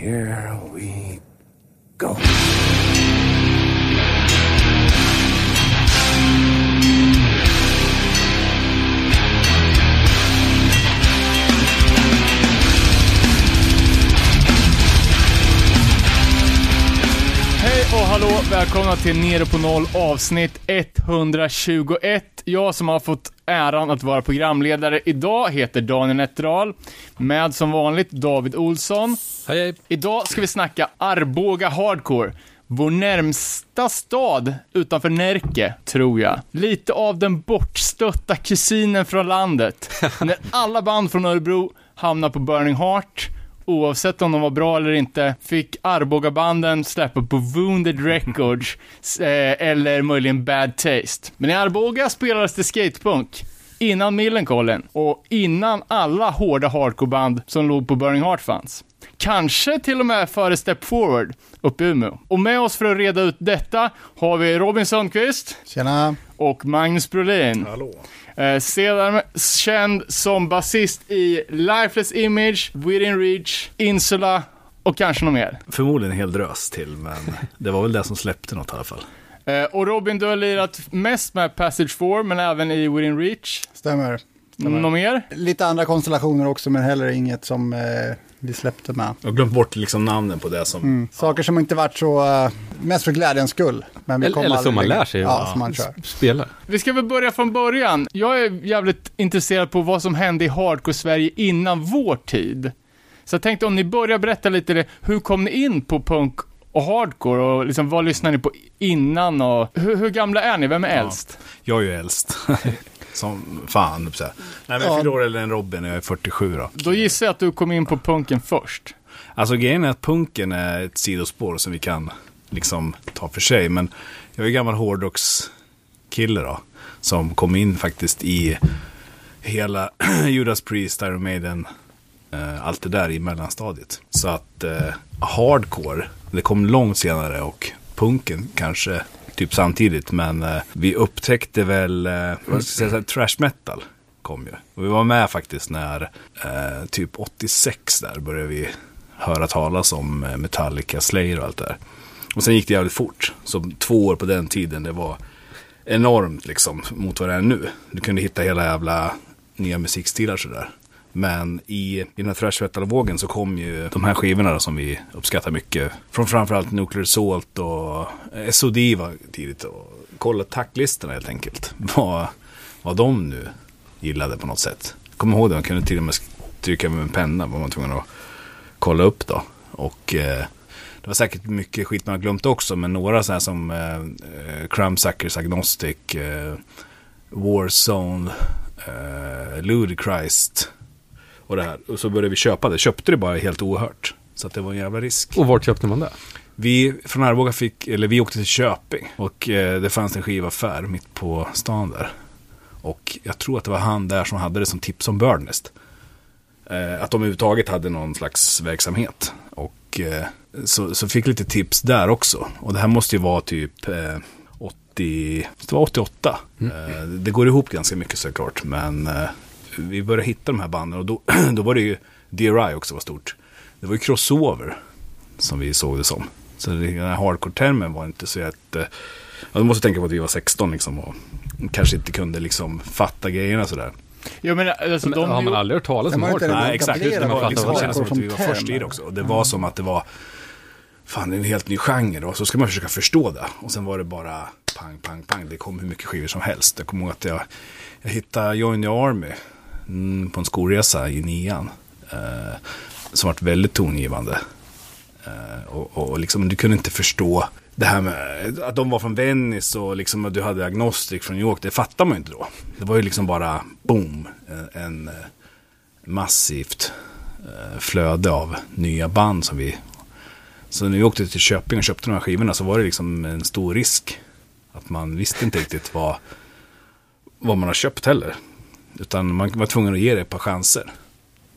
here we go. Välkomna till Nere på Noll avsnitt 121. Jag som har fått äran att vara programledare idag heter Daniel Nätterdal, med som vanligt David Olsson. Hej, hej. Idag ska vi snacka Arboga Hardcore. Vår närmsta stad utanför Närke, tror jag. Lite av den bortstötta kusinen från landet. När alla band från Örebro hamnar på Burning Heart, oavsett om de var bra eller inte, fick Arboga-banden släppa på Wounded Records, eh, eller möjligen Bad Taste. Men i Arboga spelades det skatepunk. Innan Millencolin och innan alla hårda hardcoreband som låg på Burning Heart fanns. Kanske till och med före Step Forward uppe i Umeå. Och med oss för att reda ut detta har vi Robin Sundqvist Tjena. och Magnus Brolin. Hallå. Eh, sedan känd som basist i Lifeless Image, Within Reach, Insula och kanske något mer. Förmodligen en hel drös till, men det var väl det som släppte något i alla fall. Eh, och Robin, du har lirat mest med Passage 4, men även i Within Reach. Stämmer. Något mer? Lite andra konstellationer också, men heller inget som eh, vi släppte med. Jag har glömt bort liksom namnen på det som... Mm. Saker som inte varit så, eh, mest för glädjens skull. Men vi Eller, eller som man lär sig Ja, som man kör. spela. Vi ska väl börja från början. Jag är jävligt intresserad på vad som hände i Hardcore-Sverige innan vår tid. Så jag tänkte om ni börjar berätta lite, det, hur kom ni in på punk och hardcore och liksom vad lyssnade ni på innan och hur, hur gamla är ni? Vem är äldst? Jag är ju äldst. som fan, så här. Nej, men Ja. jag fyller år äldre än Robin och jag är 47 då. Då gissar jag att du kom in på punken först. Alltså grejen är att punken är ett sidospår som vi kan liksom ta för sig. Men jag är gammal hårdrockskille då. Som kom in faktiskt i hela Judas Priest, Iron Maiden, eh, allt det där i mellanstadiet. Så att eh, hardcore, det kom långt senare och punken kanske typ samtidigt. Men eh, vi upptäckte väl, eh, vad ska jag säga, trash metal kom ju. Och vi var med faktiskt när eh, typ 86 där började vi höra talas om eh, Metallica, Slayer och allt det där. Och sen gick det jävligt fort. Så två år på den tiden, det var enormt liksom mot vad det är nu. Du kunde hitta hela jävla nya musikstilar sådär. Men i, i den här thrash metal-vågen så kom ju de här skivorna som vi uppskattar mycket. Från framförallt Nuclear Salt och SOD var tidigt. Och kolla tacklistorna helt enkelt. Vad, vad de nu gillade på något sätt. Kommer ihåg det, man kunde till och med trycka med en penna. Var man tvungen att kolla upp då. Och eh, det var säkert mycket skit man har glömt också. Men några så här som eh, eh, Crumbsuckers Agnostic, eh, Warzone, eh, Ludichrist och det här. Och så började vi köpa det. Köpte det bara helt oerhört. Så det var en jävla risk. Och vart köpte man det? Vi från Arboga fick, eller vi åkte till Köping. Och eh, det fanns en skivaffär mitt på stan där. Och jag tror att det var han där som hade det som tips om Birdnest. Eh, att de överhuvudtaget hade någon slags verksamhet. Och eh, så, så fick lite tips där också. Och det här måste ju vara typ eh, 80, det var 88. Eh, det går ihop ganska mycket såklart. Men eh, vi började hitta de här banden och då, då var det ju DRI också var stort. Det var ju crossover som vi såg det som. Så det- den här hardcore-termen var inte så att... Ja, du måste tänka på att vi var 16 liksom och kanske inte kunde liksom fatta grejerna sådär. Jag menar, alltså Men, de... har man aldrig hört talas Ja, om men hardcore? det- Nej, exakt. Det var liksom, det kändes som att vi var först i det också. Och det var som att det var... Fan, det är en helt ny genre och så ska man försöka förstå det. Och sen var det bara pang, pang, pang. Det kom hur mycket skivor som helst. Jag kommer ihåg att jag, jag hittade Join the Army mm, Mm, på en skolresa i nian. Eh, som varit väldigt tongivande. Eh, och, och liksom, du kunde inte förstå det här med att de var från Venice och liksom att du hade Agnostic från New York. Det fattar man ju inte då. Det var ju liksom bara boom. Eh, en, en massivt eh, flöde av nya band som vi... Så när vi åkte till Köping och köpte de här skivorna så var det liksom en stor risk. Att man visste inte riktigt vad, vad man har köpt heller. Utan man var tvungen att ge det ett par chanser.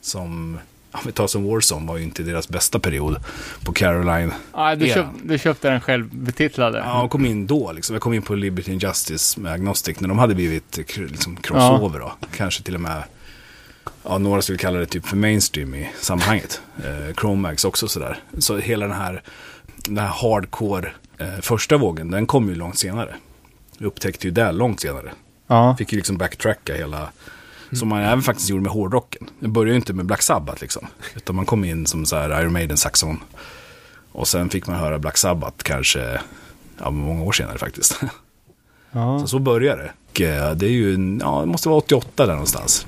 Som, om vi tar som Warzone var ju inte deras bästa period på Caroline. Nej, du, Ja. köp, du köpte den själv betitlade. Ja, jag kom in då liksom. Jag kom in på Liberty and Justice med Agnostic när de hade blivit liksom crossover då. Kanske till och med ja, några skulle kalla det typ för mainstream i sammanhanget. Eh, Chromax också sådär. Så hela den här, den här hardcore eh, första vågen, den kom ju långt senare. Vi upptäckte ju det långt senare. Ja. Fick ju liksom backtracka hela, som man även faktiskt gjorde med hårdrocken. Det började ju inte med Black Sabbath liksom. Utan man kom in som så här Iron Maiden saxon. Och sen fick man höra Black Sabbath kanske, ja många år senare faktiskt. ja. Så så började det. Och eh, det är ju, ja det måste vara 88 där någonstans.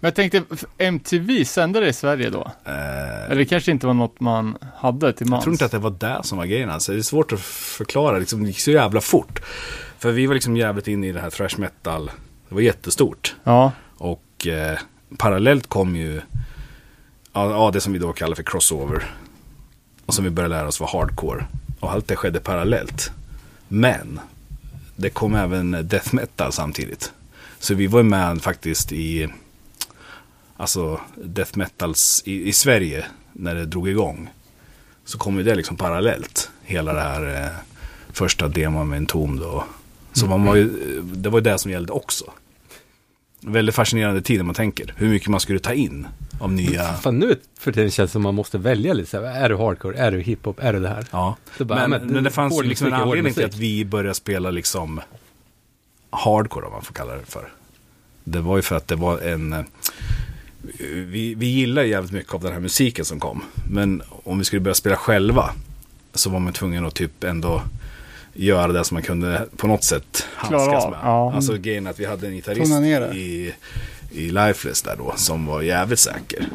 Men jag tänkte, MTV sände det i Sverige då? Eh, Eller det kanske inte var något man hade till mans? Jag tror inte att det var det som var grejen. Alltså, det är svårt att förklara. Liksom, det gick så jävla fort. För vi var liksom jävligt inne i det här thrash metal. Det var jättestort. Ja. Och eh, parallellt kom ju ja, ja, det som vi då kallar för crossover. Och som vi började lära oss var hardcore. Och allt det skedde parallellt. Men det kom även death metal samtidigt. Så vi var ju med faktiskt i alltså death metals i, i Sverige när det drog igång. Så kom ju det liksom parallellt. Hela det här eh, första demon med en tom då. Så man var ju, det var ju det som gällde också. Väldigt fascinerande tid när man tänker. Hur mycket man skulle ta in av nya... Fan nu för tiden känns det som man måste välja lite så här, är du hardcore, är du hiphop, är du det här? Ja, bara, men, men men det fanns ju hård liksom en anledning till att vi började spela liksom hardcore om man får kalla det för. Det var ju för att det var en... eh, Vi, vi gillar jävligt mycket av den här musiken som kom. Men om vi skulle börja spela själva så var man tvungen att typ ändå göra det som man kunde på något sätt handskas med. ja. Alltså grejen att vi hade en gitarrist i, i Lifeless där då som var jävligt säker.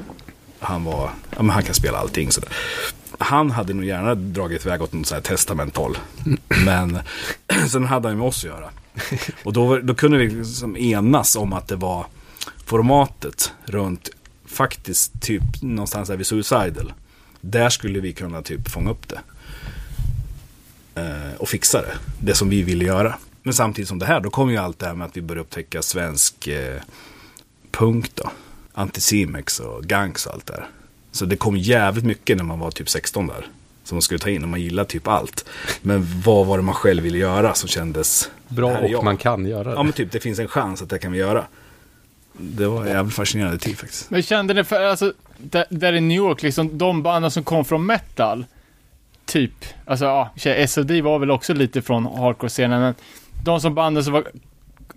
Han var, ja men han kan spela allting sådär. Han hade nog gärna dragit iväg åt något sånt här testamenthåll. Men sen hade han ju med oss att göra. Och då, då kunde vi liksom enas om att det var formatet runt faktiskt typ någonstans där vid Suicidal. Där skulle vi kunna typ fånga upp det. Eh, och fixa det. Det som vi ville göra. Men samtidigt som det här, då kom ju allt det här med att vi började upptäcka svensk eh, punk då. Anticimex och Gangs och allt det där. Så det kom jävligt mycket när man var typ 16 där. Som man skulle ta in och man gillade typ allt. Men vad var det man själv ville göra som kändes Bra här och jag. man kan göra det. Ja men typ det finns en chans att det kan vi göra. Det var en jävligt fascinerande tid faktiskt. Men kände ni för, alltså, där, där i New York, liksom, de banden som kom från metal, typ, alltså ja, SOD var väl också lite från hardcore-scenen, men de som banden som var,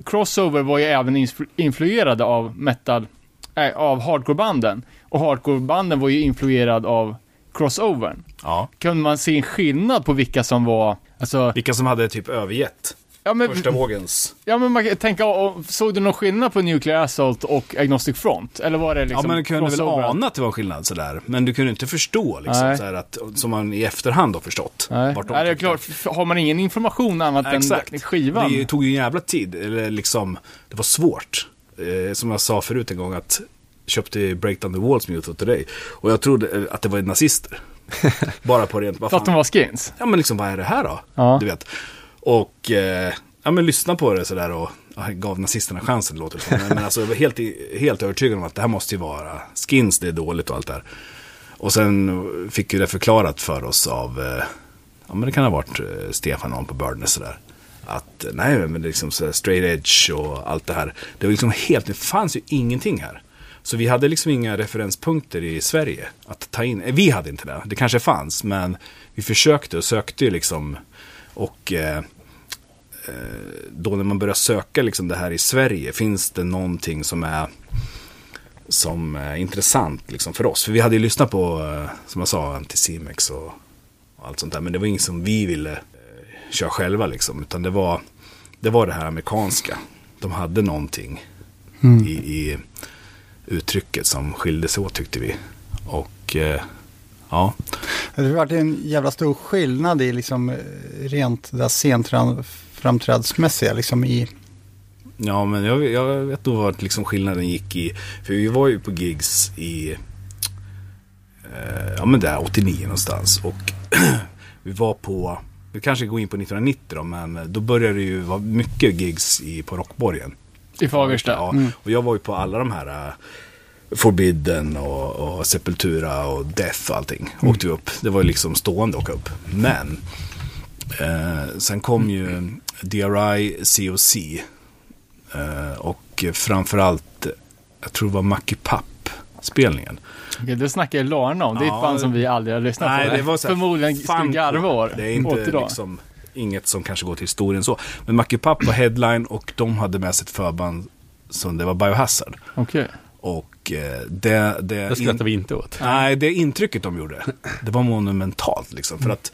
Crossover var ju även influ- influerade av metal, äh, av hardcore-banden. Och hardcore-banden var ju influerad av crossovern. Ja. Kunde man se en skillnad på vilka som var, alltså, Vilka som hade typ övergett ja men, första vågens. ja men man kan tänka, såg du någon skillnad på Nuclear Assault och Agnostic Front? Eller var det liksom ja men du kunde väl ana att det var skillnad sådär. Men du kunde inte förstå liksom Nej. så här att, som man i efterhand har förstått. Nej, vart de Nej det är klart. Har man ingen information annat Exakt. än skivan? Det tog ju en jävla tid. Eller liksom, det var svårt. Eh, som jag sa förut en gång att köpte Breakdown the Walls med Youth Today. Och jag trodde eh, att det var nazister. Bara på rent, vad För att de fan. var skins? Ja men liksom vad är det här då? Ja. Du vet. Och eh, ja men lyssna på det sådär och ja, gav nazisterna chansen låter det som. Men, men alltså jag var helt, helt övertygad om att det här måste ju vara skins, det är dåligt och allt det här. Och sen fick ju det förklarat för oss av, eh, ja men det kan ha varit eh, Stefan någon på Birdness sådär. Att nej men det är liksom så straight edge och allt det här. Det var liksom helt, det fanns ju ingenting här. Så vi hade liksom inga referenspunkter i Sverige att ta in. Eh, vi hade inte det, det kanske fanns, men vi försökte och sökte ju liksom. Och eh, eh, då när man börjar söka liksom det här i Sverige, finns det någonting som är som är intressant liksom för oss. För vi hade ju lyssnat på, eh, som jag sa, Anticimex och, och allt sånt där. Men det var inget som vi ville eh, köra själva liksom. Utan det var det, var det här amerikanska. De hade någonting i, i uttrycket som skilde sig åt tyckte vi. Och eh, ja, Det har varit en jävla stor skillnad i liksom eh, rent det scenframträdesmässiga liksom i Ja, men jag, jag vet nog vad liksom skillnaden gick i. För vi var ju på gigs i, eh, ja men där 89 någonstans. Och vi var på, vi kanske går in på 1990 då, men då började det ju vara mycket gigs i, på Rockborgen. I Fagersta? Ja, och jag var ju på alla de här uh, Forbidden och, och Sepultura och Death och allting. Åkte vi upp. Det var ju liksom stående att åka upp. Men eh, sen kom ju DRI COC. Eh, och framförallt jag tror det var Mackie Papp-spelningen. Okej, det snackar Larna om. Det är Ja, ett band som vi aldrig har lyssnat Nej, på. det var så här, Förmodligen skulle garva år. Det är inte liksom inget som kanske går till historien så. Men Mackie Papp var headline och de hade med sig ett förband som det var Biohazard. Okej. Och eh, det... det Det skrattar vi inte åt. Nej, det intrycket de gjorde, det var monumentalt liksom. För att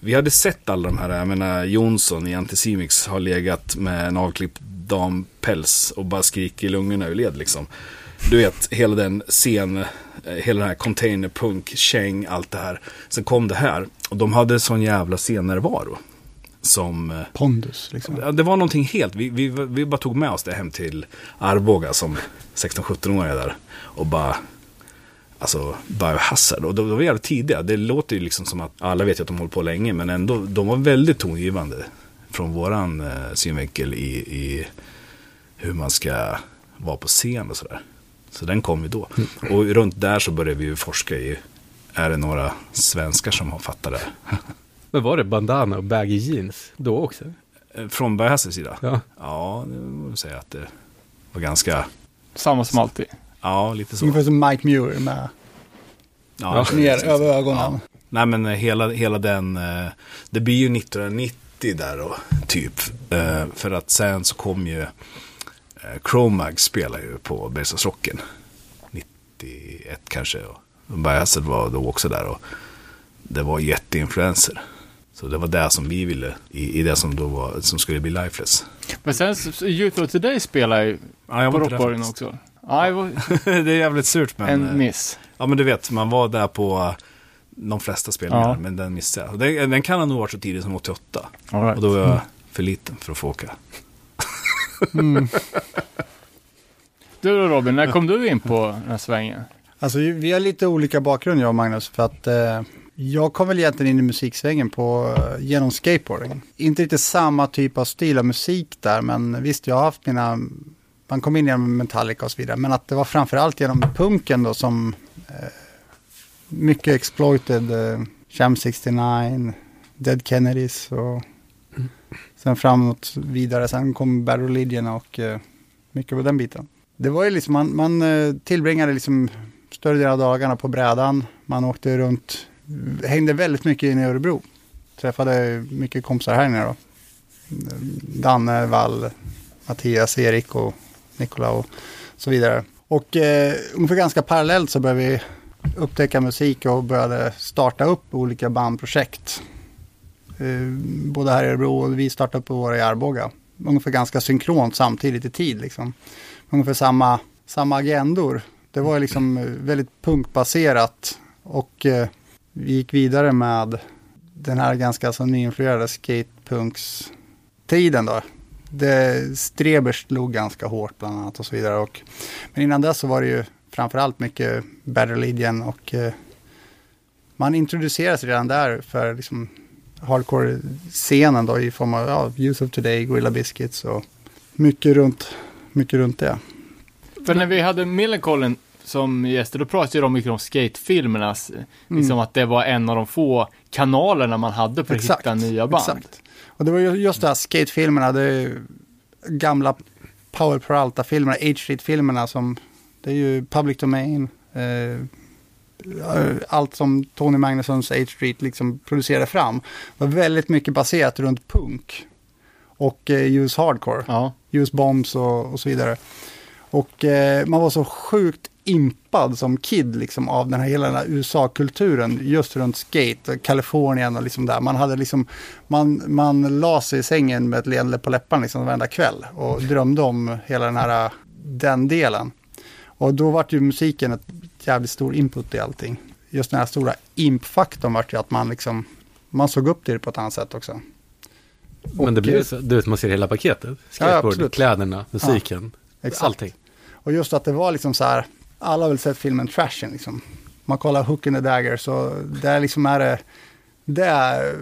vi hade sett alla de här, jag menar Jonsson i Anticimex har legat med en avklippt dampäls och bara skrikit i lungorna ur led liksom. Du vet, hela den scen, eh, hela den här containerpunk, käng, allt det här. Sen kom det här och de hade sån jävla scennärvaro. Som, eh, Pondus liksom. Det var någonting helt, vi, vi, vi bara tog med oss det hem till Arboga som 16-17-åriga där. Och bara, alltså biohazard. Och de, de var jävligt tidiga. Det låter ju liksom som att, alla vet ju att de håller på länge, men ändå, de var väldigt tongivande. Från våran eh, synvinkel i, i hur man ska vara på scen och sådär. Så den kom ju då. Och runt där så började vi ju forska i, är det några svenskar som har fattat det? Men var det bandana och baggy jeans då också? Eh, Från Biohazards sida? Ja. Ja, det må jag säga att det var ganska, Samma som alltid. ja lite så. Ungefär som Mike Muir med Ja, ner precis. över ögonen. Nej men eh, hela, hela den, eh, det blir ju 1990 där då, typ. För att sen så kom ju, Chromag spelar ju på Bergslagsrocken. 91 kanske. Och Biohazard var då också där och det var jätteinfluenser. Så det var det som vi ville, i, i det som då var, som skulle bli lifeless. Men sen, Youth of Today spelar ju Ja, jag på Rockborgen också. Ja, det var det är jävligt surt men. eh, en miss. Ja men du vet, man var där på eh, de flesta spelningar, Ja. men den missade jag. Den, den kan ha nog varit så tidigt som 88. All right. Och då var jag för liten för att få åka. Du då Robin, när kom du in på den här svängen? Alltså vi har lite olika bakgrund jag och Magnus för att eh, jag kom väl egentligen in i musiksvängen på, eh, genom skateboarding. Inte riktigt samma typ av stil av musik där men visst jag har haft mina, man kom in genom Metallica och så vidare men att det var framförallt genom punken då som eh, mycket exploited, eh, Sham 69, Dead Kennedys och sen framåt vidare. Sen kom Bad Religion och eh, mycket på den biten. Det var ju liksom, man, man eh, tillbringade liksom större delen av dagarna på brädan. Man åkte runt, hängde väldigt mycket inne i Örebro. Träffade mycket kompisar här nere då. Danne, Wall, Mattias, Erik och Nikola och så vidare. Och eh, ungefär ganska parallellt så började vi upptäcka musik och började starta upp olika bandprojekt. Eh, både här i Örebro och vi startade upp våra i Arboga. Ungefär ganska synkront samtidigt i tid liksom. Ungefär samma, samma agendor. Det var liksom eh, väldigt punkbaserat och eh, vi gick vidare med den här ganska så nyinfluerade skatepunks-tiden då. Det Strebers slog ganska hårt bland annat och så vidare. Och, men innan dess så var det ju framförallt mycket Better Legion och eh, man introducerades redan där för liksom hardcore-scenen då i form av ja, Use of Today, Gorilla Biscuits och mycket runt, mycket runt det. För när vi hade Millencolin som gäster, då pratade de mycket om skatefilmerna. Liksom att det var en av de få kanalerna man hade för att hitta nya band. Exakt. Och det var ju just det här skatefilmerna, det gamla Power Peralta-filmerna, H-Street-filmerna som, det är ju Public Domain, eh, allt som Tony Magnussons H-Street liksom producerade fram. var väldigt mycket baserat runt punk och eh, US Hardcore. Ja. US Bombs och, och så vidare. Och eh, man var så sjukt impad som kid liksom av den här hela den här USA-kulturen just runt skate, Kalifornien och liksom där. Man hade liksom, man, man la sig i sängen med ett leende på läpparna liksom varenda kväll och drömde om hela den här, den delen. Och då var ju musiken ett jävligt stor input i allting. Just den här stora imp-faktorn var ju att man liksom, man såg upp till det på ett annat sätt också. Men det blir så, du vet, man ser hela paketet. Skateboard, absolut. kläderna, musiken, Exakt. allting. Och just att det var liksom så här, alla har väl sett filmen Trashen liksom. Man kollar Hook in the Dagger så där liksom är det, det är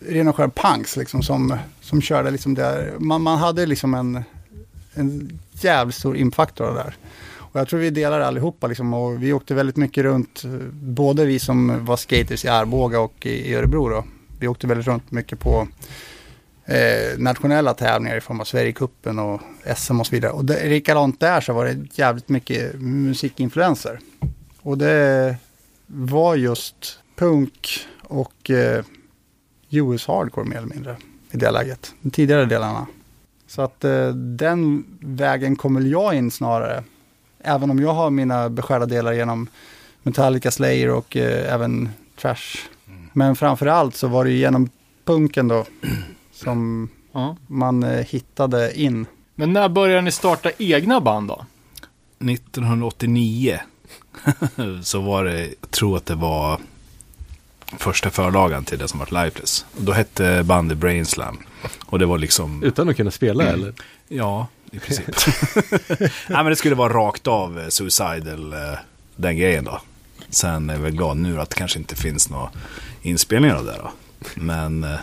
ren och skär punks liksom som, som körde liksom där. Man, man hade liksom en, en jävligt stor infaktor där. Och jag tror vi delar allihopa liksom och vi åkte väldigt mycket runt, både vi som var skaters i Arboga och i Örebro då. Vi åkte väldigt runt mycket på eh, nationella tävlingar i form av Sverigecupen och SM och så vidare. Och det, likadant där så var det jävligt mycket musikinfluenser. Och det var just punk och eh, US hardcore mer eller mindre i det läget. De tidigare delarna. Så att eh, den vägen kommer jag in snarare. Även om jag har mina beskärda delar genom Metallica, Slayer och eh, även Trash. Men framför allt så var det genom punken då som Ja. man eh, hittade in. Men när började ni starta egna band då? 1989 så var det, jag tror att det var första förlagan till det som var Lifeless. Och Då hette bandet Brainslam. Och det var liksom, Utan att kunna spela eller? ja, i princip. Nej men det skulle vara rakt av eh, Suicidal, eh, den grejen då. Sen är jag väl glad nu att det kanske inte finns några inspelningar av det då. Men eh,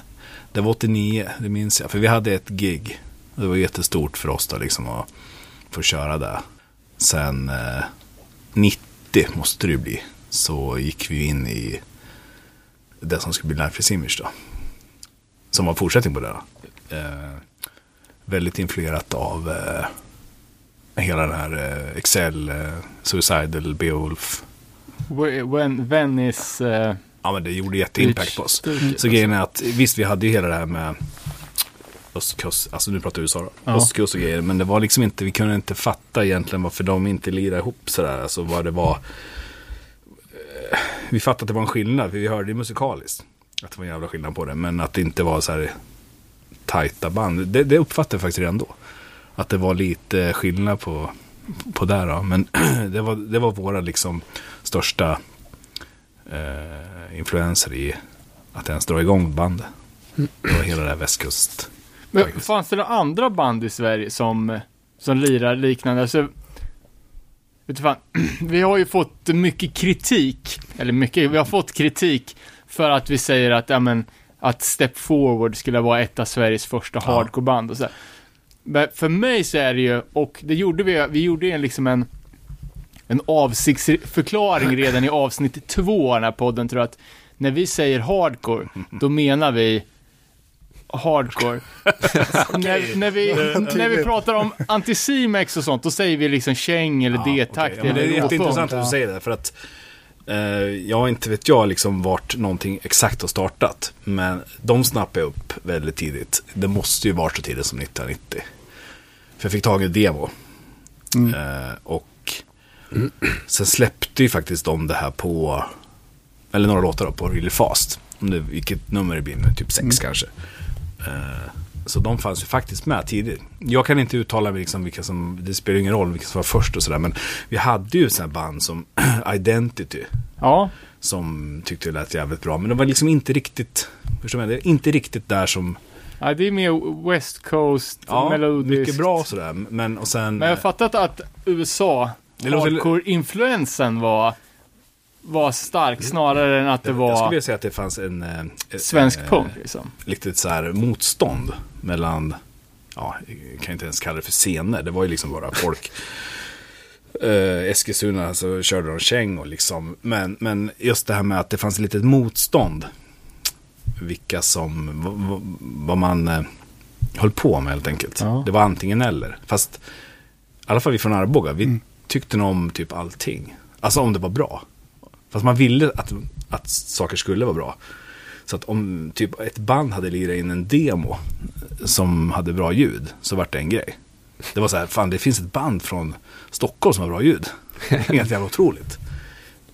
det var 89, det minns jag. För vi hade ett gig. Det var jättestort för oss då liksom att få köra det. Sen eh, 90 måste det ju bli. Så gick vi in i det som skulle bli Life is Image då. Som var fortsättning på det. Då. Eh, väldigt influerat av eh, hela den här eh, Excel, eh, Suicidal, Beowulf. When, When is... Uh... Ja men det gjorde jätteimpact på oss. Så grejen är att visst vi hade ju hela det här med östkust, alltså nu pratar vi USA då, Ja. östkust och grejer. Men det var liksom inte, vi kunde inte fatta egentligen varför de inte lirade ihop sådär. Alltså vad det var. Eh, Vi fattade att det var en skillnad, för vi hörde det musikaliskt. Att det var en jävla skillnad på det, men att det inte var så här tajta band. Det, det uppfattade jag faktiskt redan då. Att det var lite skillnad på, på där då. Men det var, det var våra liksom största eh, influenser i att ens dra igång bandet. Det var hela det här västkust. men Faktiskt. fanns det några andra band i Sverige som, som lirar liknande? Alltså, vet fan, vi har ju fått mycket kritik, eller mycket, vi har fått kritik för att vi säger att, ja men, att Step Forward skulle vara ett av Sveriges första Ja. hardcoreband och så. här. Men för mig så är det ju, och det gjorde vi, vi gjorde ju liksom en, en avsiktsförklaring redan i avsnitt två av den här podden tror jag att när vi säger hardcore, då menar vi hardcore. när, när, vi, när vi pratar om anticimex och sånt, då säger vi liksom käng eller D-takt okej. Ja, det är jätteintressant att du säger det. För att eh, jag inte vet jag liksom vart någonting exakt har startat. Men de snappade jag upp väldigt tidigt. Det måste ju vara så tidigt som 1990. För jag fick tag i demo. Eh, och sen släppte ju faktiskt de det här på, eller några låtar då, på Really Fast. Om det, vilket nummer det blir nu, typ sex kanske. Eh, så de fanns ju faktiskt med tidigt. Jag kan inte uttala mig liksom vilka som, det spelar ingen roll vilka som var först och sådär. Men vi hade ju sådana band som Identity. Ja, Som tyckte det lät jävligt bra. Men det var liksom inte riktigt, förstår du? Det inte riktigt där som, ja, det är mer West Coast, ja, melodiskt. mycket bra och sådär. Men och sen, Men jag har fattat att USA, hardcore-influensen var, var stark snarare än att det jag skulle var vilja säga att det fanns en, eh, svensk eh, punk liksom. lite så här motstånd mellan, ja, jag kan inte ens kalla det för scener. Det var ju liksom bara folk. Eh, Eskilstuna så körde de käng och liksom, men, men just det här med att det fanns ett litet motstånd. Vilka som, vad, man eh, höll på med helt enkelt. Ja. Det var antingen eller. Fast, i alla fall vi från Arboga, vi tyckte nog om typ allting. Alltså om det var bra. Fast man ville att, att saker skulle vara bra. Så att om typ ett band hade lirat in en demo som hade bra ljud så vart det en grej. Det var så här, fan det finns ett band från Stockholm som har bra ljud. Helt jävla otroligt.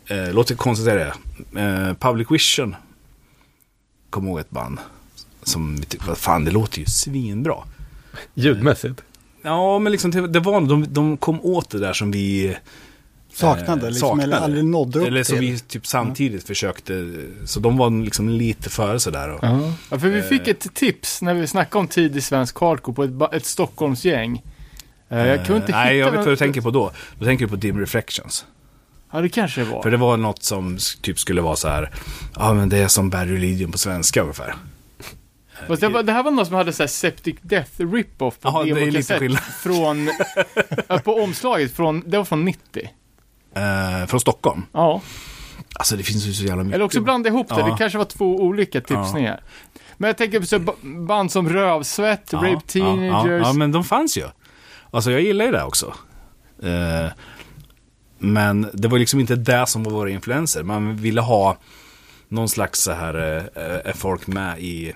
Eh, låter konstigt att säga det. Eh, Public Vision. Kom ihåg ett band. Som vi tyckte, fan det låter ju svinbra. Ljudmässigt. Ja, men liksom det, var, de, de kom åt det där som vi Saknade, eh, liksom, eller aldrig nådde upp Eller som till. vi typ samtidigt försökte, så de var liksom lite före sådär. Och, Ja, för vi fick ett tips när vi snackade om tidig svensk hardcore på ett, ett Stockholmsgäng. Eh, Jag kunde inte Eh, Nej, hitta jag vet vad du tänker på då. Då tänker du på Dim Reflections. Ja, det kanske det var. För det var något som typ skulle vara så här, ja men det är som Bad Religion på svenska ungefär. Fast det, var, det här var någon som hade så Septic Death rip-off på lite demokassett från, ja, på omslaget från, det var från 90. Eh, från Stockholm. Ja, Alltså det finns ju så jävla mycket. eller också blanda ihop det, Ja. det kanske var två olika tipsningar. Men jag tänker på så band som Rövsvett, Rape Ja, Teenagers. Ja, ja, men de fanns ju. Alltså jag gillar ju det också. Eh, men det var liksom inte det som var våra influenser. Man ville ha någon slags så här, eh, är folk med i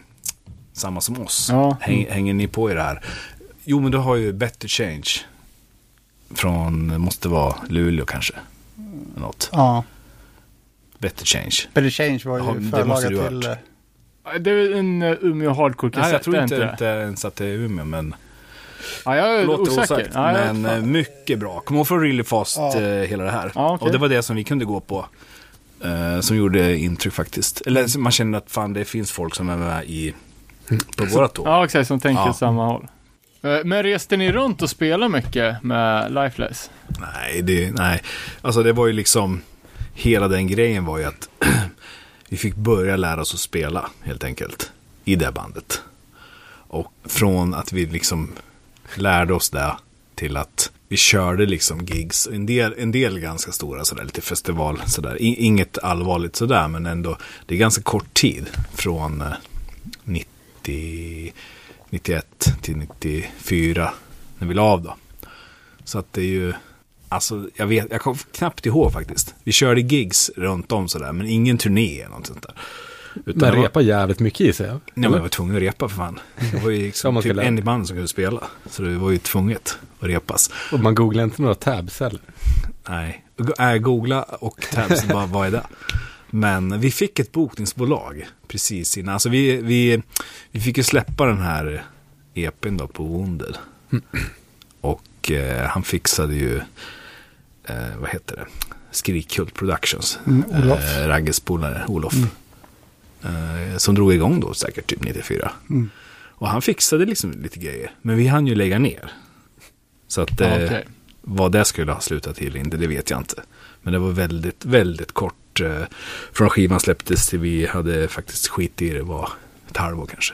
samma som oss? Ja. Häng, hänger ni på i det här? Jo, men du har ju Better Change. Från, måste vara Luleå kanske. Något. Ja, Better Change. Better Change var ju Ja, det måste du förlaget till... hört. eh, Det är en uh, Umeå hardcore-kassett, Nej, jag tror inte, inte ens att det är Umeå, men Ja, jag är låter osäker. osagt. Ja, jag- men eh, mycket bra. Kom ihåg från Really Fast, Ja. eh, hela det här. Ja, okej. Och det var det som vi kunde gå på. eh, som gjorde intryck faktiskt. Eller man kände att fan, det finns folk som är med i, på våra tåg. Ja, exakt, som tänker Ja. samma håll. Eh, Men reste ni runt och spelade mycket med Lifeless? Nej, det, nej, alltså det var ju liksom, hela den grejen var ju att vi fick börja lära oss att spela helt enkelt i det bandet. Och från att vi liksom lärde oss det till att vi körde liksom gigs, en del, en del ganska stora sådär, lite festival sådär. Inget allvarligt sådär, men ändå, det är ganska kort tid från eh, 90, 91 till 94 när vi la av då. Så att det är ju, alltså jag vet, jag kommer knappt ihåg faktiskt. Vi körde gigs runt om sådär, men ingen turné eller något sånt där. Utan Men det var- repa jävligt mycket i sig. Ja, men jag var tvungen att repa för fan. Det var ju liksom typ en i bandet som kunde spela. Så det var ju tvunget att repas. Och man googlar inte några tabs heller. Nej, äh, googla och tabs, vad, vad är det? Men vi fick ett bokningsbolag precis innan. Alltså vi, vi, vi fick ju släppa den här EPn då på Wounded. Och eh, han fixade ju, eh, vad heter det? Skrikkult Productions. Mm, Olof. Eh, Ragges polare, Olof. Eh, som drog igång då säkert typ 94. Mm. Och han fixade liksom lite grejer. Men vi hann ju lägga ner. Så att eh, okej. vad det skulle ha slutat till inte, det vet jag inte. Men det var väldigt, väldigt kort. Eh, från skivan släpptes till vi hade faktiskt skit i det var ett halvår kanske.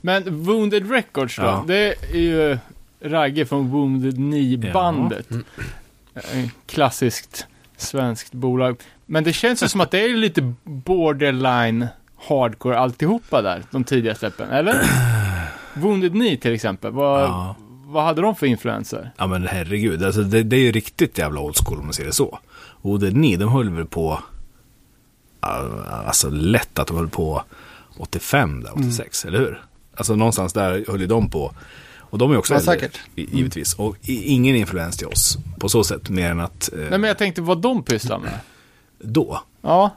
Men Wounded Records då? Ja. Det är ju Ragge från Wounded Knee-bandet. Eh, Klassiskt svenskt bolag. Men det känns ju som att det är lite borderline hardcore alltihopa där, de tidiga släppen, eller? Wounded Knee till exempel, vad, Ja. vad hade de för influenser? Ja men herregud, alltså det, det är ju riktigt jävla old school om man ser det så. Och det, ni, de höll väl på, alltså lätt att de höll på 85 där, 86, eller hur? Alltså någonstans där höll ju de på. Och de är också Ja, äldre, säkert. givetvis. Och ingen influens till oss på så sätt, mer än att eh, Nej men jag tänkte vad de pysslar med. då, Ja,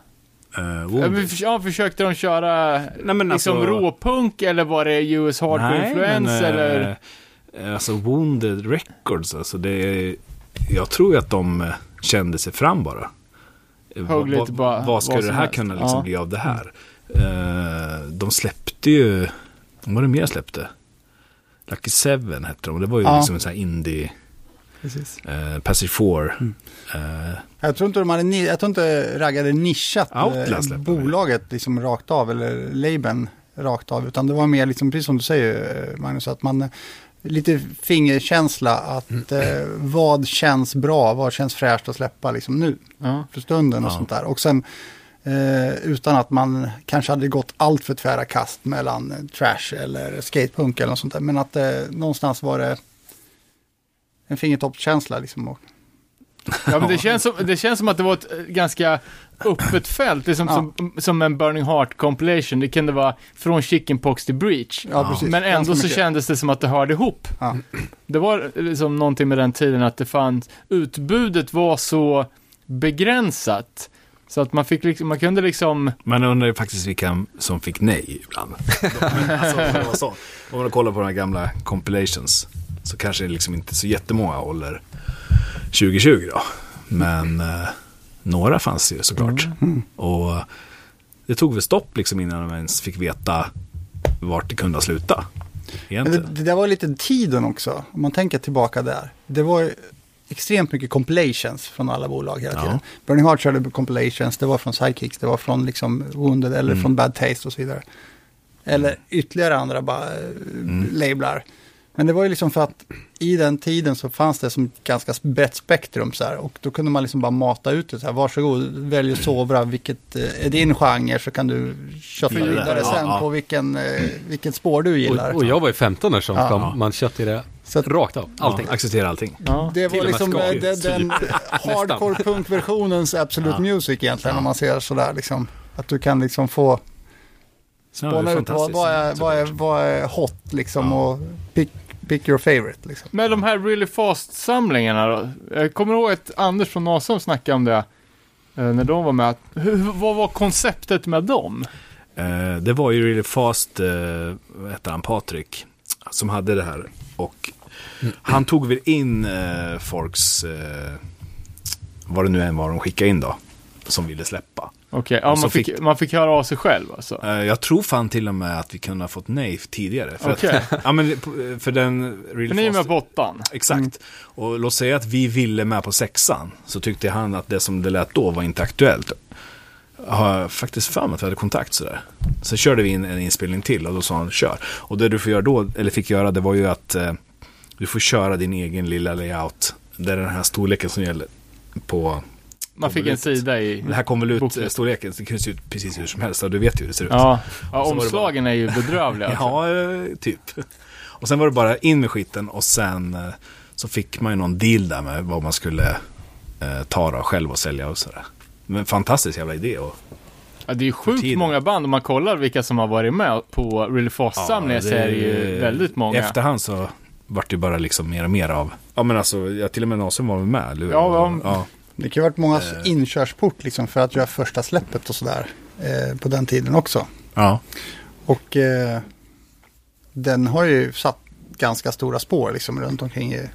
eh, ja, försökte de köra Nej, men liksom alltså- råpunk eller var det US hardcore-influens eh, eller? eh, Alltså Wounded Records, alltså det är, jag tror ju att de eh, kände sig fram bara. Högg vad- lite vad- bara Vad ska vad det här helst. kunna liksom Ja. bli av det här? Eh, de släppte ju, vad var det mer släppte? Lucky Seven hette de, det var ju Ja. liksom en sån här indie, Precis. eh, Passage 4. Mm. Eh, Jag tror inte de hade, jag tror inte Ragge hade nischat Outlast bolaget liksom rakt av eller labeln rakt av. Utan det var mer liksom, precis som du säger Magnus, att man lite fingerkänsla att Mm. eh, vad känns bra, vad känns fräscht att släppa liksom nu Ja. för stunden och Ja. sånt där. Och sen eh, utan att man kanske hade gått allt för tvära kast mellan eh, trash eller skatepunk eller något sånt där. Men att eh, någonstans var det en fingertoppskänsla liksom. Och, Ja, men det känns, som, det känns som att det var ett eh, ganska öppet fält. Det är som, Ja. som, som en Burning Heart compilation. Det kunde vara från Chickenpox till Breach. ja. Men ändå så kändes det som att det hörde ihop. Ja. Det var liksom någonting med den tiden att det fanns, utbudet var så begränsat. Så att man fick liksom, man kunde liksom, Man undrar ju faktiskt vilka som fick nej ibland. alltså, det var så. Om man kollar på de här gamla compilations så kanske det liksom inte så jättemånga håller 2020 då. Men eh, några fanns ju såklart. Och det tog väl stopp liksom innan man ens fick veta vart det kunde slutat. Men det, Egentligen. det där var lite tiden också, om man tänker tillbaka där. Det var extremt mycket compilations från alla bolag hela Ja. tiden. Burning Heart körde compilations, det var från Sidekicks, det var från liksom Wounded eller från Bad Taste och så vidare. Eller ytterligare andra bara, eh, lablar. Men det var ju liksom för att i den tiden så fanns det som ett ganska brett spektrum så här. Och då kunde man liksom bara mata ut det så här. Varsågod, välj sovra, vilket eh, är din genre så kan du kötta vidare Ja, sen ja. på vilken, eh, vilket spår du gillar. Och, och jag var ju 15 år som Ja. kom, man köpte det Så att- rakt av, allting. Ja, acceptera allting. Ja. Det var och liksom eh, den, den hardcore punkversionens Absolute Music egentligen om man ser sådär liksom. Att du kan liksom få Spåna ut vad, fantastiskt, vad, är, vad, är, vad är hot liksom och pick, pick your favorite liksom. Med de här Really Fast-samlingarna då? Jag kommer ihåg att Anders från Nasum snackade om det eh, när de var med. Hur, vad var konceptet med dem? Eh, det var ju Really Fast, eh, hette han, Patrik, som hade det här. Och han tog väl in eh, folks, eh, vad det nu än var de skickade in då, som ville släppa. Okej, ja, Och så man, fick, fick- man fick höra av sig själv alltså? Eh, jag tror fan till och med att vi kunde ha fått nej tidigare. För, Okej. att, ja, men, för den Really För ni är med på åttan? Exakt. Och låt säga att vi ville med på sexan. Så tyckte han att det som det lät då var inte aktuellt. Har jag faktiskt för mig att vi hade kontakt sådär. Sen körde vi in en inspelning till och då sa han kör. Och det du får göra då, eller fick göra, det var ju att eh, du får köra din egen lilla layout. Det är den här storleken som gäller på... Man fick en sida i... Det här kom väl ut, storleken, det kan se ut precis hur som helst. Och du vet ju hur det ser ut. Ja, ja omslagen är ju bedrövliga. Alltså. Ja, eh, typ. Och sen var det bara in med skiten och sen eh, så fick man ju någon deal där med vad man skulle eh, ta då själv och sälja och sådär. Men fantastisk jävla idé. Och, Ja, det är ju sjukt många band. Om man kollar vilka som har varit med på Really Fast-samlingen så är det ju väldigt många. I efterhand så vart det bara liksom mer och mer av. Ja men alltså, ja, till och med Nasum var väl med, eller? Ja, ja. ja. Det kan ju ha varit många Eh. inkörsport liksom för att göra första släppet och sådär eh, på den tiden också. ja. Och eh, den har ju satt ganska stora spår liksom runt omkring. i-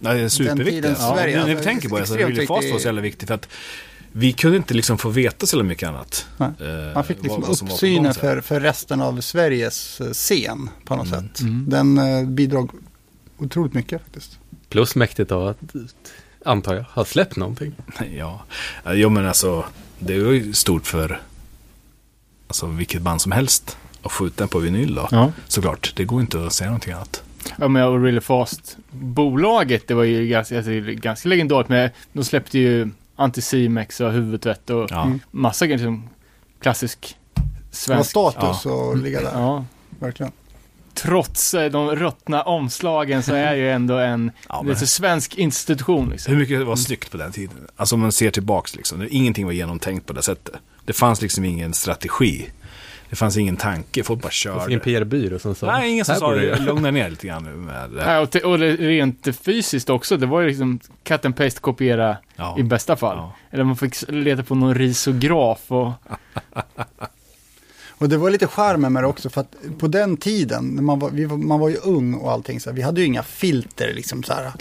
Ja, det är superviktigt. tidens Ja, Sverige, nu när vi alltså, tänker på det så är Really Fast var så jävla viktigt för att vi kunde inte liksom få veta så mycket annat. Nej. eh, Man fick liksom uppsynen för, för resten av Sveriges eh, scen på något Mm. sätt. Den eh, bidrog otroligt mycket faktiskt. Plus mäktigt av att, antar jag, ha släppt någonting. Ja, Eh, jo men alltså det är ju stort för alltså, vilket band som helst att få ut den på vinyl då. Ja. Såklart, det går inte att säga någonting annat. Ja men och Really Fast-bolaget, det var ju ganska, alltså, ganska legendariskt. Men de släppte ju Anticimex och Huvudtvätt och Ja. Mm. massa grejer som klassisk Det var svensk. status att ligga där, Ja. verkligen. Trots eh, de ruttna omslagen så är ju ändå en Ja, men- lite svensk institution liksom. Hur mycket var snyggt på den tiden? Alltså om man ser tillbaks liksom, det- ingenting var genomtänkt på det sättet. Det fanns liksom ingen strategi. Det fanns ingen tanke, folk bara Jag fick en körde. PR-byrå som sa Nej, ingen som "Här sa det. jag." Lugna ner lite grann nu med det. Ja, och, te- och det- rent fysiskt också, det var ju liksom cut and paste kopiera Ja. i bästa fall. Ja. Eller man fick leta på någon risograf och... Och det var lite charmen med det också för att på den tiden, när man var, vi var, man var ju ung och allting så här, vi hade ju inga filter liksom så här.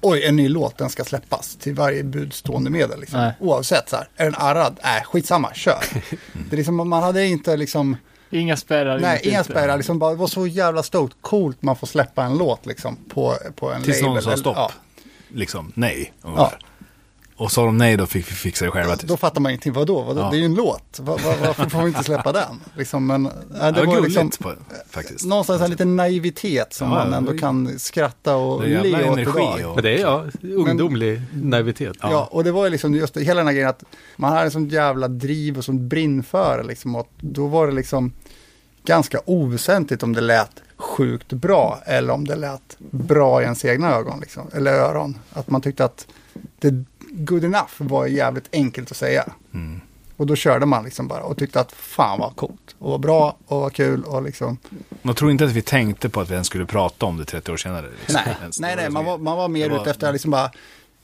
Oj, en ny låt, den ska släppas till varje budstående medel. Liksom. Nej. Oavsett så här, är den arrad? Nej, skitsamma, kör. det är liksom, man hade inte liksom, Inga spärrar. nej, inga spärrar, liksom bara, det var så jävla stort, coolt man får släppa en låt liksom på, på en Tills label. någon sa stopp. Ja, Liksom, nej. ungefär. Och sa de nej, då fick vi fixa det själva. Då fattar man ingenting, vadå? vadå? Ja. Det är ju en låt, var, var, varför får vi inte släppa den? Liksom, men, nej, Ja, det var gulligt liksom, på, faktiskt. någonstans en liten naivitet som Ja, man ja, ändå det- kan skratta och Det le åt energi idag. och- Men det är ja, ungdomlig naivitet. Ja. och det var ju liksom just det, hela den här grejen att man hade en sån jävla driv och sån brinn för det liksom. Och då var det liksom ganska oväsentligt om det lät sjukt bra eller om det lät bra i ens egna ögon liksom, eller öron. Att man tyckte att det good enough var jävligt enkelt att säga. Mm. Och då körde man liksom bara och tyckte att fan vad coolt och vad bra och vad kul och liksom. Jag tror inte att vi tänkte på att vi ens skulle prata om det 30 år senare. Liksom. Nej, nej, nej man, så- var, man var mer det var- ute efter att liksom bara,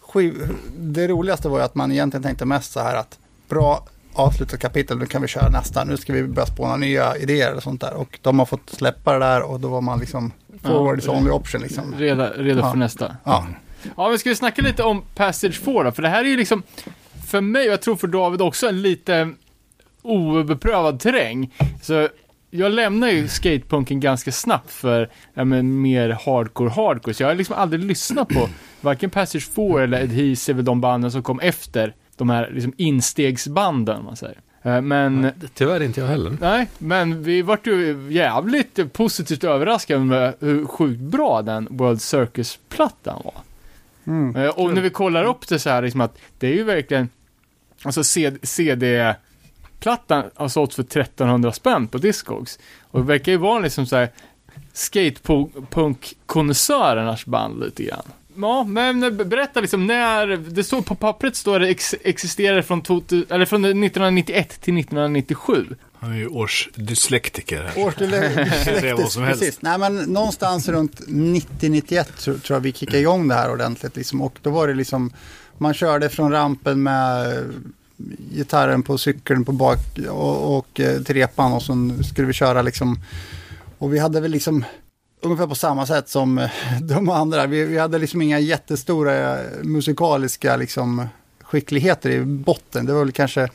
skiv, det roligaste var ju att man egentligen tänkte mest så här att bra avslutat kapitel, nu kan vi köra nästa, nu ska vi börja spåna nya idéer och sånt där. Och de har fått släppa det där och då var man liksom forward is only option liksom. Redo, redo Ja. för nästa. Ja, Ja, men ska vi snacka lite om Passage 4 då? För det här är ju liksom, för mig och jag tror för David också, en lite obeprövad terräng. Så jag lämnar ju skatepunken ganska snabbt för ja, men, mer hardcore hardcore. Så jag har liksom aldrig lyssnat på varken Passage 4 eller Adhesive, de banden som kom efter de här liksom instegsbanden, man säger. Eh, Men, Tyvärr inte jag heller. nej, men vi vart ju jävligt positivt överraskade med hur sjukt bra den World Circus-plattan var. Mm. Eh, Och när vi kollar upp det så här, liksom att det är ju verkligen, alltså CD- CD-plattan har sålts för 1300 spänn på Discogs. Och det verkar ju vara liksom så här skatepunk-konnässörernas band lite grann. Ja, men berätta liksom när, det står på pappret står det ex, existerar från, 2000, eller från 1991 till 1997. Han är ju årsdyslektiker här. Helst. precis. Nej, men någonstans runt 90-91 tror, jag vi kickade igång det här ordentligt. Liksom. Och då var det liksom, man körde från rampen med gitarren på cykeln på bak och, och eh, till repan och så skulle vi köra liksom. Och vi hade väl liksom ungefär på samma sätt som eh, de andra. Vi, vi hade liksom inga jättestora eh, musikaliska liksom skickligheter i botten. Det var väl kanske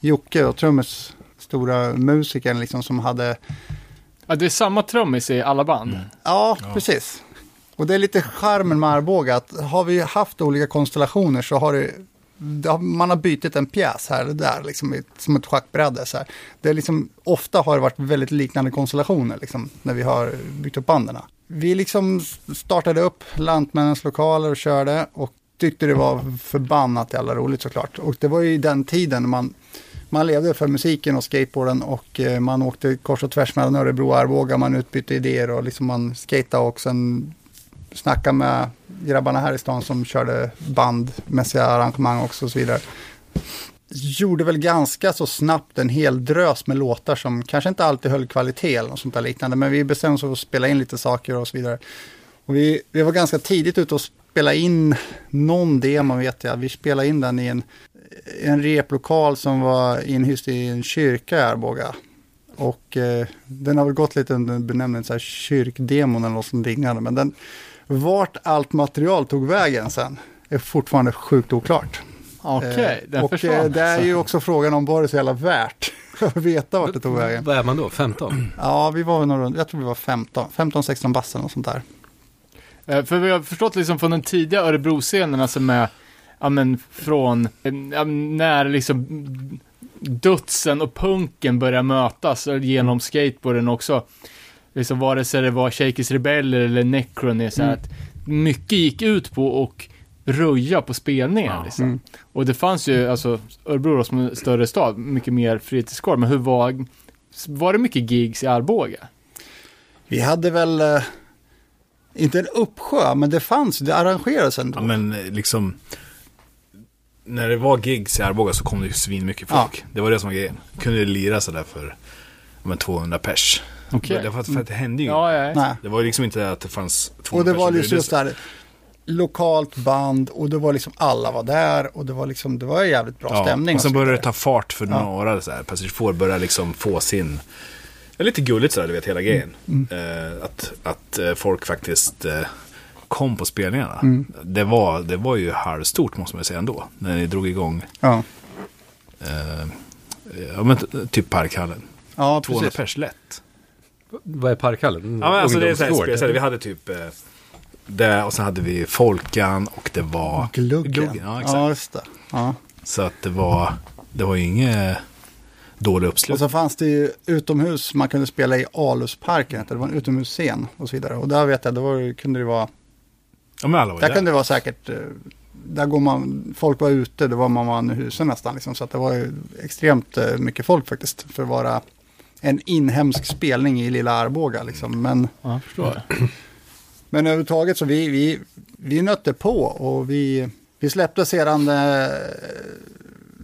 Jocke och trummis stora musikern liksom som hade Ja, det är samma trummis i alla band. Mm. Ja, precis. Och det är lite charmen med Arboga att har vi haft olika konstellationer så har det, man har bytt en pjäs här eller där, liksom, som ett schackbräde. Så här. Det är liksom, ofta har det varit väldigt liknande konstellationer liksom, när vi har byggt upp banden. Vi liksom startade upp Lantmännens lokaler och körde och tyckte det var förbannat jävla roligt såklart. Och det var ju den tiden man, man levde för musiken och skateboarden och eh, man åkte kors och tvärs mellan Örebro och Arboga. Man utbytte idéer och liksom man skatade och sen Snacka med grabbarna här i stan som körde bandmässiga arrangemang också och så vidare. Gjorde väl ganska så snabbt en hel drös med låtar som kanske inte alltid höll kvalitet eller något sånt där liknande. Men vi bestämde oss för att spela in lite saker och så vidare. Och vi, vi var ganska tidigt ute och spela in någon demo vet jag. Vi spelade in den i en, en replokal som var inhyst i en kyrka i Arboga. Och eh, den har väl gått lite under benämningen så här kyrkdemon eller något som liknande. Men den, vart allt material tog vägen sen är fortfarande sjukt oklart. Okej, Eh, den och försvann. eh, det är ju också frågan om var det så jävla värt att veta vart det tog vägen. Vad är man då? 15? Ja, vi var nog runt, jag tror vi var 15, 15-16 bassen och sånt där. Eh, För vi har förstått liksom från den tidiga Örebro-scenen, alltså med, ja men från, ja, när liksom dödsen och punken börjar mötas genom skateboarden också. Liksom vare sig det var Shakers Rebeller eller Necron, så här Mm. att mycket gick ut på och röja på spelningar liksom. Mm. Och det fanns ju, alltså, Örebro som en större stad, mycket mer fritidsgård, men hur var, var det mycket gigs i Arboga? Vi hade väl, eh, inte en uppsjö, men det fanns, det arrangerades ändå. Ja, men eh, liksom, när det var gigs i Arboga så kom det ju svin mycket folk. Det var det som var grejen. Kunde lira sådär för ja, men 200 pers. Okej. Det, för, att, för att det hände ju. Ja, ja, ja. Det var ju liksom inte att det fanns 200 Och det var som just, sig. där, lokalt band och det var liksom alla var där och det var liksom, det var en jävligt bra stämning. Och sen så började det vidare. ta fart för Ja. några så här. Passage 4 började liksom få sin... Ja, lite gulligt sådär, du vet, hela grejen. Mm. Eh, att att eh, folk faktiskt eh, kom på spelningarna. Mm. Det, var, det var ju halvstort måste man säga ändå. När ni drog igång, Ja, eh, ja men typ Parkhallen. ja 200 precis. pers lätt. Vad är Parkhallen? Ja men alltså det är så här, Ungdomsgård. spel, så vi hade typ eh, det och sen hade vi Folkan och det var Gluggen. Ja, exakt. Ja, just det. Ja. Så att det var, det var ju inget dålig Och uppslutning. så fanns det ju utomhus, man kunde spela i Alusparken, det var en utomhusscen och så vidare. Och där vet jag, då var, det- kunde det vara, Ja men alla var ju där där. kunde det vara säkert, eh, där går man, folk var ute, det var man var i husen nästan liksom. Så att det var ju extremt eh, mycket folk faktiskt för att vara en inhemsk spelning i lilla Arboga liksom. Men, Ja, men överhuvudtaget så vi, vi, vi nötte på och vi, vi släppte sedan eh,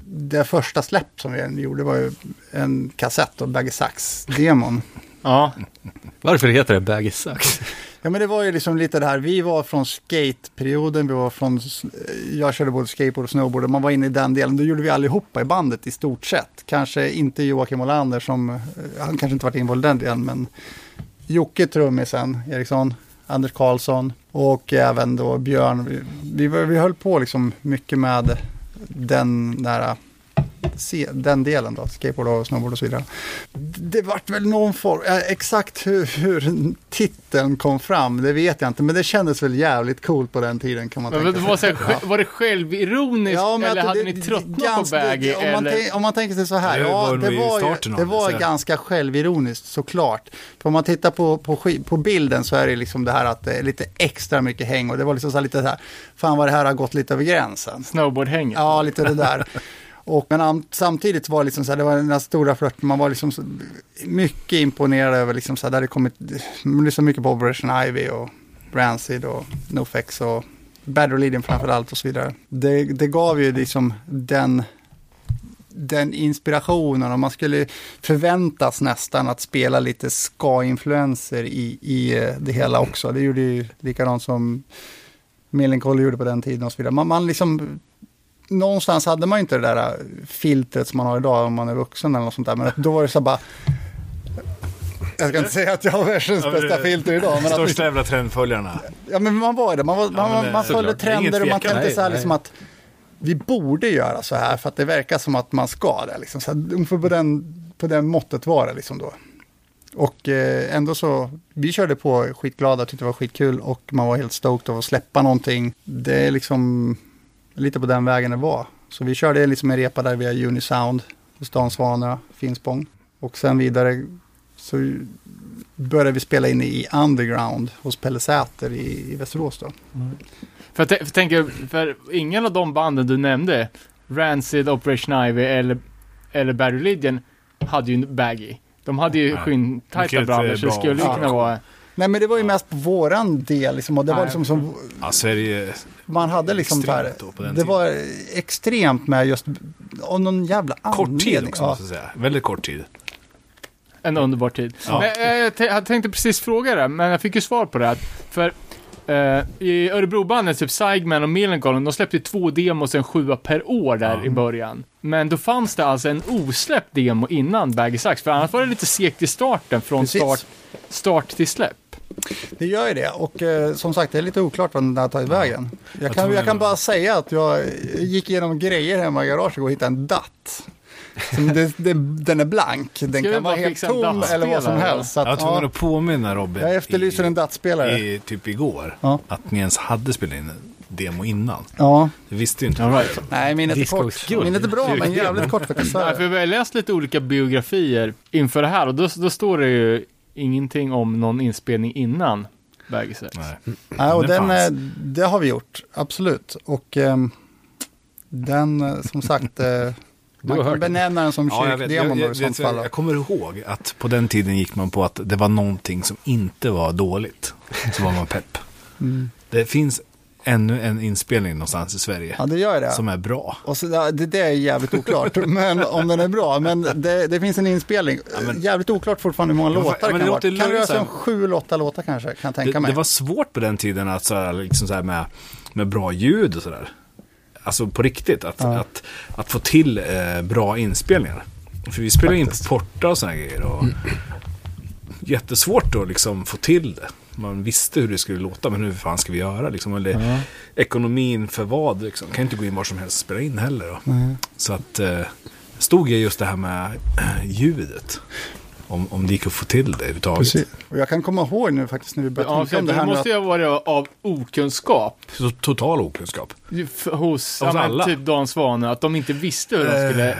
det första släpp som vi gjorde var ju en kassett och Baggy Sax-demon. Ja, Varför heter det Baggy Sax? Ja men det var ju liksom lite det här, vi var från skateperioden, vi var från, eh, jag körde både skateboard och snowboard, och man var inne i den delen, då gjorde vi allihopa i bandet i stort sett. Kanske inte Joakim Olander som, eh, han kanske inte varit involverad i den delen, men Jocke trummisen, Eriksson, Anders Karlsson och även då Björn. Vi, vi, vi höll på liksom mycket med den där se, den delen då, skateboard och snowboard och så vidare. Det vart väl någon form, eh, exakt hur, hur titeln kom fram, det vet jag inte, men det kändes väl jävligt coolt på den tiden kan man Men tänka det var, här, Ja. var det självironiskt Ja, men eller att hade det- ni tröttnat på baggy? om, man tänk, om man tänker sig så här, Det ja, var det var, ju, det det, var så- ganska självironiskt såklart. För om man tittar på, på, på bilden så är det liksom det här att det är lite extra mycket häng och det var liksom så här lite så här, fan vad det här har gått lite över gränsen. Snowboardhänget? Ja, lite det där. Och, men samtidigt var det liksom så här, det var den här stora flörten, man var liksom så, mycket imponerad över liksom så här, där det kommit, man lyssnade mycket på Operation Ivy och Rancid och Nofex och Bad Religion framförallt och så vidare. Det, det gav ju liksom den, den inspirationen och man skulle förväntas nästan att spela lite ska-influenser i, i eh, det hela också. Det gjorde ju likadant som Millencolin gjorde på den tiden och så vidare. Man, man liksom, någonstans hade man inte det där äh, filtret som man har idag om man är vuxen eller något sånt där. Men då var det så bara, jag ska inte säga att jag har världens Ja, bästa det- filter idag. Men att, Största jävla trendföljarna. ja men man var det, man, var, man, men det- man följde trender och man tänkte Nej, så här nej. liksom att vi borde göra så här för att det verkar som att man ska det. Liksom. Så här, ungefär på, den, på den måttet var det liksom då. Och eh, ändå så, vi körde på skitglada, tyckte det var skitkul och man var helt stoked av att släppa någonting. Det är liksom lite på den vägen det var. Så vi körde liksom en repa där via Unisound hos Dan Svanö, Finspång. Och sen vidare så började vi spela in i Underground hos Pelle Säter i, i Västerås då. För jag tän- för tänker, för ingen av de banden du nämnde, Rancid, Operation Ivy eller, eller Bad Religion, hade ju en baggy. De hade ju skinntajta brallor, så det bra skulle ju kunna vara... Nej men det var ju mest på våran del liksom, och det var Nej. liksom som Ja, Sverige, man hade liksom så här, det var extremt med just av någon jävla kort tid anledning. också Ja. måste jag säga. Väldigt kort tid. En underbar tid. Ja. Men, eh, jag jag tänkte precis fråga det, men jag fick ju svar på det. här. För eh, i Örebrobandet, typ Seigman och Millencolin, de släppte två demos, en sjua per år där Ja. i början. Men då fanns det alltså en osläppt demo innan Baggy Sax, för annars var det lite segt i starten, från Precis. start, start till släpp. Det gör ju det och eh, som sagt det är lite oklart vad den har tagit vägen. Jag Jag kan, jag kan bara säga att jag gick igenom grejer hemma i garaget och hittade en datt. Det, det, den är blank, den kan vara helt tom eller vad som helst. Att, Jag var tvungen att påminna Robin. jag efterlyser i, en dattspelare. i, typ igår. Ja. Att ni ens hade spelat in en demo innan. Ja, Det visste ju inte. All right. nej minnet är kort. Minnet är bra men jävligt kort faktiskt. Nej, för vi har läst lite olika biografier inför det här och då, då står det ju ingenting om någon inspelning innan Sax. Nej. Nej, och Det den, fanns. eh, det har vi gjort, absolut. Och ehm, den, eh, som sagt, eh, man kan hört den. benämna den som Ja, jag, vet, jag, kyrkdemon i sånt fall. jag kommer ihåg att på den tiden gick man på att det var någonting som inte var dåligt. Så var man pepp. Mm. Det finns ännu en inspelning någonstans i Sverige Ja, det gör det. som är bra. Och så, ja, det, det är jävligt oklart, men om den är bra. Men det, det finns en inspelning. men- jävligt oklart fortfarande hur många Ja, låtar men det kan vara. Kan det röra sig om sju eller åtta låtar kanske, kan jag tänka Det, mig. det var svårt på den tiden att så här, liksom så här med, med bra ljud och sådär. Alltså på riktigt, att, Ja. att, att få till eh, bra inspelningar. För vi spelade in på Porta och sådana grejer. Och Jättesvårt att liksom få till det. Man visste hur det skulle låta, men hur fan ska vi göra? Liksom? Eller, Ekonomin för vad? Liksom. Kan inte gå in var som helst och spela in heller. Då. Så att eh, stod jag just det här med eh, ljudet. Om, om det gick att få till det överhuvudtaget. Precis. Och jag kan komma ihåg nu faktiskt när vi började Ja, tänka om det det här nu. måste Att, ju ha varit av okunskap Så total okunskap. f- hos, ja, Hos alla. typ Dan Svane, att de inte visste hur de skulle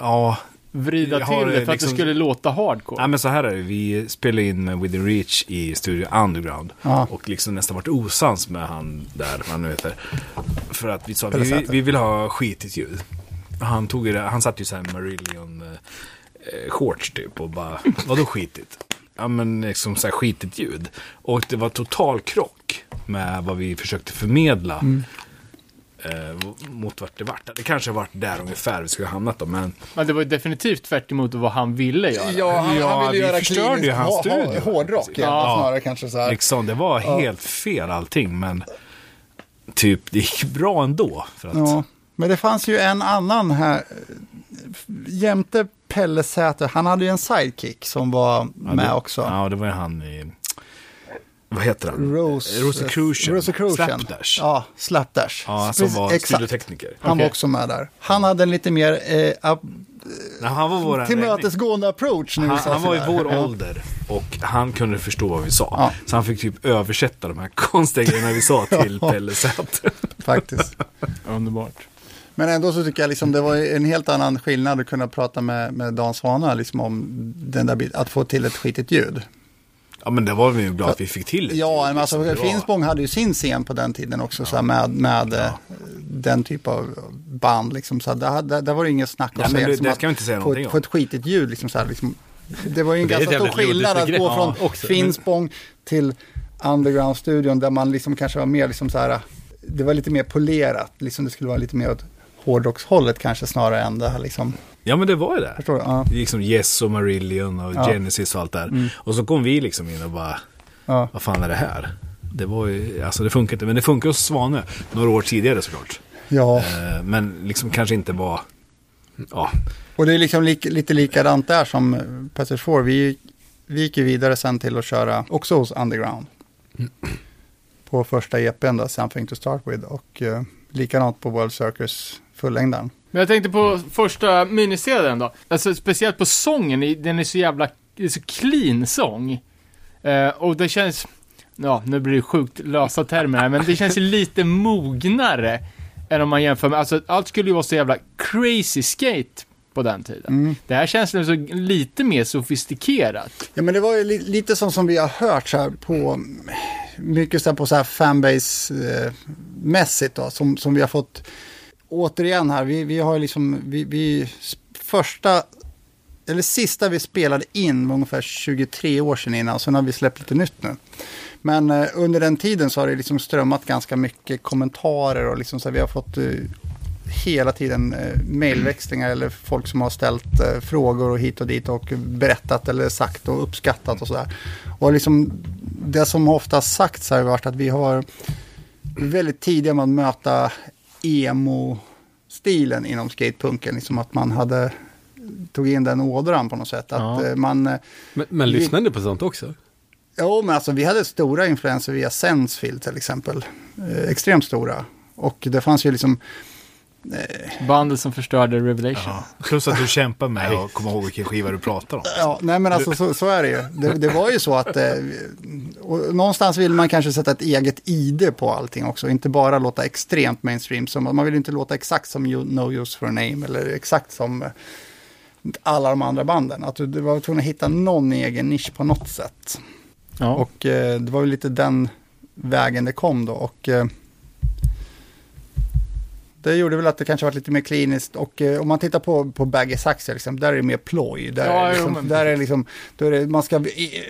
Ja, vrida till det för att liksom- det skulle låta hardcore. Nej men så här är det, vi spelade in med Within Reach i Studio Underground. Ja. Och liksom nästan varit osams med han där, vad han nu heter. För att vi sa, vi, vi vill ha skitigt ljud. Han tog det, han satt ju såhär Marillion eh, shorts typ och bara, vadå skitigt? Ja men liksom såhär skitigt ljud. Och det var total krock med vad vi försökte förmedla. Mm. Eh, mot vart det vart. Det kanske varit där ungefär vi skulle ha hamnat då, men Men det var ju definitivt tvärt emot vad han ville göra. ja, han, Ja, han ville vi göra förstörde ju hans ha- ha- studio. Hårdrock Ja. ja. snarare kanske så här. Liksom, det var helt fel allting, men typ det gick bra ändå. För att, Ja, men det fanns ju en annan här. Jämte Pelle Säter, han hade ju en sidekick som var Ja, med det, också. Ja, det var ju han i... vad heter han? Rose, Rosicrucian. Rosicrucian. Slapdash. Ja, Slapdash. Ja, som var exakt. studiotekniker. Han var också med där. Han hade en lite mer eh, Nej, han var vår tillmötesgående approach. När vi Han, sa han var i vår ålder och han kunde förstå vad vi sa. Ja. Så han fick typ översätta de här konstiga grejerna vi sa till Pelle Zätt. Faktiskt. Underbart. Men ändå så tycker jag liksom det var en helt annan skillnad att kunna prata med, med Dan Svana liksom om den där biten, att få till ett skitigt ljud. Ja men det var vi ju glada att vi fick till det. Ja, men alltså det Finspång hade ju sin scen på den tiden också så här, med, med eh, den typ av band liksom. Så där, där, där var det inget snack Ja, om det- liksom det att någonting ett- få ett skitigt ljud liksom så här, liksom. Det var ju en ganska stor skillnad att gå från Ja, också. Finspång till Underground-studion där man liksom kanske var mer liksom så här, det var lite mer polerat, liksom det skulle vara lite mer åt hårdrockshållet kanske snarare än det här liksom. Ja men det var ju det. Förstår du? Ja. Det gick som Yes och Marillion och Ja. Genesis och allt där. Och så kom vi liksom in och bara, Ja. vad fan är det här? Det var ju, alltså det funkar inte. Men det funkar hos Svanö. Några år tidigare såklart. ja, Eh, Men liksom kanske inte var, ja. och det är liksom lik, lite likadant där som Passage 4. Vi, vi gick ju vidare sen till att köra också hos Underground. På första EPn då, Something to Start With. Och eh, likadant på World Circus fullängdaren. Men jag tänkte på första miniserien då. Alltså speciellt på sången, den är så jävla, det är så clean sång. Eh, och det känns, ja nu blir det sjukt lösa termer här, men det känns lite mognare än om man jämför med, alltså allt skulle ju vara så jävla crazy skate på den tiden. Mm. Det här känns så lite mer sofistikerat. Ja men det var ju li, lite som, som vi har hört så här på, mycket så här på så här fanbase-mässigt då, som, som vi har fått, återigen här, vi, vi har ju liksom, vi, vi första, eller sista vi spelade in var ungefär 23 år sedan innan, sen har vi släppt lite nytt nu. Men eh, under den tiden så har det liksom strömmat ganska mycket kommentarer och liksom så här, vi har fått eh, hela tiden eh, mejlväxlingar eller folk som har ställt eh, frågor och hit och dit och berättat eller sagt och uppskattat och sådär. Och liksom det som ofta sagts har varit att vi har väldigt tidiga med att möta emo-stilen inom skatepunken. Liksom att man hade tog in den ådran på något sätt. Att Ja. eh, man, eh, Men, men lyssnade på sånt också? Jo, men alltså vi hade stora influenser via Sensefield till exempel. Eh, extremt stora. Och det fanns ju liksom, Bandet som förstörde Revelation. Plus att du kämpar med att komma ihåg vilken skiva du pratar om. ja, nej men alltså så, så är det ju. Det, det var ju så att, eh, någonstans vill man kanske sätta ett eget ID på allting också. Inte bara låta extremt mainstream. Som, man vill inte låta exakt som You- No Use for a Name eller exakt som alla de andra banden. Att du, du var tvungen att hitta någon egen nisch på något sätt. Ja. Och eh, det var ju lite den vägen det kom då. Och eh, det gjorde väl att det kanske var lite mer kliniskt. Och eh, om man tittar på, på Baggy Sax exempel, där är det mer ploj. Där Ja, är det jo, liksom, men där är det liksom, då är det, man ska, i,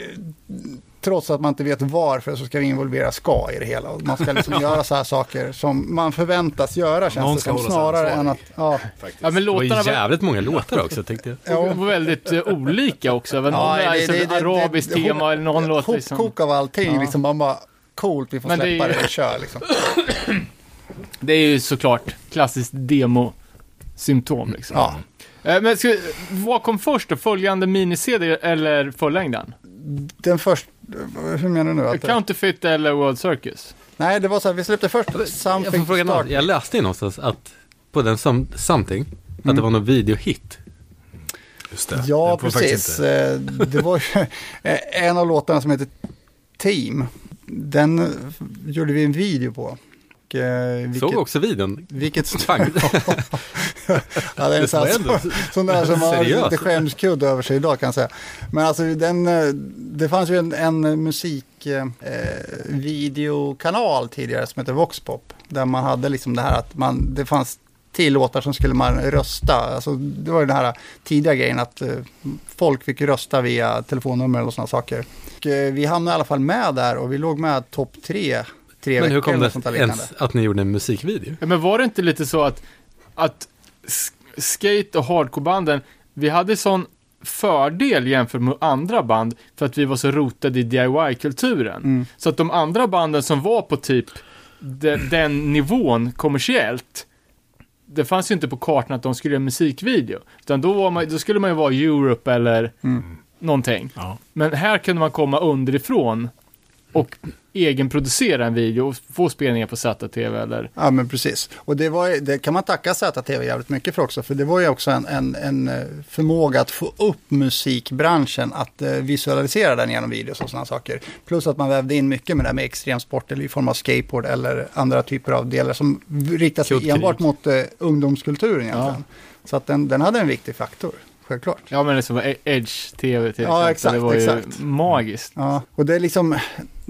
trots att man inte vet varför så ska vi involvera ska i det hela. Och man ska liksom göra så här saker som man förväntas göra känns Någon det som. Snarare än att, ja. ja, men Det var låtarna ju var, jävligt många låtar också tänkte jag. de var väldigt eh, olika också. Även Ja, någon är det- liksom det- det- arabiskt det- tema eller någon låt liksom. Hopkok av allting, Ja. liksom man bara coolt, vi får Men det är släppa ju- det och kör liksom. Det är ju såklart klassiskt demo-symptom liksom. Ja. Eh, Men ska, vad kom först då? Följande miniserie eller fullängden? Den första, hur menar du nu? Att, Counterfeit eller World Circus? nej, det var så här, vi släppte först Jag Something får fråga to Start. Jag läste ju någonstans att på den som, Something, att det var någon videohit. Just det. Ja, precis. Eh, Det var en av låtarna som heter Team. Den gjorde vi en video på. Och, eh, vilket, Såg också videon. vilket Fan. ja, det är Det sån, där som har lite skämskudd över sig idag kan jag säga. Men alltså den, eh, det fanns ju en, en musik eh, videokanal tidigare som heter Voxpop. Där man hade liksom det här att man, det fanns tio låtar som skulle man rösta. Alltså, det var ju den här tidiga grejen att eh, folk fick rösta via telefonnummer och sådana saker. Och, eh, vi hamnade i alla fall med där och vi låg med topp tre. Tre Men hur veckor kom eller det sånt där liknande. ens att ni gjorde en musikvideo? Ja, men var det inte lite så att, att skate och hardcorebanden, vi hade sån fördel jämfört med andra band för att vi var så rotade i DIY-kulturen. Mm. Så att de andra banden som var på typ de, den nivån kommersiellt, det fanns ju inte på kartan att de skulle göra musikvideo. Utan då, var man, då skulle man ju vara Europe eller Mm. någonting. Ja. Men här kunde man komma underifrån och egenproducera en video och få spelningar på ZTV eller... Ja, men precis. Och det, var, det kan man tacka ZTV jävligt mycket för också. För det var ju också en, en, en eh, förmåga att få upp musikbranschen, att eh, visualisera den genom videos och sådana saker. Plus att man vävde in mycket med det här med extremsport eller i form av skateboard eller andra typer av delar som riktar sig enbart mot eh, ungdomskulturen egentligen. Så att den, den hade en viktig faktor, självklart. Ja men det som var Edge TV till Ja, exempel. exakt, det var ju exakt. magiskt. Ja, och det är liksom,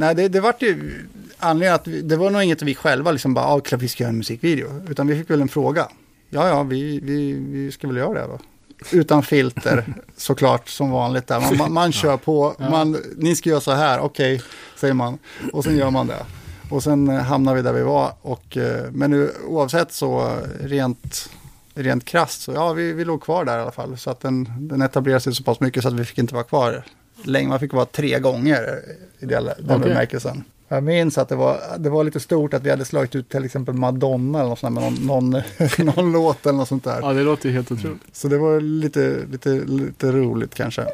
nej det, det vart ju anledningen att det var nog inget vi själva liksom bara, ja klart vi ska göra en musikvideo. Utan vi fick väl en fråga. Ja, ja, vi, vi, vi ska väl göra det då. Utan filter, såklart som vanligt där. Man, man, man kör på, man, ni ska göra så här, okej, säger man. Och sen gör man det. Och sen eh, hamnar vi där vi var. Och, eh, men nu, oavsett så eh, rent, rent krasst så ja, vi, vi låg kvar där i alla fall. Så att den, den etablerade sig så pass mycket så att vi fick inte vara kvar länge. Man fick vara tre gånger i den, Okej. bemärkelsen. Jag minns att det var, det var lite stort att vi hade slagit ut till exempel Madonna eller något sånt med någon, någon, någon låt eller något sånt där. Ja det låter ju helt otroligt. Så det var lite, lite, lite roligt kanske.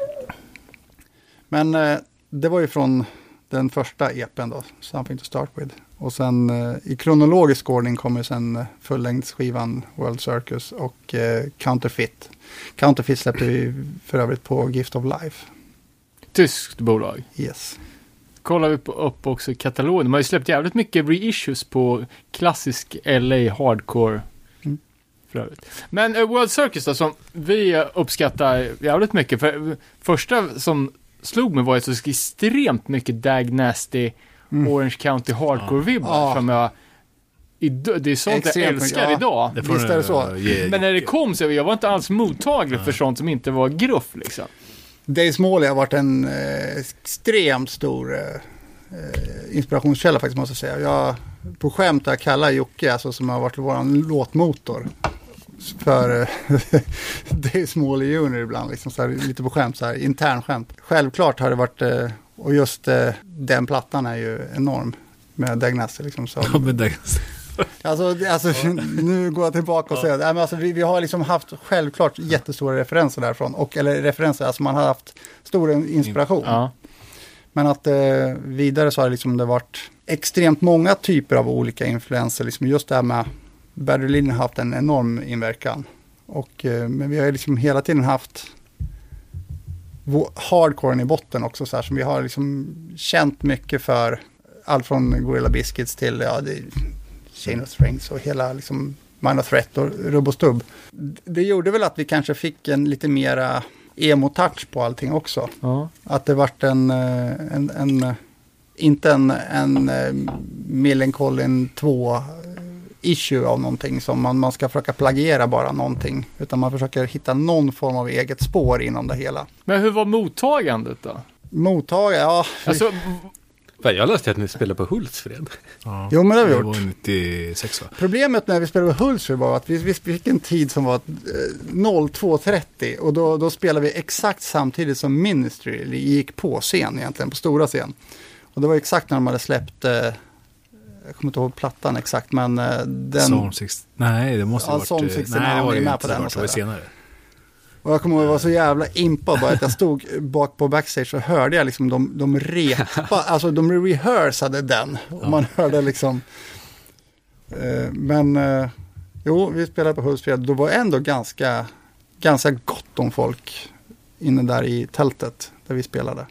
Men eh, det var ju från den första EPen då, Something to start with. Och sen eh, i kronologisk ordning kommer sen eh, fullängdsskivan World Circus och eh, Counterfeit. Counterfeit släppte vi för övrigt på Gift of Life. Tyskt bolag. Yes. Kollar vi på, upp också katalogen. De har ju släppt jävligt mycket reissues på klassisk LA hardcore. Mm. För övrigt. Men eh, World Circus då, som vi uppskattar jävligt mycket. För eh, första som slog mig var ju så extremt mycket Dag Nasty Orange County Hardcore-vibbar Mm. Ja. som jag... I, det är sånt jag Extremt mycket, älskar ja. idag. Det Visst är det så. eh, ge- Men när det kom så jag var inte alls mottaglig för sånt som inte var gruff liksom. Dave Smalley har varit en eh, extremt stor eh, eh, inspirationskälla faktiskt måste jag säga. Jag, på skämt har jag kallat Jocke, alltså, som har varit vår låtmotor, för eh, Dave Smalley Junior ibland, liksom, så här, lite på skämt, så här, intern skämt. Självklart har det varit, eh, och just eh, den plattan är ju enorm med Dagnasse. Liksom, som, Ja, med Dagnasse. Alltså, alltså nu går jag tillbaka och säger, nej, men alltså, vi, vi har liksom haft självklart jättestora referenser därifrån. Och, eller referenser, alltså man har haft stor inspiration. Ja. Men att eh, vidare så har det liksom det varit extremt många typer av olika influenser. Liksom just det här med Berlin har haft en enorm inverkan. Och, eh, men vi har liksom hela tiden haft hardcoren i botten också. Så här, som vi har liksom känt mycket för. Allt från Gorilla Biscuits till ja, det, Chain of Strings och hela liksom Minor Threat och Rubb och Stubb. Det gjorde väl att vi kanske fick en lite mera emo-touch på allting också. ja. Att det vart en, eh, en, en inte en, en eh, Millencolin 2 issue av någonting som man, man ska försöka plagiera bara någonting. Utan man försöker hitta någon form av eget spår inom det hela. Men hur var mottagandet då? Mottagare, ja. Alltså, Fan, Jag läste att ni spelar på Hultsfred. ja. Jo, men det har vi Det gjort. var 96 va? Problemet när vi spelade Hultsfred var att vi, vi fick en tid som var eh, 02.30 och då, då spelade vi exakt samtidigt som Ministry gick på scen egentligen, på stora scen. Och det var exakt när de hade släppt, eh, jag kommer inte ihåg plattan exakt, men eh, den... Psalm 60. Nej, det måste Ja, ha Psalm varit... eh, 69 nej, det var det med inte på den, Det var senare. Och jag kommer ihåg, jag var så jävla impad bara att jag stod bak på backstage och hörde jag liksom de, de repa, alltså de rehearsade den. Och man hörde liksom, eh, men eh, jo, vi spelade på Hultsfred, då var ändå ganska, ganska gott om folk inne där i tältet där vi spelade.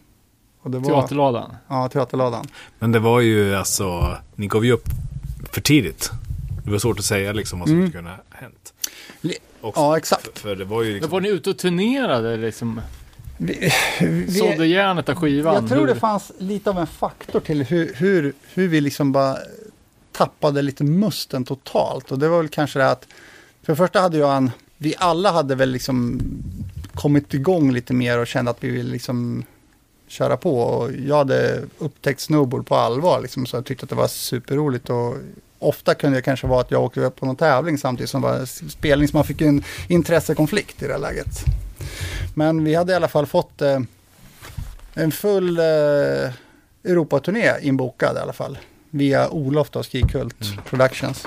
Och det var, teaterladan. Ja, teaterladan. Men det var ju alltså, ni gav ju upp för tidigt. Det var svårt att säga liksom vad som Mm. skulle ha hänt. Också. Ja, exakt. För, för det var ju Men liksom... var ni ute och turnerade liksom? Vi, vi, Sålde järnet av skivan? Jag tror det Hur- fanns lite av en faktor till hur, hur, hur vi liksom bara tappade lite musten totalt. Och det var väl kanske det att, för det första hade jag en, vi alla hade väl liksom kommit igång lite mer och kände att vi ville liksom köra på. Och jag hade upptäckt snowboard på allvar liksom, så jag tyckte att det var superroligt. Och ofta kunde det kanske vara att jag åkte på någon tävling samtidigt som var en spelning, så man fick en intressekonflikt i det här läget. Men vi hade i alla fall fått eh, en full eh, Europaturné inbokad i alla fall. Via Olof då, Skikult Productions.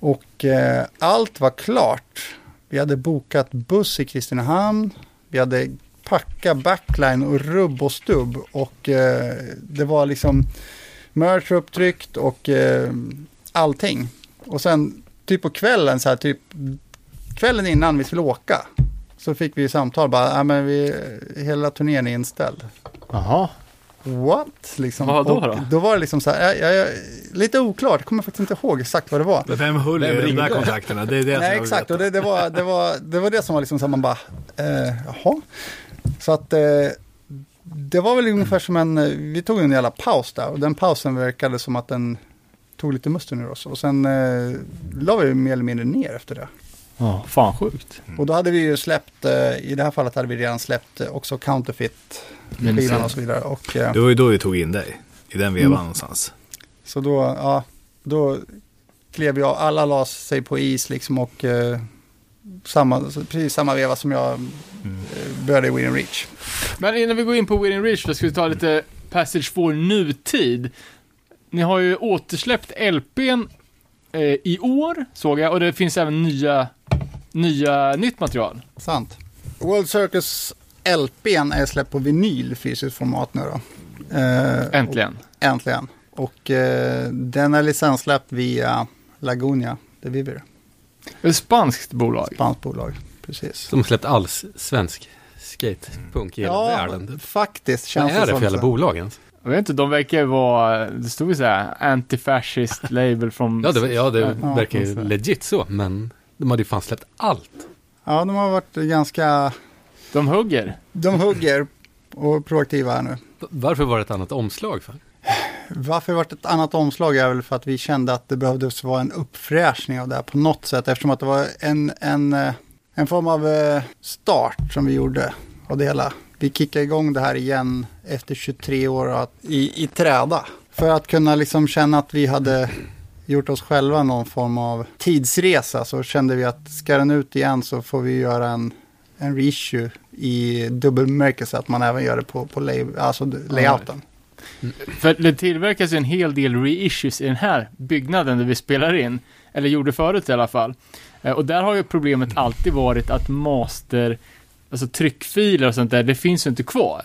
Och eh, allt var klart. Vi hade bokat buss i Kristinehamn. Vi hade packa backline och rubb och stubb. Och eh, det var liksom merch upptryckt och eh, allting. Och sen typ på kvällen så här typ kvällen innan vi skulle åka. Så fick vi samtal bara, ja men vi, hela turnén är inställd. Jaha. What? Liksom. Vad då då? Då var det liksom så här, jag, jag, jag, lite oklart, jag kommer faktiskt inte ihåg exakt vad det var. Men Vem höll i Vem de där kontakterna? Det är det Nej, exakt. Och det, det, var, det, var, det var det som var liksom så här, man bara, eh, jaha. Så att eh, det var väl ungefär som en, eh, vi tog en jävla paus där och den pausen verkade som att den tog lite musten ur oss. Och sen eh, la vi mer eller mindre ner efter det. Ja, fan sjukt. Och då hade vi ju släppt, eh, i det här fallet hade vi redan släppt eh, också Counterfeit skivan och så vidare. Och, eh, Det var ju då vi tog in dig. I den vevan Mm. någonstans. Så då, ja, då klev jag, alla la sig på is liksom och eh, samma, precis samma veva som jag började i Win Reach. Men innan vi går in på Winning Reach, då ska vi ta lite Passage for nutid. Ni har ju återsläppt LPn eh, i år, såg jag, och det finns även nya, nya nytt material. Sant. World Circus LPn är släppt på vinyl fysiskt format nu då. Eh, Äntligen. Och, äntligen. Och eh, den är licenssläppt via Lagunia, det Vivir, Det är ett spanskt bolag. spanskt bolag. Precis. Som har släppt all svensk skatepunk i hela Ja, världen. faktiskt Vad känns är det för jävla bolag ens? Jag vet inte, de verkar vara, det stod ju såhär, antifascist label från... Ja, det, ja, det Ja, verkar ju legit så, men de hade ju fan släppt allt. Ja, de har varit ganska, De hugger. de hugger och proaktiva här nu. Varför var det ett annat omslag för? Varför det varit ett annat omslag är väl för att vi kände att det behövdes vara en uppfräschning av det här på något sätt eftersom att det var en, en, eh, en form av eh, start som vi gjorde av det hela. Vi kickade igång det här igen efter 23 år i, i träda. För att kunna liksom känna att vi hade gjort oss själva någon form av tidsresa så kände vi att ska den ut igen så får vi göra en, en reissue i dubbelmärkelse att man även gör det på, på lay, alltså layouten. För det tillverkas ju en hel del reissues i den här byggnaden där vi spelar in. Eller gjorde förut i alla fall. Eh, Och där har ju problemet alltid varit att master, alltså tryckfiler och sånt där, det finns ju inte kvar.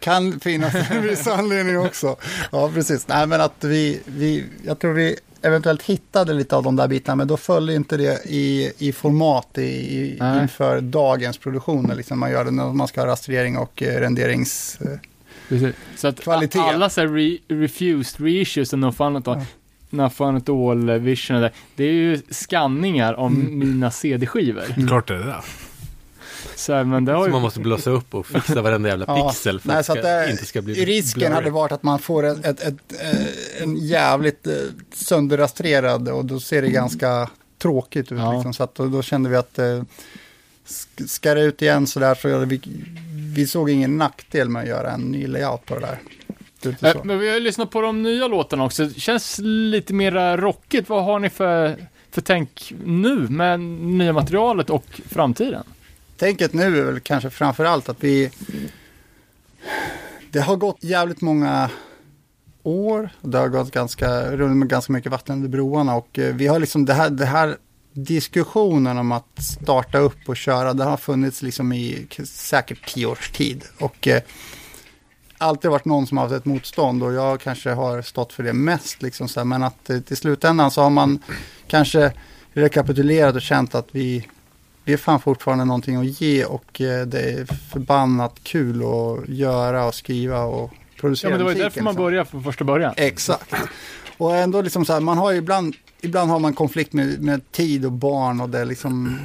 Kan finnas en viss anledning också. Ja, precis. Nej, men att vi, vi, jag tror vi eventuellt hittade lite av de där bitarna, men då följde inte det i, i format i, i, inför dagens produktioner. Liksom man gör det när man ska ha rastrering och eh, renderings... Eh, Precis. Så att Kvalitet. alla så här re, refused reissues och no fun at no fun all eh, vision och det, det är ju skanningar av Mm. mina CD-skivor. Klart det är det. Så här, men det har Så ju... man måste blåsa upp och fixa varenda jävla Ja, pixel för nej, att så det att ska, det, inte ska bli risken blurry. hade varit att man får ett, ett, ett, eh, en jävligt eh, sönderrastrerad och då ser det ganska tråkigt ut. Ja. Liksom, så att då, då kände vi att sk- ska det ut igen så där så vi, vi såg ingen nackdel med att göra en ny layout på det där. Så. Men vi har ju lyssnat på de nya låtarna också. Det känns lite mera rockigt. Vad har ni för, för tänk nu med nya materialet och framtiden? Tänket nu är väl kanske framför allt att vi... Det har gått jävligt många år. och Det har gått ganska, runt med ganska mycket vatten under broarna och eh, vi har liksom det här, det här diskussionen om att starta upp och köra, det har funnits liksom i säkert tio års tid. Och eh, alltid varit någon som har haft ett motstånd och jag kanske har stått för det mest. Liksom så här, men att eh, till slutändan så har man kanske rekapitulerat och känt att vi, vi är fan fortfarande någonting att ge och eh, det är förbannat kul att göra och skriva och Ja, producera men det var ju därför man började från första början. Exakt. Och ändå liksom så här, man har ju ibland, ibland har man konflikt med, med tid och barn och det är liksom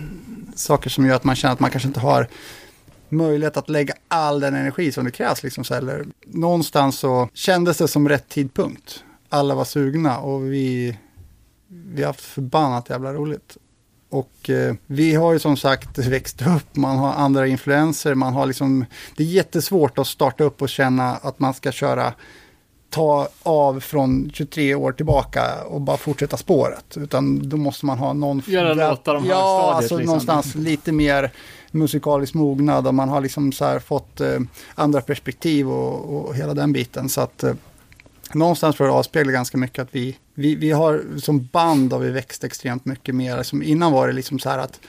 saker som gör att man känner att man kanske inte har möjlighet att lägga all den energi som det krävs. Liksom så här, någonstans så kändes det som rätt tidpunkt. Alla var sugna och vi, vi har haft förbannat jävla roligt. Och eh, vi har ju som sagt växt upp, man har andra influenser, man har liksom, det är jättesvårt att starta upp och känna att man ska köra ta av från 23 år tillbaka och bara fortsätta spåret. Utan då måste man ha någon... Göra låtar om Ja, alltså liksom. någonstans lite mer musikalisk mognad och man har liksom så här fått eh, andra perspektiv och, och hela den biten. Så att eh, någonstans tror jag det avspeglar ganska mycket att vi, vi, vi har som band har vi växt extremt mycket mer. Som innan var det liksom så här att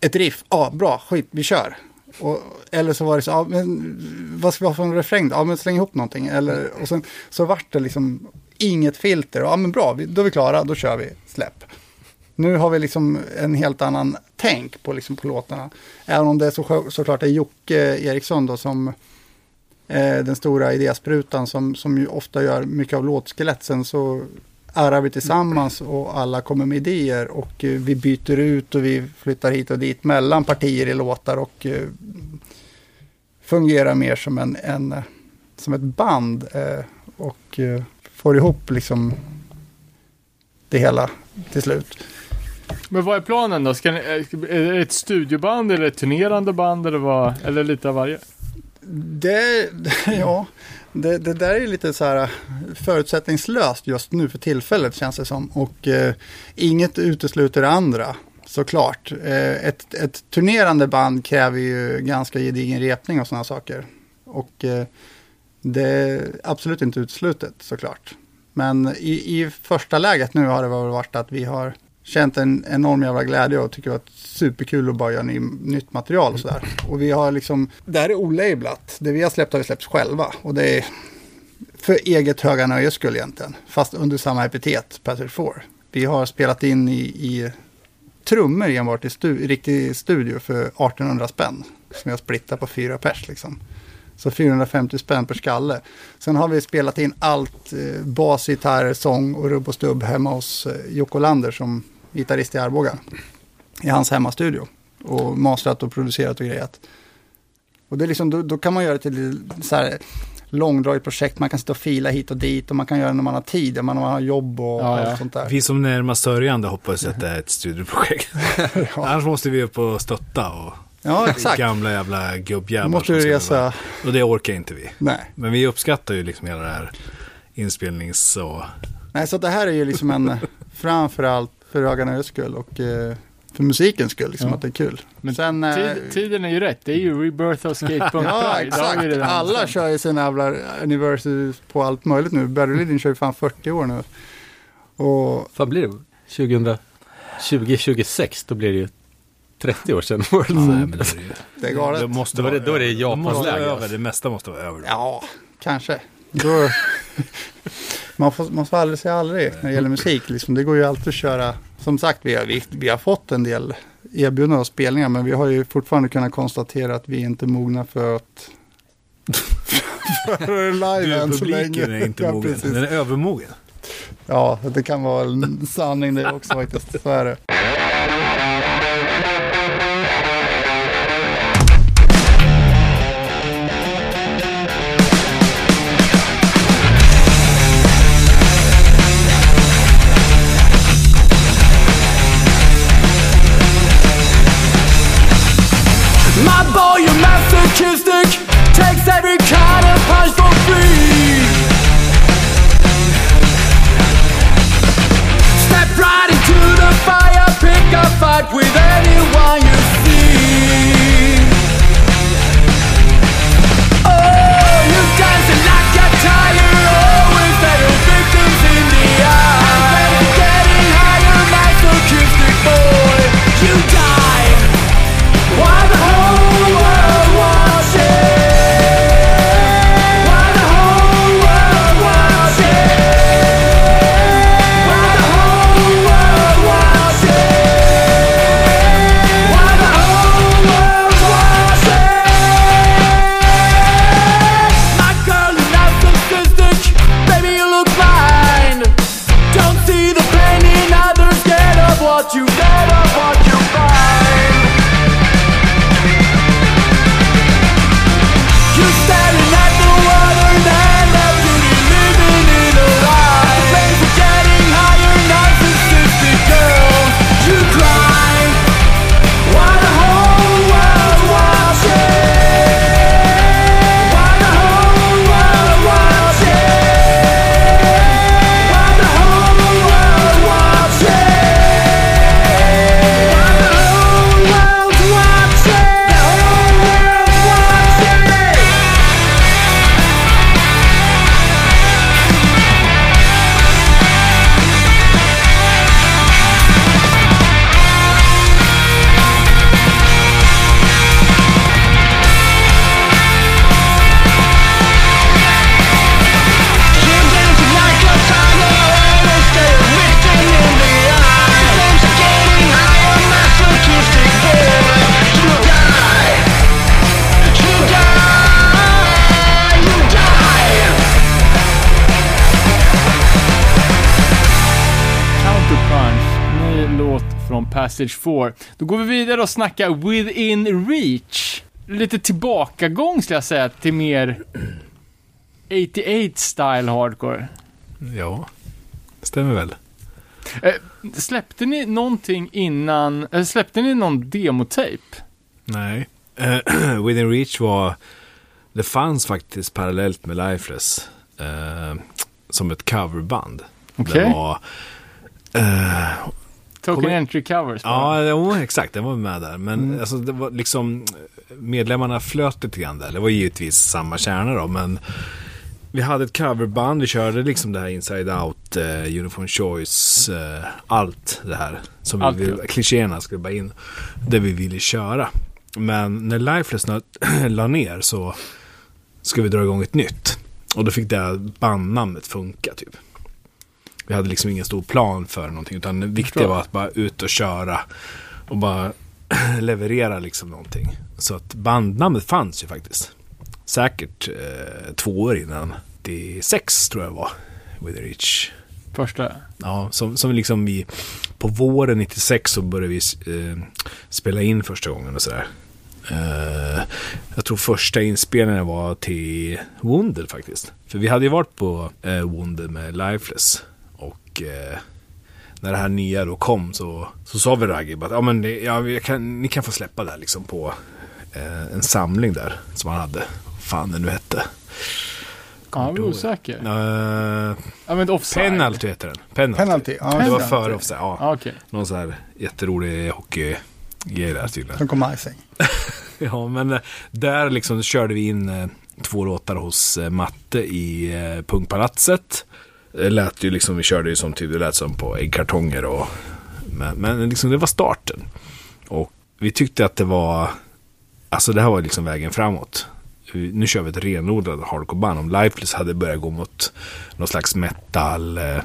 ett riff, ja bra, skit, vi kör. Och, eller så var det så, ja, men vad ska vi ha för en refräng då? Ja, men släng ihop någonting. Eller, och sen så vart det liksom inget filter. Ja, men bra, då är vi klara, då kör vi, släpp. Nu har vi liksom en helt annan tänk på, liksom, på låtarna. Även om det är så, såklart är Jocke Eriksson då som eh, den stora idésprutan som, som ju ofta gör mycket av låtskeletten så arrar vi tillsammans och alla kommer med idéer och eh, vi byter ut och vi flyttar hit och dit mellan partier i låtar och eh, fungerar mer som, en, en, eh, som ett band eh, och eh, får ihop liksom det hela till slut. Men vad är planen då? Ska ni, är det ett studioband eller ett turnerande band eller vad? Eller lite av varje? Det, ja, det, det där är lite så här förutsättningslöst just nu för tillfället känns det som. Och eh, inget utesluter det andra såklart. Eh, ett, ett turnerande band kräver ju ganska gedigen repning och sådana saker. Och eh, det är absolut inte uteslutet såklart. Men i, i första läget nu har det väl varit att vi har känt en enorm jävla glädje och tycker att det är superkul att bara göra ny, nytt material och sådär. Och vi har liksom, det här är olablat. Det vi har släppt har vi släppt själva. Och det är för eget höga nöjes skull egentligen. Fast under samma epitet, Patrick Four. Vi har spelat in i, i trummor enbart i stu, riktig studio för 1800 spänn. Som jag splittar på fyra pers liksom. Så 450 spänn per skalle. Sen har vi spelat in allt, eh, bas, gitarr, sång och rubb och stubb hemma hos eh, Jocke Lander som gitarrist i Arboga. I hans hemmastudio. Och mastrat och producerat och grejat. Och det är liksom, då, då kan man göra det till så här långdraget projekt. Man kan sitta och fila hit och dit och man kan göra det när man har tid, när man har jobb och Ja, ja. allt sånt där. Vi som närmast sörjande hoppas att det är ett studieprojekt. Annars måste vi upp och stötta och Ja, exakt. gamla jävla gubbjävlar. måste du resa, Och det orkar inte vi. nej. Men vi uppskattar ju liksom hela det här inspelnings och... Nej, så det här är ju liksom en, framförallt för nöjes skull och eh, för musikens skull, liksom Ja. att det är kul. Men Sen, eh, Tid, tiden är ju rätt. Det är ju Rebirth of Skatepunk Ja, exakt. Alla kör ju sina jävla anniversary på allt möjligt nu. Berlin kör ju fan 40 år nu. Och Vad blir det? 2000, 2026, då blir det ju 30 år sedan World Nej, Cup. men det är ju... det är galet. Det måste Då är det- vara då är det. Japans måste vara läge, över. alltså. Det mesta måste vara över. Ja, kanske. Då, man, får, man får aldrig säga aldrig när det gäller musik. Liksom. Det går ju alltid att köra. Som sagt, vi har, vi, vi har fått en del erbjudanden och spelningar. Men vi har ju fortfarande kunnat konstatera att vi inte är mogna för att för live än så publiken länge. är inte ja, mogen. Den är övermogen. Ja, det kan vara en sanning det också faktiskt. Så är det. Passage 4. Då går vi vidare och snackar Within Reach. Lite tillbakagång skulle jag säga till mer 88 style hardcore. Ja, stämmer väl. Eh, släppte ni någonting innan, eller släppte ni någon demotape? Nej. Eh, Within Reach var... Det fanns faktiskt parallellt med Lifeless. eh, som ett coverband. Okej. Det var... Token Kommer- Entry Covers? ja, jo, exakt. Den var med där. Men alltså, det var liksom... Medlemmarna flöt lite grann där. Det var givetvis samma kärna då, men... Vi hade ett coverband, vi körde liksom det här Inside Out, eh, Uniform Choice, eh, allt det här. Som Allt, vi vill, ja. klichéerna skulle bara in. Det vi ville köra. Men när Lifeless la ner så ska vi dra igång ett nytt. Och då fick det bandnamnet funka typ. Vi hade liksom ingen stor plan för någonting. Utan det viktiga var att bara ut och köra. Och bara leverera liksom någonting. Så att bandnamnet fanns ju faktiskt. Säkert eh, två år innan. Det är sex tror jag var. With Reach. Första. Ja, som, som liksom vi på våren 96 så började vi eh, spela in första gången och sådär. Eh, jag tror första inspelningen var till Wounded faktiskt. För vi hade ju varit på eh, Wounded med Lifeless. Och eh, när det här nya då kom så, så sa vi Ragib att ja, men det, ja, kan, ni kan få släppa det här liksom på eh, en samling där som han hade. Fan det nu hette. Ja, jag ihåg. osäker. Eh, Ja, men offside. Penalty heter den. Penalty. Penalty. Ja, Det var före offside. Ja. Ja, okej. Någon sån här jätterolig hockeygrej där tydligen. Som kom Icing. Ja, men eh, där liksom körde vi in eh, två låtar hos eh, Matte i Punkpalatset. Det lät ju liksom, vi körde ju som typ, det lät som på äggkartonger och men, men liksom det var starten. Och vi tyckte att det var, alltså det här var liksom vägen framåt. Nu kör vi ett renodlat hardcore-band. Om Lifeless hade börjat gå mot någon slags metal, eh,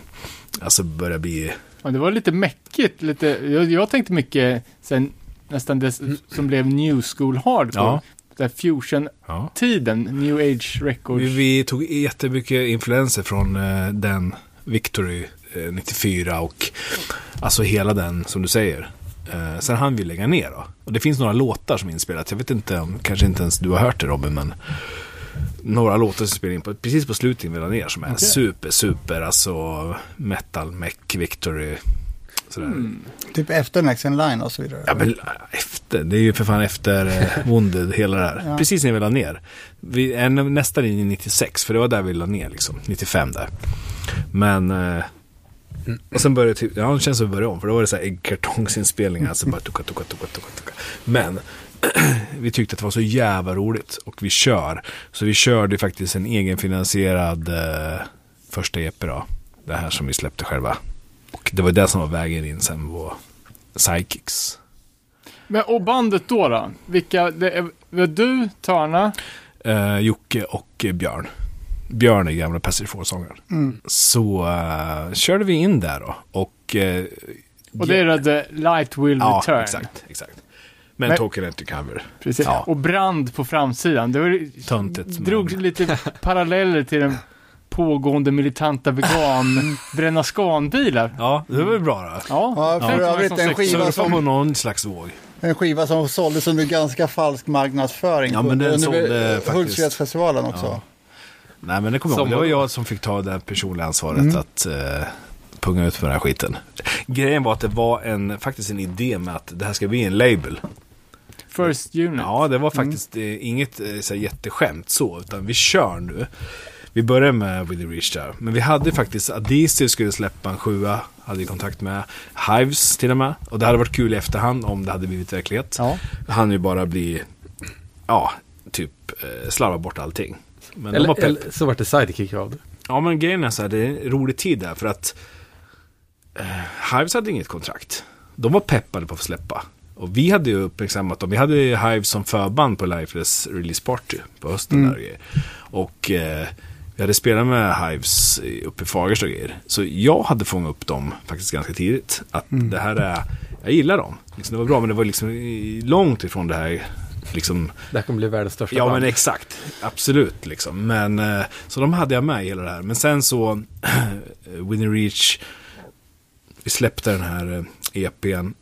alltså börja bli Ja, det var lite mäckigt, lite, jag, jag tänkte mycket sen nästan det som blev new school hardcore. Ja. Där fusion-tiden, Ja. new age records. Vi, vi tog jättemycket influenser från eh, den Victory eh, 94 och alltså hela den som du säger. Eh, sen hann vi lägga ner då. Och det finns några låtar som är inspelat. Jag vet inte om, kanske inte ens du har hört det Robin, men några låtar som spelar in på, precis på slutet vi la ner som är Okej. super, super, alltså metal, mech, Victory. Sådär. Typ efter Next in Line och så vidare. Ja, men efter. Det är ju för fan efter eh, Wounded, hela det här. Ja. Precis när vi la ner. Vi, är nä- nästan in i 96, för det var där vi la ner liksom. 95 där. Men... Eh, och sen började typ, ja det känns som att vi började om. För då var det så här äggkartongsinspelningar. Alltså bara tuka, tuka, tuka, tuka, tuka. Men vi tyckte att det var så jävla roligt. Och vi kör. Så vi körde faktiskt en egenfinansierad eh, första EP då. Det här som vi släppte själva. Och det var det som var vägen in sen på Psychics. Men, och bandet då då? Vilka, det är, var du, Törna, eh, Jocke och Björn. Björn är gamla Passage 4-sångaren. Mm. Så eh, körde vi in där då. Och, eh, och det är då The Light Will Ja, Return. exakt. exakt. Men, Men- Token Entry Cover. Precis. Ja. Och brand på framsidan. Det var, Töntigt drog namn. lite paralleller till den pågående militanta vegan bränna skan-bilar. Ja, det var väl bra då. Ja, Ja, för övrigt en sex- skiva som, någon slags våg. en skiva som såldes under ganska falsk marknadsföring. Ja, men den under sålde faktiskt- Hultsfredsfestivalen också. Ja. Nej, men det kommer jag ihåg. Det var jag som fick ta det personliga ansvaret Mm. att eh, punga ut för den här skiten. Grejen var att det var en, faktiskt en idé med att det här ska bli en label. First Unit. Ja, det var faktiskt eh, inget eh, så här, jätteskämt så, utan vi kör nu. Vi börjar med With the Reach där. Men vi hade faktiskt, Adisi skulle släppa en sjua, hade vi kontakt med. Hives till och med. Och det hade varit kul i efterhand om det hade blivit verklighet. Ja. Hann ju bara bli, ja, typ eh, slarva bort allting. Men Eller, var eller så vart det sidekick av det. Ja men grejen är så här, det är en rolig tid där för att eh, Hives hade inget kontrakt. De var peppade på att släppa. Och vi hade ju uppmärksammat dem. Vi hade ju Hives som förband på Lifeless Release Party på hösten där och grejer. Och eh, vi hade spelat med Hives uppe i Fagersta och grejer. Så jag hade fångat upp dem faktiskt ganska tidigt. Att det här är, jag gillar dem. Liksom, det var bra men det var liksom långt ifrån det här liksom Det här kommer bli världens största Ja band. men exakt, absolut liksom. Men, eh, så de hade jag med i hela det här. Men sen så, Winnie Reach, vi släppte den här eh, EPn.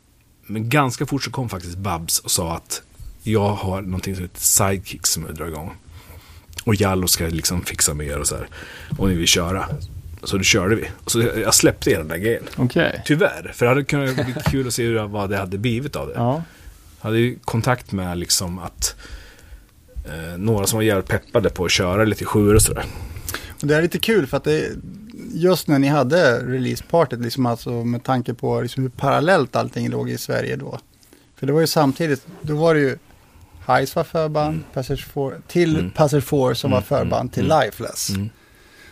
Men ganska fort så kom faktiskt Babs och sa att jag har någonting som heter Sidekick som jag drar igång. Och Jallo ska liksom fixa med er och så här. Och ni vill köra. Så då körde vi. Och så jag släppte hela den där grejen. Okej. Tyvärr, för det hade kunnat bli kul att se hur, vad det hade blivit av det. Ja. Jag hade ju kontakt med liksom att eh, några som var jävligt peppade på att köra lite sjuor och sådär. Det är lite kul för att det, just när ni hade releasepartyt, liksom alltså med tanke på liksom hur parallellt allting låg i Sverige då. För det var ju samtidigt, då var det ju Highs var förband, Passage 4, till Mm. Passage 4 som var Mm, förband till mm, Lifeless. mm.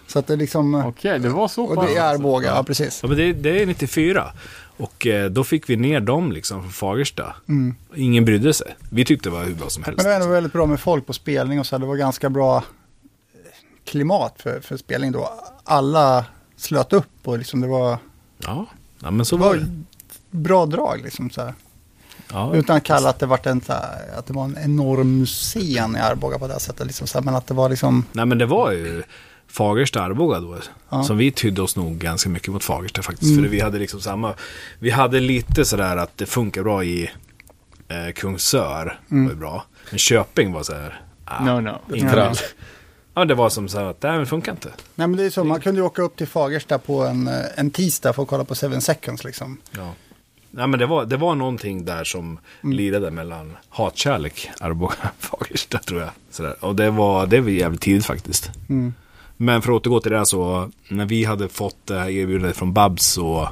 Så att det liksom, Okej, det var så och pass. det är Arboga, Ja. ja precis. Ja, men det, det är 94. Och eh, då fick vi ner dem liksom från Fagersta. Mm. Ingen brydde sig. Vi tyckte det var hur bra som helst. Men det var ändå väldigt bra med folk på spelning och så. här, Det var ganska bra klimat för, för spelning då. Alla slöt upp och liksom det var, Ja. ja, men så det var var det. bra drag liksom så här. Ja. Utan att kalla att det, var en, att det var en enorm scen i Arboga på det sättet. Liksom, så här, men att det var liksom, Nej, men det var ju Fagersta Arboga då. Ja. Som vi tydde oss nog ganska mycket mot Fagersta faktiskt. Mm. För vi hade liksom samma. Vi hade lite sådär att det funkar bra i eh, Kungsör. Mm. var bra. Men Köping var så här. ah, No, no. inte all. Ja, det var som så här att det här funkar inte. nej men det är så, man kunde ju åka upp till Fagersta på en, eh, en tisdag för att kolla på Seven Seconds liksom. Ja. Nej, men det var, det var någonting där som Mm. lirade mellan hatkärlek, Arboga, Fagersta tror jag. Sådär. Och det var, det var jävligt tidigt faktiskt. Mm. Men för att återgå till det här så, när vi hade fått det här erbjudandet från Babs så,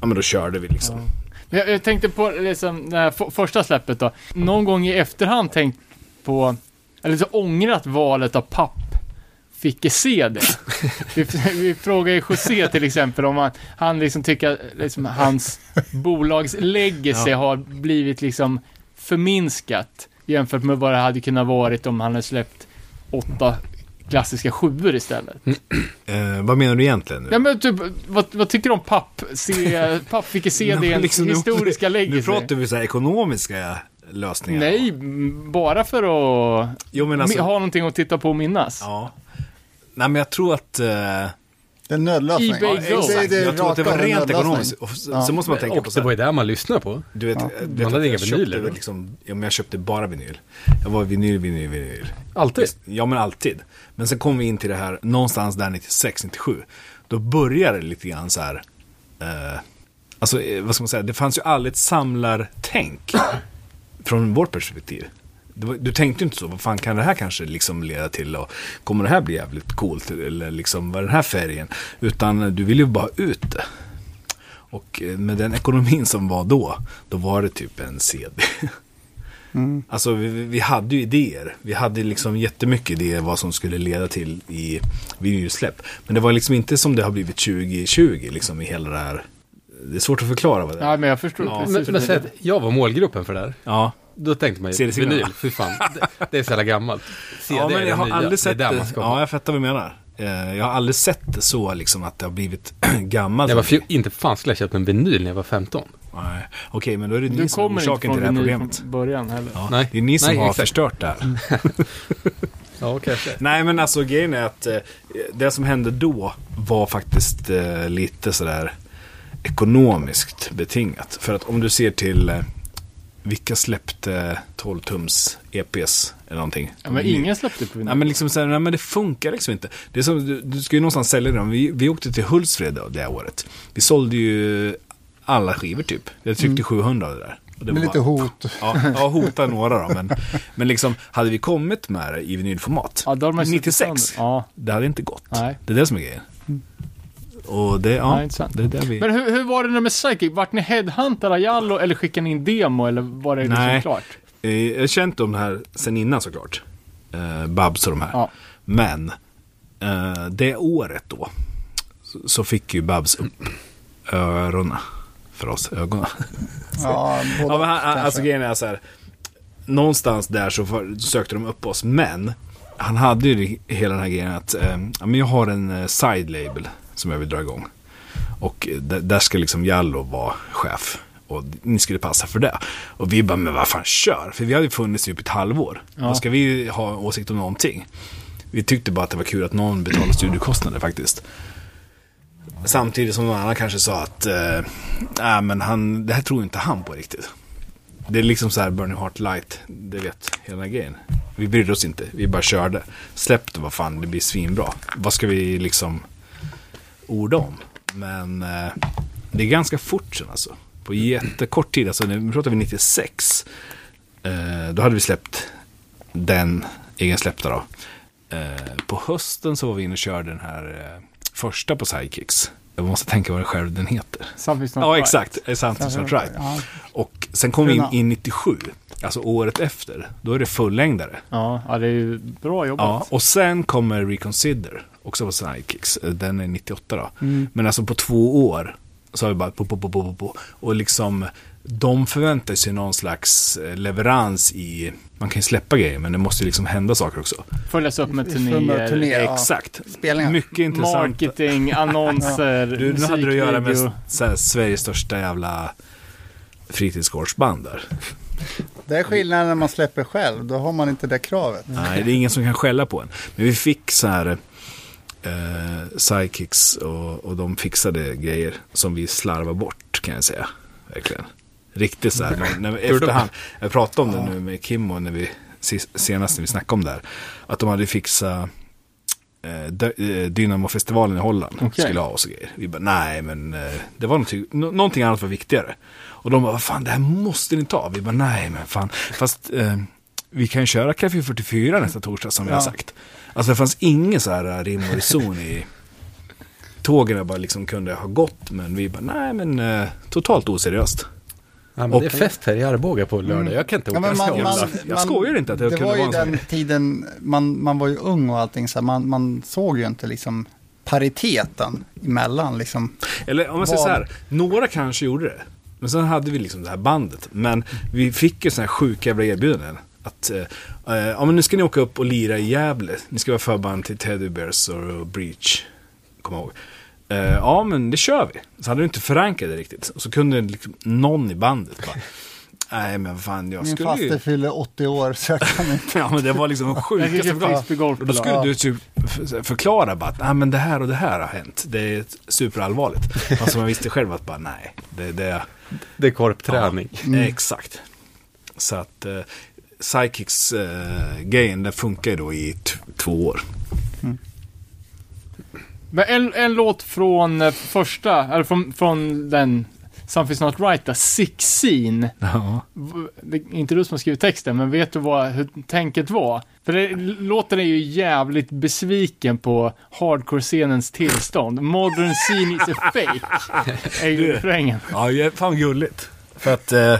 ja men då körde vi liksom. Jag, jag tänkte på liksom, det här första släppet då. Någon gång i efterhand tänkt på, eller så ångrat valet av papp fick se det. vi, vi frågar ju José till exempel om han, han liksom tycker att liksom, hans bolags legacy har blivit liksom förminskat jämfört med vad det hade kunnat varit om han hade släppt åtta klassiska sjuor istället. Eh, vad menar du egentligen nu? Ja men typ, vad, vad tycker du om papp? Se, papp fick se det liksom, historiska legacy? Nu pratar vi så här ekonomiska lösningar. Nej, bara för att Jo alltså, ha någonting att titta på och minnas. ja. Nej men jag tror att, eh, Det är en nödlösning. eBay Ja, Go. det- det jag tror att det var rent ekonomiskt. Och så, Ja. så måste man tänka på Och så det var ju där man lyssnar på. Du vet, Ja. du Man vet hade att inga jag köpte vinyler liksom, ja, men jag köpte bara vinyl. Jag var vinyl, vinyl, vinyl. Alltid. Ja, men alltid. Men sen kom vi in till det här, någonstans där 96, 97. Då började det lite grann så här, eh, alltså eh, vad ska man säga, det fanns ju aldrig ett samlartänk från vårt perspektiv. Du tänkte inte så, vad fan kan det här kanske liksom leda till och kommer det här bli jävligt coolt eller liksom vad är den här färgen? Utan du vill ju bara ut. Och eh, med den ekonomin som var då, då var det typ en CD. Mm. Alltså vi, vi hade ju idéer. Vi hade liksom jättemycket idéer vad som skulle leda till i vinylsläpp. Men det var liksom inte som det har blivit 2020 liksom i hela det här. Det är svårt att förklara vad det är. Ja, men jag förstår Ja. Men, men jag var målgruppen för det här. Ja, Då tänkte man ju, vinyl, fy fan. Det, det är så jävla gammalt. CD ja men jag har nya. aldrig det är sett där det. man ska Ja, jag fattar vad du menar. Eh, Jag har aldrig sett det så liksom att det har blivit gammalt. Jag var fj- inte fan skulle jag köpt en vinyl när jag var 15. Nej. Okej, men då är det Du ni som är kommer inte orsaken från till det här problemet. från början heller. Ja, Nej. Det är ni som Nej, har exakt. förstört det här. Ja, kanske. Nej men alltså grejen är att eh, det som hände då var faktiskt eh, lite sådär ekonomiskt betingat. För att om du ser till vilka släppte 12 tums EPs eller någonting. Ja, men ingen släppte på vinyl. Nej men liksom så här, nej, men det funkar liksom inte. Det är som, du, du ska ju någonstans sälja dem. Vi, vi åkte till Hultsfred det här året. Vi sålde ju alla skivor typ. Jag tryckte 700 av det där. Och det Med lite bara- hot. Ja, ja hota några då. Men, men liksom, hade vi kommit med det i vinylformat, Ja, då har man suttit 96, sönder. Ja. det hade inte gått. Nej. Det är det som är grejen. Och det, ja, Ja, det är där vi... Men hur, hur var det nu med Psychic? Vart ni headhuntade Jallo eller skickade ni in demo eller var det liksom Nej. klart? Eh, Jag har känt om det här sen innan såklart. Eh, Babs och de här. Ja. Men eh, det året då så, så fick ju Babs upp öronen för oss. Ögonen. Ja, både ja, men han, kanske. alltså grejen är så här. Någonstans där så för, sökte de upp oss. Men han hade ju hela den här grejen att eh, jag har en eh, side label som jag vill dra igång. Och eh, där, ska liksom Jallo vara chef. Och ni skulle passa för det. Och vi bara, men vad fan kör. För vi hade funnits i typ ett halvår. Ja. Vad ska vi ha åsikt om någonting? Vi tyckte bara att det var kul att någon betalade studiekostnader faktiskt. Samtidigt som någon annan kanske sa att eh, nej, men han, det här tror inte han på riktigt. Det är liksom så här Burning Heart Light, det vet hela grejen. Vi brydde oss inte, vi bara körde. Släppte vad fan, det blir svinbra. Vad ska vi liksom orda om? Men eh, det är ganska fort sen alltså. På jättekort tid, alltså nu pratar vi 96. Eh, då hade vi släppt den egensläppta då. Eh, på hösten så var vi inne och körde den här eh, första på Sidekicks. Jag måste tänka vad det själv den heter. Something's not Ja, right. exakt. Something's not right. Ja. Och sen kom vi in i 97, alltså året efter. Då är det fullängdare. Ja, ja, det är ju bra jobbat. Ja, och sen kommer Reconsider, också på Sidekicks. Den är 98 då. Mm. Men alltså på två år så har vi bara på, på, på, på, på. Och liksom, de förväntar sig någon slags eh, leverans i, man kan ju släppa grejer, men det måste ju liksom hända saker också. Följas upp med turnéer, turné. Ja. Exakt. Spelningar. Mycket intressant. marketing, annonser, Du, nu hade du att göra med här, Sveriges största jävla fritidsgårdsband där. Det är skillnaden när man släpper själv, då har man inte det kravet. Nej, det är ingen som kan skälla på en. Men vi fick så här eh, sidekicks och, och de fixade grejer som vi slarvar bort kan jag säga. Verkligen. Riktigt så här, när, när, vi- efterhand. Jag pratade om det nu med Kim och när vi, senast när vi snackade om det här. Att de hade fixat eh, eh, Dynamo-festivalen i Holland. Okej. Skulle ha oss och grejer. Vi bara, nej men eh, det var någonting, nå- någonting annat var viktigare. Och de bara, vad fan det här måste ni ta. Vi bara, nej men fan. Fast eh, vi kan köra Café 44 nästa torsdag som vi har Ja. sagt. Alltså det fanns ingen så här eh, rim och reson i tågen bara liksom kunde ha gått. Men vi bara, nej men eh, totalt oseriöst. Ja, men Och- det är fest här i Arboga på lördag. Jag kan inte Ja, åka. men man, jag- man, jag man, skojar inte att det kunde var vara ju en sån den tiden, man, man var ju ung och allting, så här, man, man såg ju inte liksom pariteten emellan. Liksom. Eller om man säger så här, några kanske gjorde det. Men sen hade vi liksom det här bandet. Men vi fick ju sådana här sjuka jävla erbjudanden. Att, eh, eh, ja men nu ska ni åka upp och lira i Gävle. Ni ska vara förband till Teddy Bears och Breach. Kom ihåg. Eh, ja men det kör vi. Så hade du inte förankrat det riktigt. Och så kunde liksom någon i bandet bara. Nej men vad fan jag Min skulle faste ju... fyller 80 år så jag kan inte. Ja men det var liksom sjukaste förklaringen. Då skulle du typ förklara bara att ah, men det här och det här har hänt. Det är superallvarligt. Alltså man visste själv att bara nej, det, det Det är korpträning. ja, Exakt. Så att eh, Psychics eh, den funkar ju då i två år. Men en, en låt från eh, första, eller från, från den Something's Not Right, där, Scene. Ja. Det är inte du som har skrivit texten, men vet du vad hur tänket var? För det, låten är ju jävligt besviken på hardcore-scenens tillstånd. Modern scene is a fake, är ju refrängen. Ja, fan gulligt. För att eh,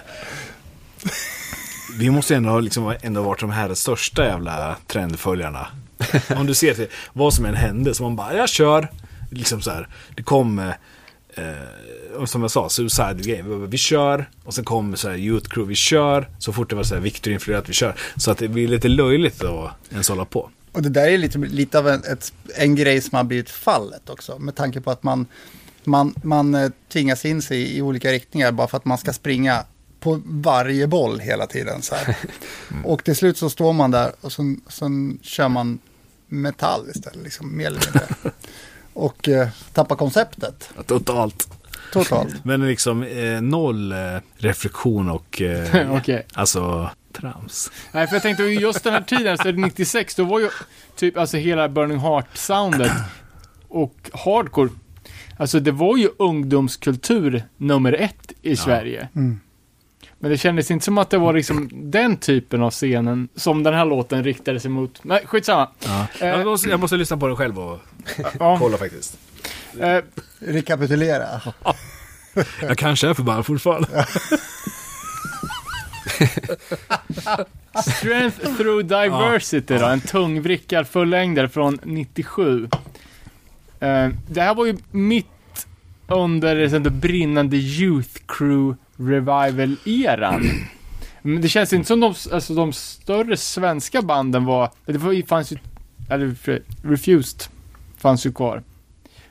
vi måste ändå ha liksom, ändå varit de här största jävla trendföljarna. Om du ser till vad som än hände, så man bara, jag kör. Liksom så här, det kom, eh, som jag sa, Suicide Game, vi, kör. Och sen kom så här Youth Crew, vi kör. Så fort det var så här Victor-influerat, vi kör. Så att det blir lite löjligt att ens hålla på. Och det där är lite, lite av en, ett, en grej som har blivit fallet också. Med tanke på att man, man, man eh, tvingas in sig i, i olika riktningar bara för att man ska springa på varje boll hela tiden. Så här. Och till slut så står man där och så, sen kör man metall istället, liksom, mer eller mindre. Och eh, tappar konceptet Totalt. totalt. Men liksom eh, noll eh, reflektion och eh, Okej. alltså trams. Nej, för jag tänkte just den här tiden, så är det 96, då var ju typ alltså hela Burning Heart-soundet och hardcore, alltså det var ju ungdomskultur nummer ett i Sverige. Mm. Men det kändes inte som att det var liksom den typen av scenen som den här låten riktade sig mot. Nej, skitsamma. Ja. Eh. Jag, måste, jag måste lyssna på den själv och Ja, kolla faktiskt. eh, Rekapitulera. Jag kanske är förbannad fortfarande. Strength through diversity då, en tungvrickad fullängdare från 97. Eh, det här var ju mitt under liksom, det brinnande Youth Crew Revival-eran. Men det känns inte som de, alltså, de större svenska banden var, det fanns ju, eller Refused fanns ju kvar.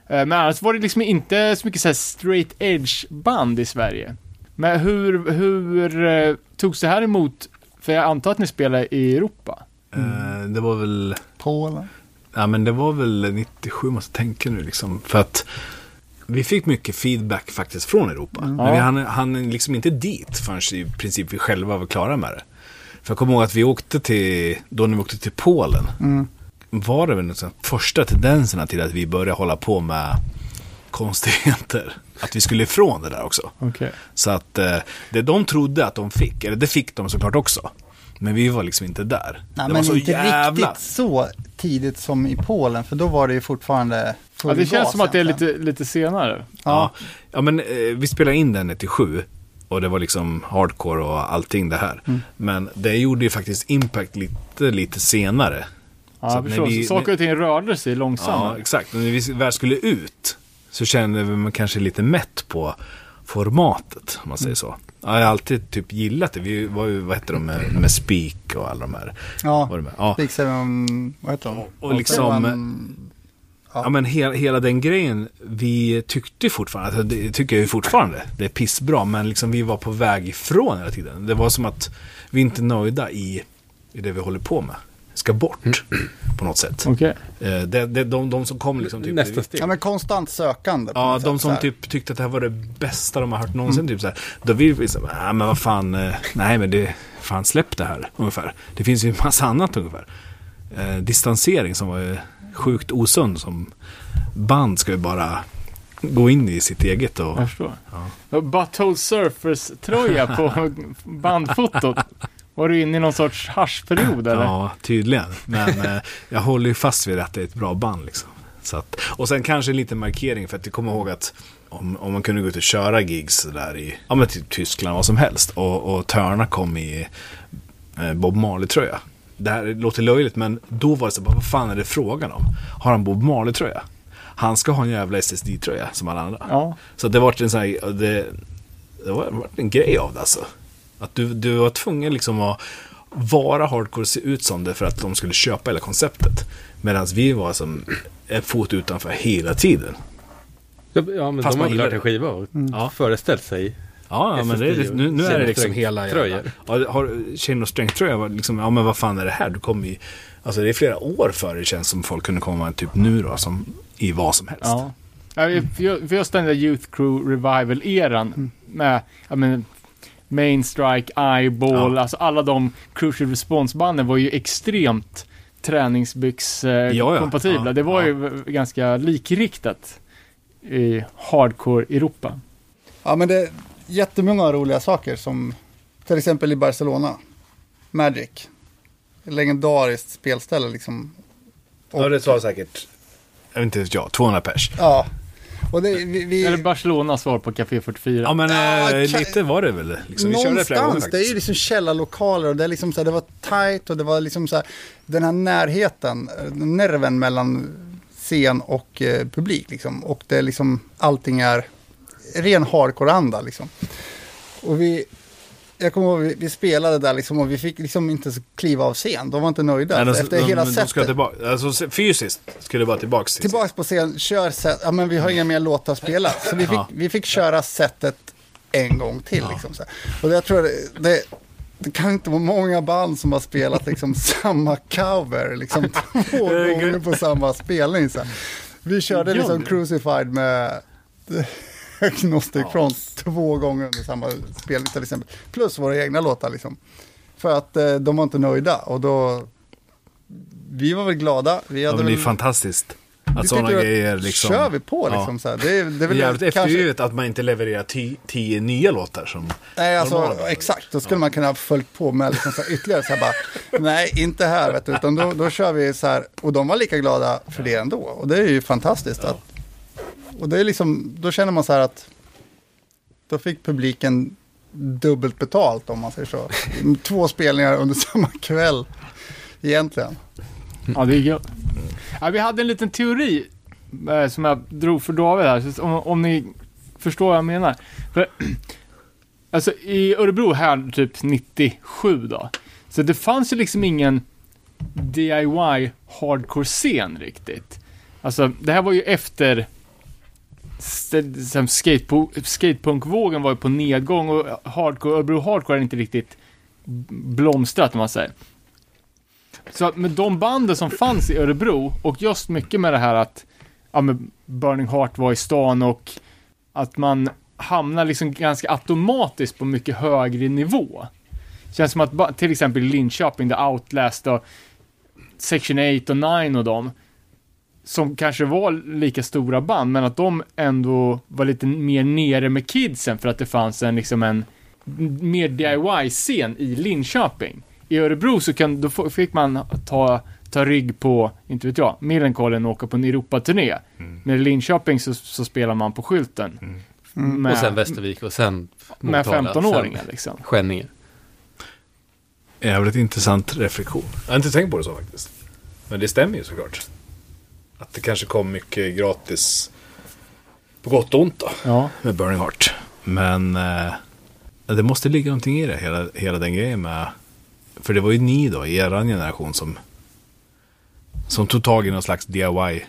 Eh, Men annars var det liksom inte så mycket så här straight edge band i Sverige. Men hur, hur eh, togs det här emot? För jag antar att ni spelar i Europa? Eh, det var väl, Polen. ja men det var väl 97 måste jag tänka nu liksom. För att vi fick mycket feedback faktiskt från Europa. Men Ja. vi hann, hann liksom inte dit förrän i princip vi själva var klara med det. För jag kommer ihåg att vi åkte till, då när vi åkte till Polen, var det väl de första tendenserna till att vi började hålla på med konstigheter. Att vi skulle ifrån det där också. Okej. Så att eh, det de trodde att de fick, eller det fick de såklart också. Men vi var liksom inte där. Nej, det men var så inte jävla... riktigt så tidigt som i Polen, för då var det ju fortfarande full Ja, det känns gas som att det är lite, lite senare. Ja, ja men eh, vi spelade in den 97 och det var liksom hardcore och allting det här. Mm. Men det gjorde ju faktiskt impact lite, lite senare. Ja, Så förstår. vi- saker och ting rörde sig Ja, långsammare. exakt. Och när vi väl skulle ut så kände vi man kanske lite mätt på formatet, om man säger så. Ja, jag har alltid typ gillat det. Vi var ju, vad heter de, med, med Speak och alla de här. Ja, Var det med? Ja. Vad heter de? Och liksom- Seven- Ja men hela, hela den grejen, vi tyckte fortfarande, alltså det tycker jag ju fortfarande, det är pissbra, men liksom vi var på väg ifrån hela tiden. Det var som att vi inte är nöjda i, i det vi håller på med. Ska bort på något sätt. Okej. Eh, det, det, de, de som kom liksom typ... Nästa steg. Ja, men konstant sökande. Ja, de sätt, som typ tyckte att det här var det bästa de har hört någonsin. Typ så här, då vill vi så här, "Ah, men vad fan, eh, nej men det, fan släpp det här ungefär. Det finns ju en massa annat ungefär. Eh, distansering som var ju sjukt osund som band ska ju bara gå in i sitt eget och... Jag förstår. Butthole Surfers-tröja på bandfotot. Var du inne i någon sorts haschperiod eller? Ja, tydligen. Men eh, jag håller ju fast vid att det är ett bra band liksom. Så att, och sen kanske en liten markering för att jag kommer ihåg att om, om man kunde gå ut och köra gigs där i ja, men typ Tyskland, vad som helst. Och, och Törna kom i eh, Bob Marley-tröja. Det här låter löjligt men då var det så bara, vad fan är det frågan om? Har han Bob Marley-tröja? Han ska ha en jävla SSD-tröja som alla andra. Ja. Så det var en sån här, det, det var, det var en grej av det alltså. Att du, du var tvungen liksom att vara hardcore, se ut som det för att de skulle köpa hela konceptet. Medan vi var som en fot utanför hela tiden. Ja, men Fast de har väl gillar hört en skiva och Ja. föreställt sig. Ja, ja men det, är- nu, nu är det liksom hela. Strength-tröjor. Ja, har Chain of Strength-tröja var liksom, ja men vad fan är det här? Du kommer i... Alltså det är flera år före det känns som folk kunde komma typ nu då, som i vad som helst. Ja. Ja, för ju- just den där Youth Crew Revival-eran med, ja men, Main Strike, Eyeball, Ja. alltså alla de Crucial Response-banden var ju extremt träningsbyx-kompatibla. ja. det var Ja. ju ganska likriktat i hardcore-Europa. Ja, men det jättemånga roliga saker som till exempel i Barcelona. Magic. Legendariskt spelställe liksom. Ja, det tar säkert, jag vet inte jag, 200 pers. Ja. Och det, vi, vi, Eller Barcelonas svar på Café 44. Ja men Ja, eh, lite var det väl. Liksom. Vi körde det flera gånger Någonstans, det är ju liksom källarlokaler och det, är liksom så här, det var tight och det var liksom så här, den här närheten, nerven mellan scen och eh, publik liksom. Och det är liksom, allting är ren hardcore-anda liksom. Och vi, jag kommer ihåg, vi, vi spelade där liksom och vi fick liksom inte kliva av scen. De var inte nöjda. Nej, de, Efter de, hela de, de ska sättet. tillbaka, alltså fysiskt skulle det vara tillbaka till Tillbaks på scen, kör set, ja men vi har inga mer låtar att spela. Så vi fick, Ja. vi fick köra setet en gång till liksom. Så här. Och jag tror det, det, det kan inte vara många band som har spelat liksom samma cover liksom två gånger på samma spelning. Så här. Vi körde liksom Crucified med Agnostic Front två gånger under samma spelning till exempel. Plus våra egna låtar liksom. För att eh, de var inte nöjda och då vi var väl glada. Vi Ja, hade men det är väl- fantastiskt. Att sådana grejer liksom. Kör vi på Ja. liksom så här. Det, är- det är väl jävligt kanske... eftergivet att man inte levererar tio, tio nya låtar som... Nej, alltså normala. exakt. Då skulle man kunna ha följt på med liksom så här ytterligare så här bara. Nej, inte här vet du. Utan då, då kör vi så här. Och de var lika glada för det ändå. Och det är ju fantastiskt. Att, och det är liksom, då känner man så här att. Då fick publiken dubbelt betalt om man säger så. Två spelningar under samma kväll. Egentligen. Ja, det är gött. Ja, vi hade en liten teori eh, som jag drog för David här, om, om ni förstår vad jag menar. För, alltså i Örebro här typ 97 då, så det fanns ju liksom ingen DIY hardcore-scen riktigt. Alltså det här var ju efter Liksom skatepunkvågen var ju på nedgång och hardcore, Örebro hardcore är inte riktigt blomstrat om man säger. Så att med de banden som fanns i Örebro och just mycket med det här att ja, men Burning Heart var i stan och att man hamnar liksom ganska automatiskt på mycket högre nivå. Känns som att till exempel Linköping, The Outlast och Section 8 och 9 och dem, som kanske var lika stora band, men att de ändå var lite mer nere med kidsen för att det fanns en liksom en mer DIY-scen i Linköping. I Örebro så kan, då fick man ta, ta rygg på, inte vet jag, Millencolin och åka på en Europaturné. Men i Linköping så, så spelar man på skylten. Med, Och sen Västervik och sen med Motala, 15-åringar sen liksom. Skänninge. Jävligt intressant reflektion. Jag har inte tänkt på det så faktiskt. Men det stämmer ju såklart. Att det kanske kom mycket gratis på gott och ont då. Ja. Med Burning Heart. Men eh, det måste ligga någonting i det, hela, hela den grejen med... För det var ju ni då, i er generation som... Som tog tag i någon slags DIY.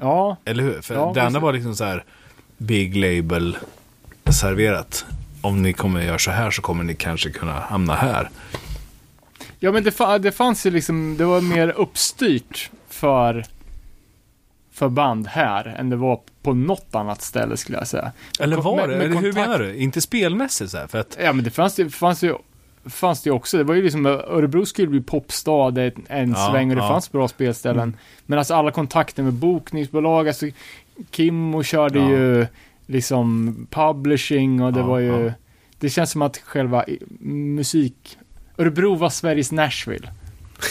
Ja, Eller hur? För Ja, det andra var liksom så här Big label serverat. Om ni kommer göra så här så kommer ni kanske kunna hamna här. ja men det, det fanns ju liksom, det var mer uppstyrt för, för band här än det var på något annat ställe skulle jag säga. Eller var med- det? med Eller hur menar du? Inte spelmässigt så här? För att... Ja, men det fanns ju, fanns ju, fanns det också. Det var ju liksom, Örebro skulle bli popstad en Ja, sväng och det ja. fanns bra spelställen. Men alltså alla kontakter med bokningsbolag, alltså Kimmo körde Ja. ju liksom publishing och det var ju, det känns som att själva musik, Örebro var Sveriges Nashville.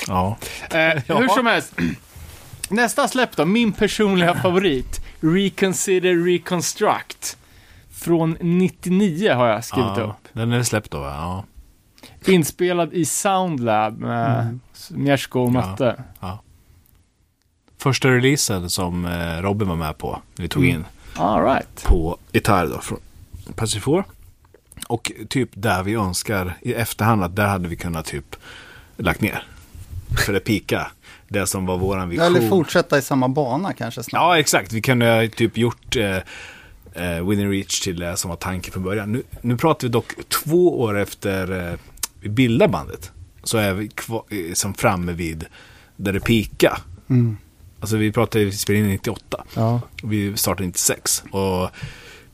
Ja. Eh, hur som helst. Nästa släpp då, min personliga favorit. Reconsider Reconstruct. Från 99 har jag skrivit ja. upp. Den är släppt då, ja. Inspelad i Soundlab med Mjersko och Ja. Matte. Första releasen som eh, Robin var med på. Vi tog Mm. in All right. på gitarr då från 4. Och typ där vi önskar i efterhand att där hade vi kunnat typ lagt ner. För det pika. Det som var våran vision. Eller fortsätta i samma bana kanske snart. Ja, exakt. Vi kunde ha typ gjort eh, eh, Within Reach till det som var tanken från början. Nu, nu pratar vi dock två år efter eh, vi bildade bandet. Så är vi kvar, eh, som framme vid där det pika. Mm. Alltså vi pratade, vi spelade in 98. Ja. Vi startade 96. Och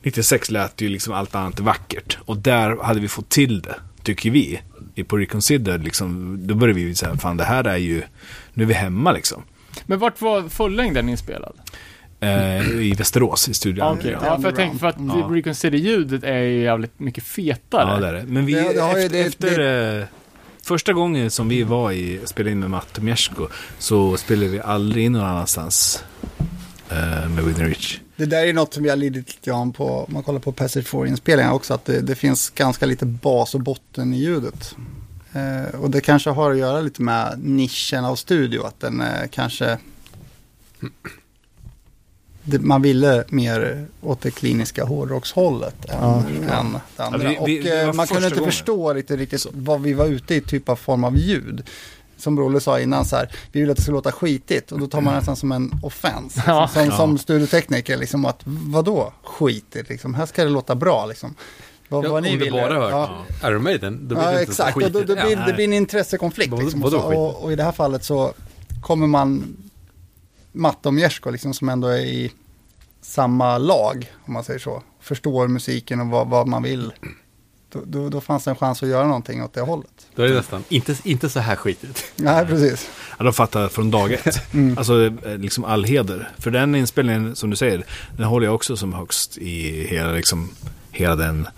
96 lät ju liksom allt annat vackert. Och där hade vi fått till det, tycker vi. På Reconsider, liksom, då började vi säga, fan det här är ju, nu är vi hemma liksom. Men vart var fullängden inspelad? Eh, I Västerås, i Studio Ja, Underground. Okej, ja, för jag tänker för att Ja. Reconsider-ljudet är ju jävligt mycket fetare. Ja, det är det. Men vi, Det- det har ju- efter, det- efter eh, första gången som vi var i, spelade in med Matt Mjersko, så spelade vi aldrig in någon annanstans eh, med Within Reach. Det där är något som jag lidit lite grann på, om man kollar på Pacific 4-inspelningar också, att det, det finns ganska lite bas och botten i ljudet. Eh, och det kanske har att göra lite med nischen av studio, att den eh, kanske... Det, man ville mer åt det kliniska hårdrockshållet än, än det andra. Ja, vi- vi- och det eh, man kunde inte gången. förstå riktigt, riktigt vad vi var ute i typ av form av ljud. Som Brolle sa innan, så här, vi vill att det ska låta skitigt och då tar man nästan som en offense. Ja. Som, Ja. som studiotekniker, liksom att vadå skitigt, liksom, här ska det låta bra liksom. Vad, Ja, vad om ni du vill. bara hört Ja. Iron Maiden, då blir Ja, det inte så exakt. Och då, skitigt. då blir, det blir en intressekonflikt. Vad- Liksom, vadå och, så, och, och i det här fallet så kommer man Matte och Mjersko, liksom, som ändå är i samma lag, om man säger så. Förstår musiken och vad, vad man vill. Då, då, då fanns det en chans att göra någonting åt det hållet. Då är det nästan inte, inte så här skitigt. Nej, precis. Ja, de fattar från dag ett. Alltså eh, liksom all heder. För den inspelningen, som du säger, den håller jag också som högst i hela, liksom, hela den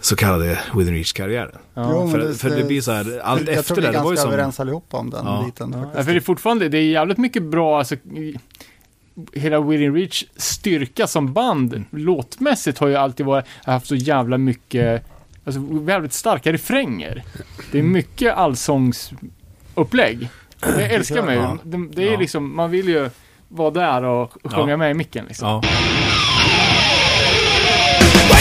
så kallade Within Reach-karriären. Jo, för, för det blir så här, allt jag efter tror vi det, är det var ju ganska som... överens allihopa om den Ja. biten. Ja, för det är fortfarande, det är jävligt mycket bra, alltså, hela Within Reach styrka som band, Mm. låtmässigt har ju alltid varit, haft så jävla mycket, alltså jävligt starka refränger. Det är mycket allsångsupplägg. Jag älskar mig, Ja. det, det är Ja. liksom, man vill ju vara där och sjunga Ja. med i micken liksom.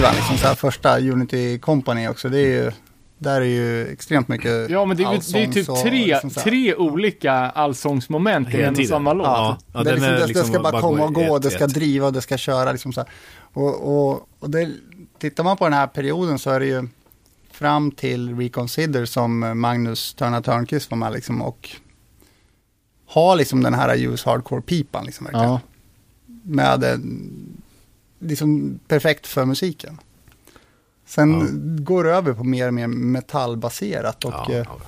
skivan, liksom så här första Unity Company också, det är ju, där är ju extremt mycket Ja, men det är, ju- det är typ och tre, liksom tre olika allsångsmoment i en och samma låt. Ja, Ja, det, är liksom, är det, liksom det ska bara bara komma och gå, ett- det ska ett. driva, det ska köra liksom så här. Och, och, och det, tittar man på den här perioden så är det ju fram till Reconsider som Magnus Törna Törnqvist var med liksom och har liksom den här use hardcore-pipan liksom verkligen. Ja. Med en, liksom perfekt för musiken. Sen går det över på mer och mer metallbaserat och Ja, eh, ja.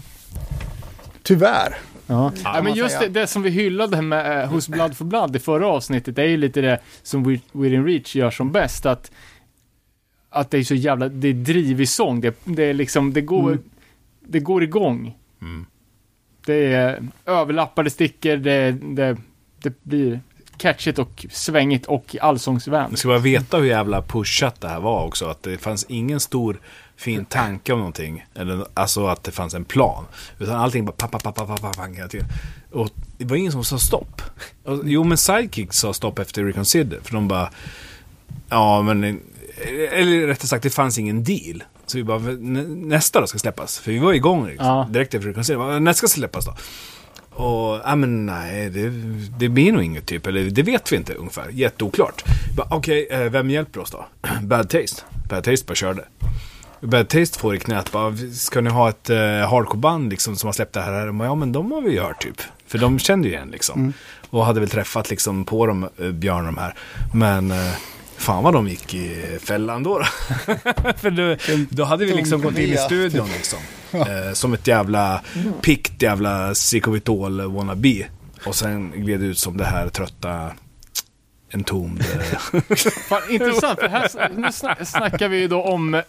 tyvärr. Ja. Ja, men just det, det som vi hyllade med eh, hos Blood for Blood i förra avsnittet, det är ju lite det som Wi- Within Reach gör som bäst, att, att det är så jävla, det är drivig sång, det, det är liksom, det går, det går igång. Mm. Det är överlappade stickor, det, det, det blir catchigt och svängigt och allsångsvänligt. Ni ska bara veta hur jävla pushat det här var också. Att det fanns ingen stor fin tanke om någonting. Eller, alltså att det fanns en plan. Utan allting bara pappa, pappa, pappa, pappa hela tiden. Och det var ingen som sa stopp. Jo, men Sidekick sa stopp efter Reconsider. För de bara, ja men, eller rättare sagt det fanns ingen deal. Så vi bara, "Nä- nästa då ska släppas. För vi var igång liksom, Ja. direkt efter Reconsider. Nästa ska släppas då. Och, ja men nej, det, det blir nog inget typ, eller det vet vi inte ungefär. Jätteoklart. Okej, eh, vem hjälper oss då? Bad Taste. Bad Taste bara körde. Bad Taste får i knät bara, ska ni ha ett eh, hardcore-band liksom som har släppt det här? Ja men de har vi ju hört typ. För de kände ju igen liksom. Och hade väl träffat liksom på dem, eh, Björn de här. Men eh, fan vad de gick i fällan då. då. För då, då hade vi liksom gått in i studion liksom. Eh, som ett jävla pikt jävla Psykovitol wannabe. Och sen gled det ut som det här trötta entomd. eh, Fan, intressant, för här nu sna- snackar vi ju då om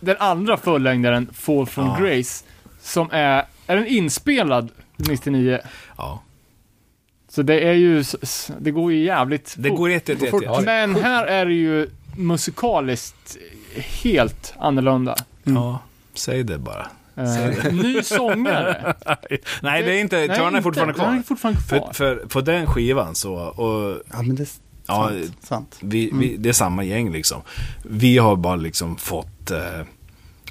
den andra fullängdaren, Fall from Ja. Grace, som är, är den inspelad 99? ja. Så det är ju, det går ju jävligt Det fort. går jätte, jätte, jätte, jätte. Men här är det ju musikaliskt helt annorlunda. Ja, säg det bara. Eh, ny sångare. Nej, det är inte, Törn är fortfarande. Den är kvar. fortfarande kvar. För, för på den skivan så, och Ja, men det är Ja, sant. sant. vi, vi, det är samma gäng liksom. Vi har bara liksom fått, eh,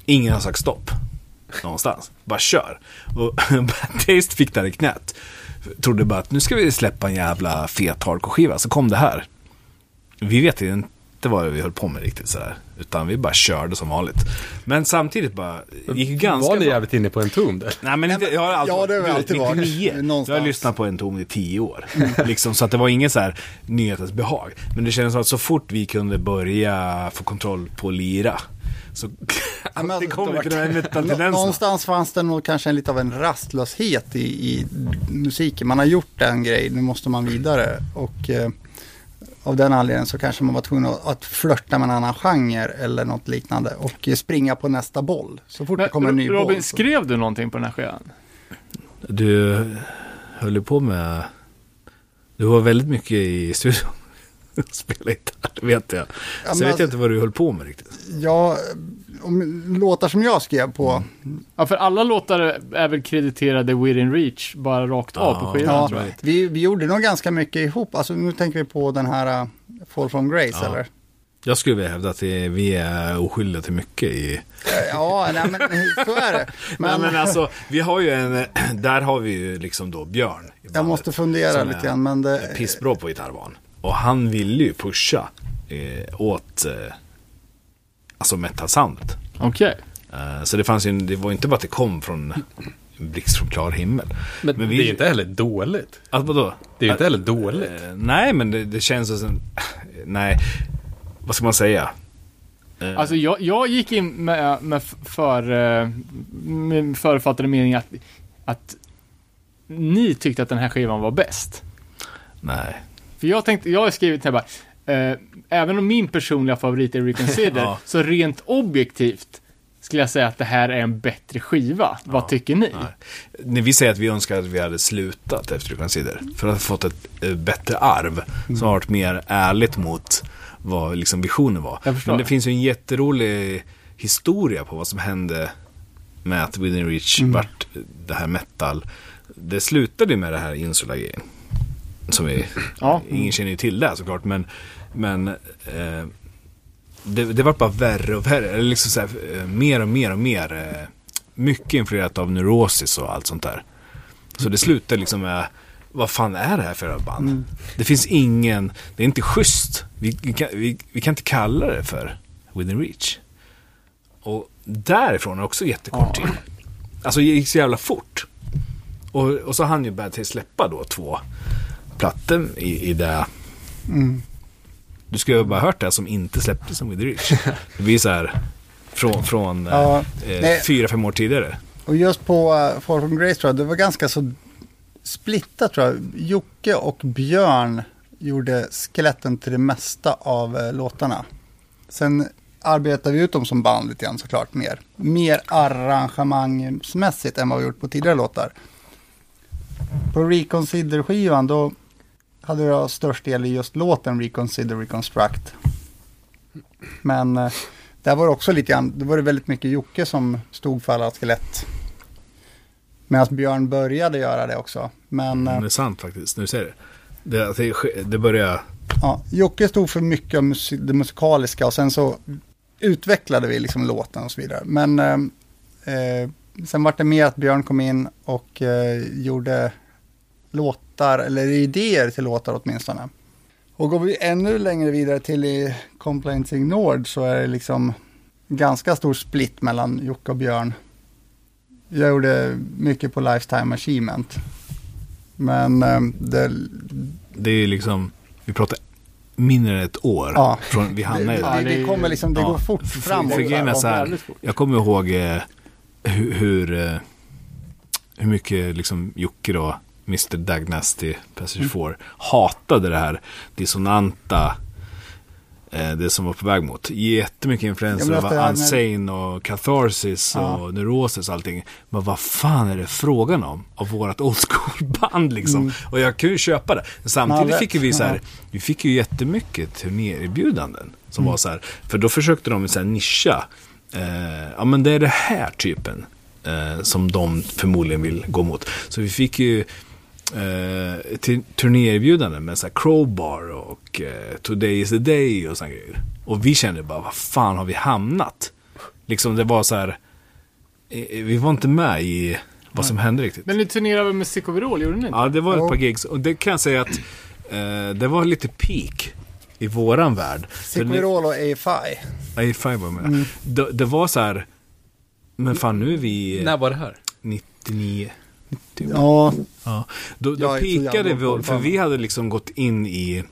ingen har sagt stopp. Någonstans. Bara kör. Och Bad Taste fick där i knät. Trodde bara att nu ska vi släppa en jävla fet hardcore-skiva. Så kom det här. Vi vet ju inte vad vi höll på med riktigt sådär. Utan vi bara körde som vanligt. Men samtidigt bara, gick ganska Var ni bra. jävligt inne på en tom där? Nej men inte, jag har alltid Ja, det har alltid varit. 99. Jag Någonstans. har lyssnat på en ton i tio år. liksom, så att det var ingen så här nyhetens behag. Men det kändes som att så fort vi kunde börja få kontroll på lira. Så Ja, men det kom det lite var- den här metal-tendensen. Någonstans fanns det nog kanske en lite av en rastlöshet i, i musiken. Man har gjort en grej, nu måste man vidare. Och eh, av den anledningen så kanske man var tvungen att, att flörta med en annan genre eller något liknande. Och springa på nästa boll. Så fort det kommer en ny Robin, boll. så- skrev du någonting på den här skivan? Du höll ju på med... Du var väldigt mycket i studion. Spela gitarr, det vet jag. Ja, Sen vet alltså- jag inte vad du höll på med riktigt. Ja, om, låtar som jag skrev på. Ja, för alla låtar är väl krediterade Within Reach, bara rakt av på Ja. skivan Ja, tror jag. vi, vi gjorde nog ganska mycket ihop. Alltså nu tänker vi på den här uh, Fall from Grace Ja. eller? Jag skulle vilja hävda att vi är oskyldiga till mycket i... Ja, nej, men så är det. Men, men alltså, vi har ju en... Där har vi ju liksom då Björn. jag måste fundera lite grann. Men det, är pissbra på gitarrvan. Och han ville ju pusha eh, åt eh, alltså metal-soundet. Okej. Eh, så det fanns ju, det var inte bara att det kom från en blixt från klar himmel. Men, Men vi- det är ju inte heller dåligt. Alltså vadå? Det är ju inte heller dåligt. Eh, nej, men det, det känns som... Nej, vad ska man säga? Eh, Alltså jag, jag gick in med, med för, eh, med förutfattade mening att, att ni tyckte att den här skivan var bäst. nej. För jag tänkte, jag har skrivit här bara, eh, även om min personliga favorit är Reconsider, Ja. så rent objektivt skulle jag säga att det här är en bättre skiva. Vad tycker ni? Nej. När vi säger att vi önskar att vi hade slutat efter Consider. För att ha fått ett eh, bättre arv. Som har varit mer ärligt mot vad liksom visionen var. Men det finns ju en jätterolig historia på vad som hände med att Within Reach vart det här metal. Det slutade ju med det här Insula-grejen. Som vi, Ja. ingen känner ju till det såklart. Men, men eh, det, det var bara värre och värre. Eller liksom så här, eh, mer och mer och mer. eh, Mycket influerat av neurosis och allt sånt där. Så det slutar liksom med, vad fan är det här för band? Det finns ingen, det är inte schysst. Vi, vi, kan, vi, vi kan inte kalla det för Within Reach. Och därifrån är också jättekort tid. Alltså det gick så jävla fort. Och, och så hann ju Bad Taste släppa då två plattor i, i det. Du skulle ju bara hört det som inte släpptes som Within Reach. Det blir så här från, från eh, Ja, eh, nej. fyra, fem år tidigare. Och just på uh, Fall from Grace tror jag, det var ganska så splittat tror jag. Jocke och Björn gjorde skeletten till det mesta av eh, låtarna. Sen arbetade vi ut dem som band lite grann såklart mer. Mer arrangemangsmässigt än vad vi gjort på tidigare låtar. På Reconsider-skivan då hade jag störst del i just låten Reconsider Reconstruct. Men eh, där var det också lite grann, det var det väldigt mycket Jocke som stod för alla skelett. Medan Björn började göra det också. Men eh, Det är sant faktiskt, nu ser det. Det, det börjar, ja, Jocke stod för mycket av musik, det musikaliska och sen så utvecklade vi liksom låten och så vidare. Men eh, eh, sen var det mer att Björn kom in och eh, gjorde låtar, eller idéer till låtar åtminstone. Och går vi ännu längre vidare till i Complaints Ignored så är det liksom ganska stor split mellan Jocke och Björn. Jag gjorde mycket på Lifetime Achievement. Men eh, det, det är liksom, vi pratar mindre än ett år Ja. från vi hamnar i det, det. det, kommer liksom, det Ja, går fort framåt. för så här, jag kommer ihåg eh, hur, hur, eh, hur mycket liksom Jocke då, Mr. Dagnasty, Passage 4, hatade det här dissonanta, eh, det som var på väg mot. Jättemycket influenser av Unsane och Catharsis Ja. och Neurosis och allting. Men vad fan är det frågan om? Av vårat old school-band liksom. Och jag kunde ju köpa det. Men samtidigt Mm. Ja, fick ju vi så här, ja. vi fick ju jättemycket turnéerbjudanden. Som var så här, för då försökte de så här nischa. Eh, ja men det är det här typen. Eh, som de förmodligen vill gå mot. Så vi fick ju eh, till turnéerbjudanden med så här Crowbar och eh, Today is the day och såna grejer. Och vi kände bara, vad fan har vi hamnat? Liksom det var så här, eh, vi var inte med i vad som hände riktigt. Men ni turnerade väl med Sick Overall, gjorde ni inte? Ja, det var ett par gigs. Och det kan jag säga att eh, det var lite peak i våran värld. För ni- Sickvirol och AFI. A5 var med. Mm. Det, det var så här, men fan nu är vi När var det här? 99. Ja, Ja. Då, då pikade vi, för vi hade liksom gått in i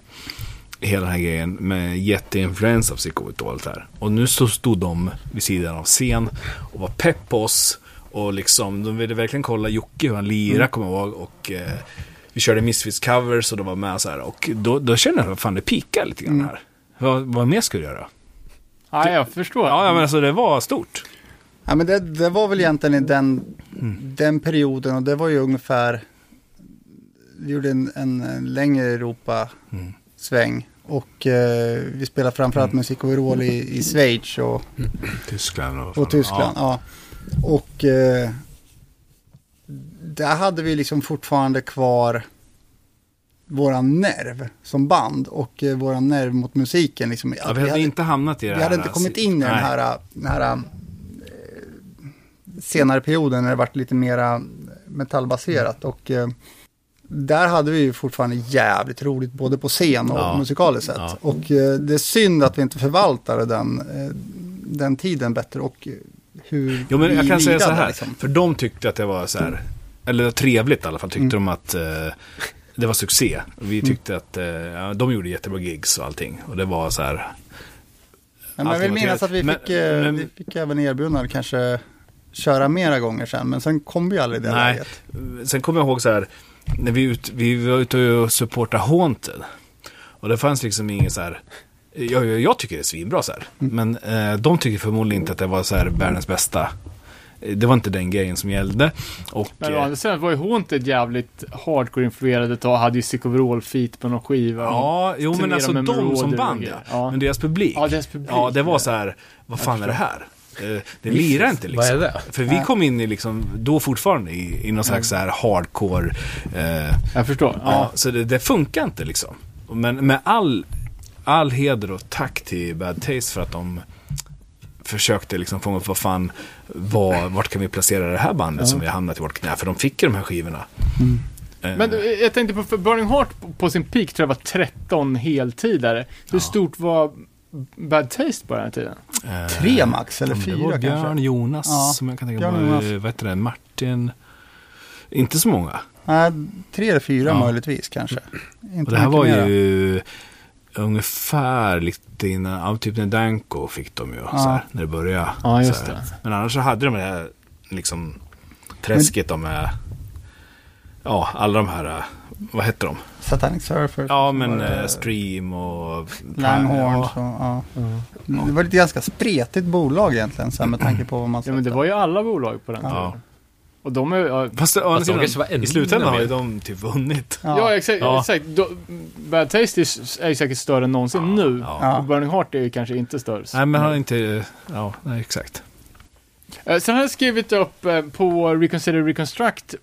hela den här grejen med jätteinfluens av Psycho och allt här. Och nu så stod de vid sidan av scen och var pepp på oss. Och liksom, de ville verkligen kolla Jocke hur han lirade, Mm. kommer jag ihåg. Och eh, vi körde Misfits covers och de var med så här. Och då, då kände jag att fan det pikar lite Mm. grann här. Vad, vad mer ska du göra? Ja, jag förstår. Ja, ja, men alltså det var stort. Ja men det, det var väl egentligen i den, Mm. den perioden och det var ju ungefär, vi gjorde en, en, en längre Europa-sväng. Och eh, vi spelade framförallt musik och roll i, i Schweiz och, Tyskland och, och Tyskland. Ja. Och eh, där hade vi liksom fortfarande kvar våran nerv som band och eh, våran nerv mot musiken. Liksom. Ja, vi hade inte hamnat i det Vi här. hade inte kommit in i den här, den här senare perioden när det varit lite mera metallbaserat. Och eh, där hade vi ju fortfarande jävligt roligt både på scen och Ja. musikaliskt sett. Ja. Och eh, det är synd att vi inte förvaltade den, eh, den tiden bättre och hur Jo men jag vi kan säga så här. liksom. För de tyckte att det var så här. Eller trevligt i alla fall. Tyckte Mm. de att eh, det var succé. Vi tyckte att eh, de gjorde jättebra gigs och allting. Och det var så här. Men jag vill minnas att vi trevligt. fick, eh, Men- vi fick även erbjudande kanske köra mera gånger sen. Men sen kom vi aldrig i det Nej. läget. Sen kommer jag ihåg så här. När vi, ut, vi var ute och supportade Haunted. Och det fanns liksom ingen så här. Jag, jag, tycker det är svinbra så här. Mm. Men eh, de tycker förmodligen inte att det var så här världens bästa. Det var inte den grejen som gällde. Och, Men å eh, andra sidan var ju Haunted jävligt hardcore-influerade ett tag. Hade ju Sick Overall feat på någon skiva. Ja, jo men alltså med de som och band ja. Ja. Men deras publik. Ja, deras publik, Ja, det var så här, vad fan är det här? Eh, Det lirar inte liksom. Vad är det? För vi kom in i liksom, då fortfarande i, i någon slags så här hardcore. Eh, Jag förstår. ja. Ja. Så det, det funkar inte liksom. Men med all, all heder och tack till Bad Taste för att de försökte liksom fånga upp vad fan, vad, vart kan vi placera det här bandet som vi har hamnat i vårt knä? För de fick ju de här skivorna. Eh, Men eh, jag tänkte på, för Burning Heart på, sin peak tror jag var 13 heltidare. Hur stort var Bad Taste på den här tiden? eh, Tre max eller fyra Det var Björn, kanske. Jonas, Ja, som jag kan tänka mig, Jonas. vad heter det, Martin. Inte så många. Nej, tre eller fyra Ja. möjligtvis kanske. Inte Och det här var mera. ju ungefär lite innan, ja, typ när Danko fick dem ju, så här, när det började. Ja, just det. Men annars så hade de det här liksom träsket de med, ja, alla de här, eh, vad hette de? Satanic Surfer. Ja, men var det eh, Stream och... Langhorns Ja, och, ja. Det var ett ganska spretigt bolag egentligen, så här, med tanke på vad man Ja men det var ju alla bolag på den tiden. Ja. Och de är ja, Fast å andra Fast de kanske sidan, i slutändan har ju de typ vunnit. Ja, exakt. Ja. exakt. Då, Bad Taste är, är ju säkert större än någonsin nu. Ja. Och Burning Heart är ju kanske inte större. Nej, men han har inte, ja, nej exakt. Eh, Sen har jag skrivit upp eh, på Reconsider Reconstruct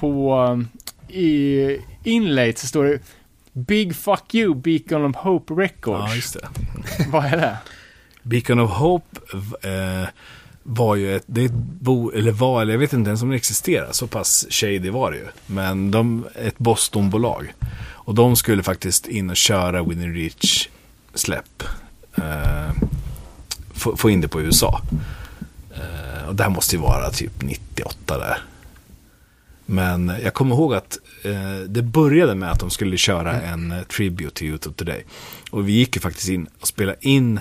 på eh, i Inlate så står det Big fuck you Beacon of Hope Records. Ja, just det. Vad är det? Beacon of Hope eh, var ju ett, det är ett bo, eller var, eller jag vet inte ens om det existerar, så pass shady var det ju. Men de, ett Bostonbolag. Och de skulle faktiskt in och köra Within Reach släpp. Eh, få, få in det på USA. Eh, och det här måste ju vara typ 98 där. Men jag kommer ihåg att eh, det började med att de skulle köra en eh, tribute till Youth of Today. Och vi gick ju faktiskt in och spelade in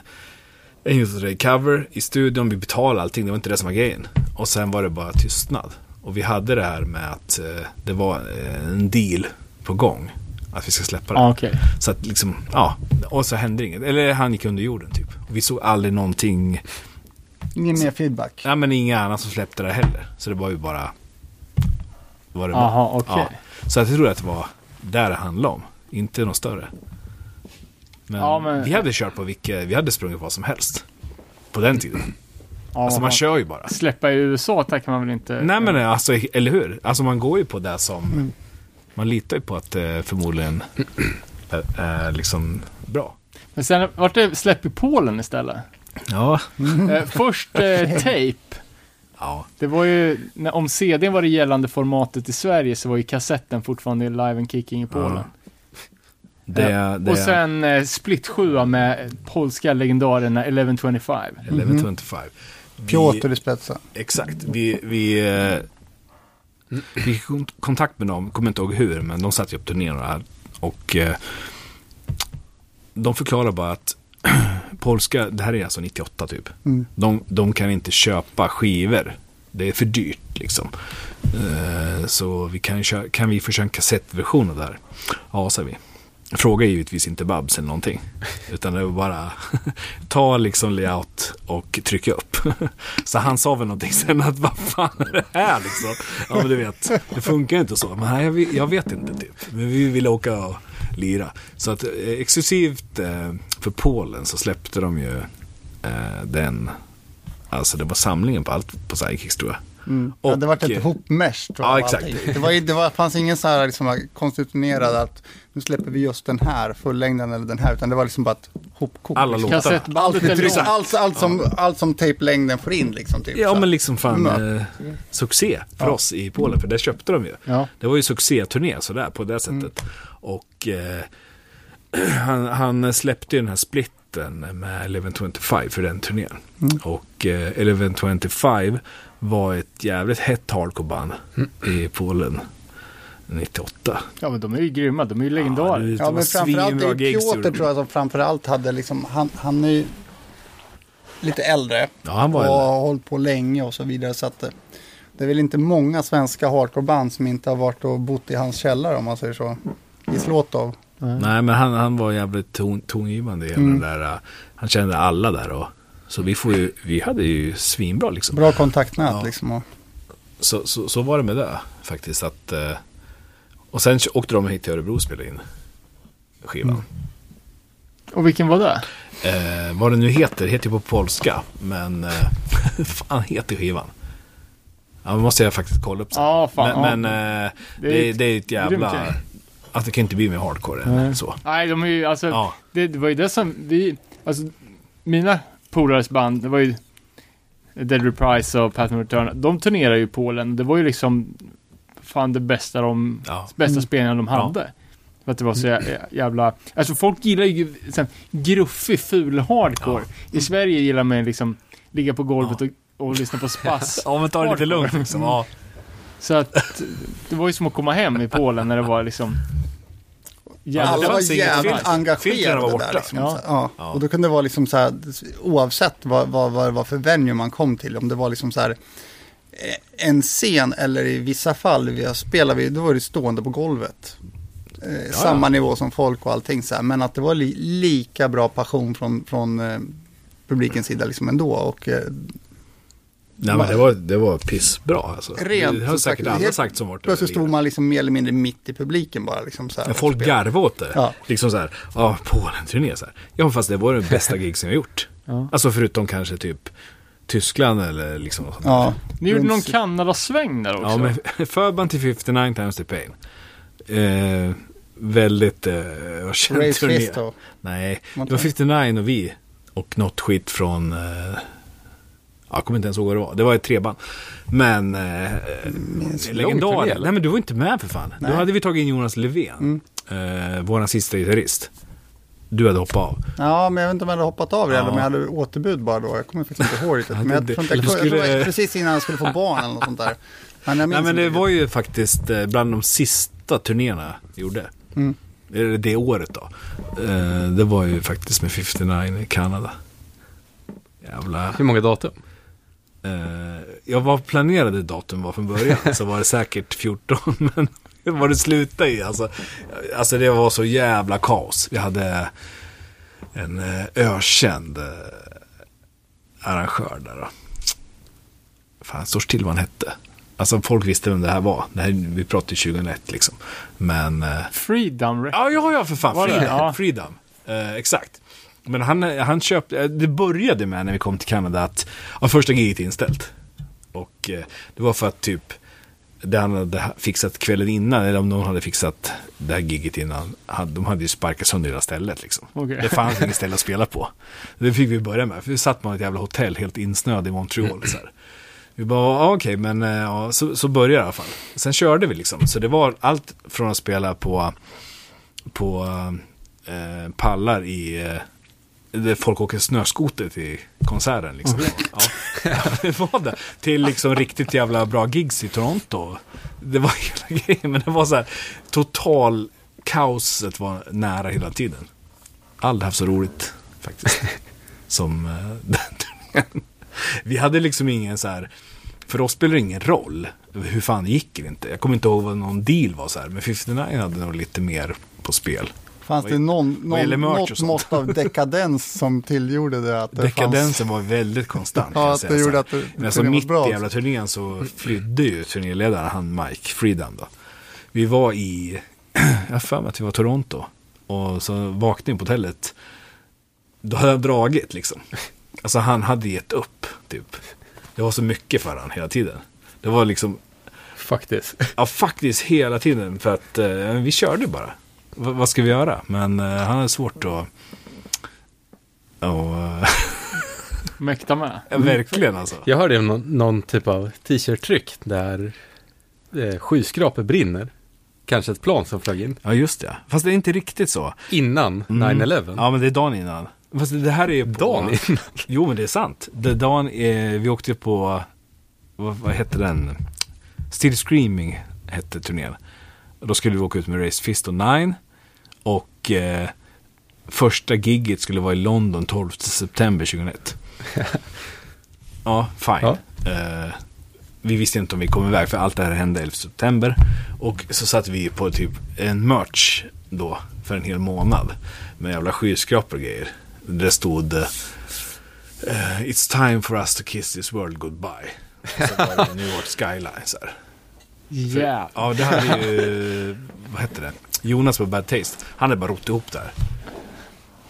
en Youth of Today-cover i studion. Vi betalade allting, det var inte det som var grejen. Och sen var det bara tystnad. Och vi hade det här med att eh, det var eh, en deal på gång. Att vi ska släppa det. Ja, okej. Så att liksom, ja. Och så hände inget. Eller han gick under jorden typ. Vi såg aldrig någonting. Ingen mer feedback. Ja men inga annat som släppte det heller. Så det var ju bara. Var det var. Jaha, okej. Ja. Så jag tror att det var där det handlade om. Inte något större. Men, Ja, men- vi hade kört på vilka, vi hade sprungit vad som helst. På den tiden. Ja, Alltså man kör ju bara. Släppa i USA tackar man väl inte? Nej men alltså, eller hur? Alltså man går ju på det som, man litar ju på att det förmodligen är, är liksom bra. Men sen vart det släpp i Polen istället. Ja. Eh, först eh, tape. Ja. Det var ju, när, om CDn var det gällande formatet i Sverige så var ju kassetten fortfarande live and kicking i Polen. Det, Eh, det Och sen eh, split 7 med polska legendarerna 1125. 1125. Vi- Piotr i spetsen. Exakt. Vi, vi, eh, vi fick kon- kontakt med dem, kommer inte ihåg hur, men de satte ju upp turnén och här. Och eh, de förklarar bara att polska, det här är alltså 98 typ. Mm. De, de kan inte köpa skivor. Det är för dyrt liksom. Eh, så vi kan, kan vi få köra en kassettversion av det här? Ja, sa vi. Fråga givetvis inte Babs eller någonting. Utan det var bara ta liksom layout och trycka upp. Så han sa väl någonting sen att vad fan är det här liksom? Ja men du vet, det funkar inte så. Men jag, vet- jag vet inte typ. Men vi ville åka och lira. Så att eh, exklusivt eh, för Polen så släppte de ju eh, den. Alltså det var samlingen på allt på Sidekicks tror jag. Mm. ja, det var Och, ett hopmesh tror jag. ja, exakt. allting. Det, var, det var, fanns ingen så här liksom, konstituerad att nu släpper vi just den här fullängden eller den här. Utan det var liksom bara ett hopkok. Alla liksom. låtar. Allt, Kassettbandet eller liksom, allt, allt, som, allt som tapelängden får in liksom. Typ, Ja så. men liksom fan Mm. eh, succé för Ja. oss i Polen. För det köpte de ju. Ja. Det var ju succéturné sådär på det sättet. Och eh, han, han släppte ju den här splitten med 1125 för den turnén. Och eh, 1125 var ett jävligt hett hardcore-band i Polen 98. Ja men de är ju grymma, de är ju legendarer. Ja, var men framförallt det är Piotr tror jag som framförallt hade liksom, han, han är ju lite äldre. Ja, han var och äldre. har hållit på länge och så vidare. Så att det, det är väl inte många svenska hardcoreband som inte har varit och bott i hans källare om man säger så. I Slåtov. Nej men han, han var jävligt ton, tongivande i hela Mm. den där. eh, Han kände alla där och så vi, får ju, vi hade ju svinbra liksom. Bra kontaktnät Ja. liksom. Och, Så, så, så var det med det faktiskt. Att, eh, och sen åkte de hit till Örebro och spelade in skivan. Och vilken var det? Eh, vad det nu heter, heter ju på polska. Men eh, fan heter skivan? Ja, måste jag faktiskt kolla upp sen. Ja, fan. men ja. men eh, Det är det, ett det är ett grymt jävla... Att det kan inte bli mer hardcore än så. Nej, de är ju alltså, Ja. det, det var ju det som vi, alltså mina polares band, det var ju Dead Reprise och Pattern Return, de turnerar ju i Polen. Det var ju liksom fan det bästa de, Ja. bästa spelningarna de Ja. hade. För att det var så jä- jävla, alltså folk gillar ju sen, gruffig, ful hardcore. I Sverige gillar man liksom ligga på golvet och, och lyssna på spass. Ja, men ta det lite lugnt liksom. Ja. Så att det var ju som att komma hem i Polen när det var liksom jävla Alla var jävligt engagerade var där. borta. Liksom. Ja. Ja. Ja. Och då kunde det vara liksom så här, oavsett vad, vad, vad det var för venue man kom till, om det var liksom så här eh, en scen eller i vissa fall, vi vi, då var det stående på golvet. Eh, samma nivå som folk och allting så här, men att det var li, lika bra passion från, från eh, publikens sida liksom ändå. Och eh, Nej, men det var, det var pissbra alltså. rent det har säkert alla helt sagt som varit Plötsligt stod man liksom mer eller mindre mitt i publiken bara. Liksom så här, folk garvade åt det. Ja. Liksom så här, ja, Polen-turné så här. Ja, fast det var den bästa gigsen jag gjort. Ja. Alltså förutom kanske typ Tyskland eller liksom sånt Ja. Ni gjorde någon Kanada-sväng där också. Ja, men förband till 59 times the pain. Eh, väldigt eh, känd Raise turné. Nej, det var inte 59 och vi. Och något skit från... Eh, ja, jag kommer inte ens ihåg vad det var. Det var ett treband. Men... Eh, legendar. Nej men du var inte med för fan. Då hade vi tagit in Jonas Löfven. Eh, våran sista gitarrist. Du hade hoppat av. Ja, men jag vet inte om jag hade hoppat av det Ja. eller om jag hade återbud bara då. Jag kommer faktiskt inte ihåg riktigt. Men jag, det- tror inte, jag, jag, det skulle- var precis innan jag skulle få barn eller något sånt där. Men jag Nej men det riktigt. var ju faktiskt eh, bland de sista turnéerna jag gjorde. Mm. Eller det året då. Eh, det var ju faktiskt med 59 i Kanada. Jävla... Hur många datum? Eh, jag var planerade datum var från början. så var det säkert 14. Men vad det slutade i. Alltså, alltså det var så jävla kaos. Vi hade en eh, ökänd eh, arrangör där då. Fan, står still vad han hette. Alltså folk visste vem det här var. Det här, vi pratade 2001 liksom. Men... Freedom. Ja, ja, ja för fan. Freedom. Ja. Freedom. Eh, exakt. Men han, han köpte, eh, det började med när vi kom till Kanada att ja, första giget inställt. Och eh, det var för att typ det han hade fixat kvällen innan, eller om någon hade fixat det här giget innan, de hade ju sparkat sönder hela stället liksom. Okej. Det fanns inget ställe att spela på. Det fick vi börja med, för vi satt på ett jävla hotell helt insnöad i Montreal. Så här. Vi bara, okej, men eh, ja, så, så började det i alla fall. Sen körde vi liksom, så det var allt från att spela på, på eh, pallar i, eh, där folk åker snöskoter till konserten liksom. Ja, det var det. Till liksom riktigt jävla bra gigs i Toronto. Det var hela grejen, men det var så här total kaoset var nära hela tiden. Aldrig haft så roligt faktiskt. Som eh, den turnén. Vi hade liksom ingen så här, för oss spelar det ingen roll. Hur fan gick det inte? Jag kommer inte ihåg vad någon deal var så här, men 59 hade nog lite mer på spel. Fanns det någon, någon, något mått av dekadens som tillgjorde det? Att det Dekadensen var väldigt konstant. Ja, jag att det gjorde att det- Men alltså mitt bra i jävla turnén så flydde ju turnéledaren, han Mike Freedom då. Vi var i, jag har för mig att vi var i Toronto. Och så vaknade vi på hotellet. Då hade han dragit liksom. Alltså han hade gett upp, typ. Det var så mycket för han hela tiden. Det var liksom, Faktiskt. ja faktiskt hela tiden. För att eh, vi körde bara. V- vad ska vi göra? Men eh, han hade svårt att... Och, eh, Mäkta med. ja, verkligen alltså. Jag hörde om någon, någon typ av t-shirt-tryck där eh, skyskrapor brinner. Kanske ett plan som flög in. Ja, just det. Fast det är inte riktigt så. Innan 9-11. Ja, men det är dagen innan. Fast det här är ju på... Dagen innan. Jo, men det är sant. Det är dagen, eh, vi åkte på, vad, vad hette den? Still Screaming hette turnén. Då skulle vi åka ut med Race Fist och Nine. Och eh, första gigget skulle vara i London 12 september 2001. ja, fine. Ja. Eh, vi visste inte om vi kom iväg för allt det här hände 11 september. Och så satt vi på typ en merch då för en hel månad. Med jävla skyskrapor och grejer. Det stod eh, It's time for us to kiss this world goodbye. Och så var det New York Skyline så här. Yeah. Ja, det hade ju, vad hette det? Jonas på Bad Taste. Han hade bara rott ihop där.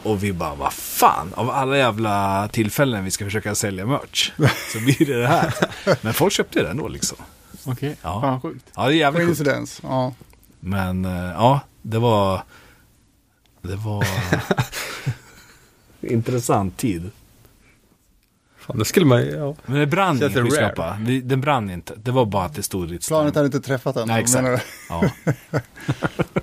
Och vi bara, vad fan, av alla jävla tillfällen vi ska försöka sälja merch. Så blir det det här. Men folk köpte det ändå liksom. Okej, Ja. fan vad sjukt. Ja, det är jävligt sjukt. Ja. Men eh, ja, Det var... Det var... intressant tid. Fan, det skulle man ja. Men det brann rare? skyskrapa. Den brann inte. Det var bara att det stod lite Planet hade inte träffat den. Nej, exakt. menar du? Ja.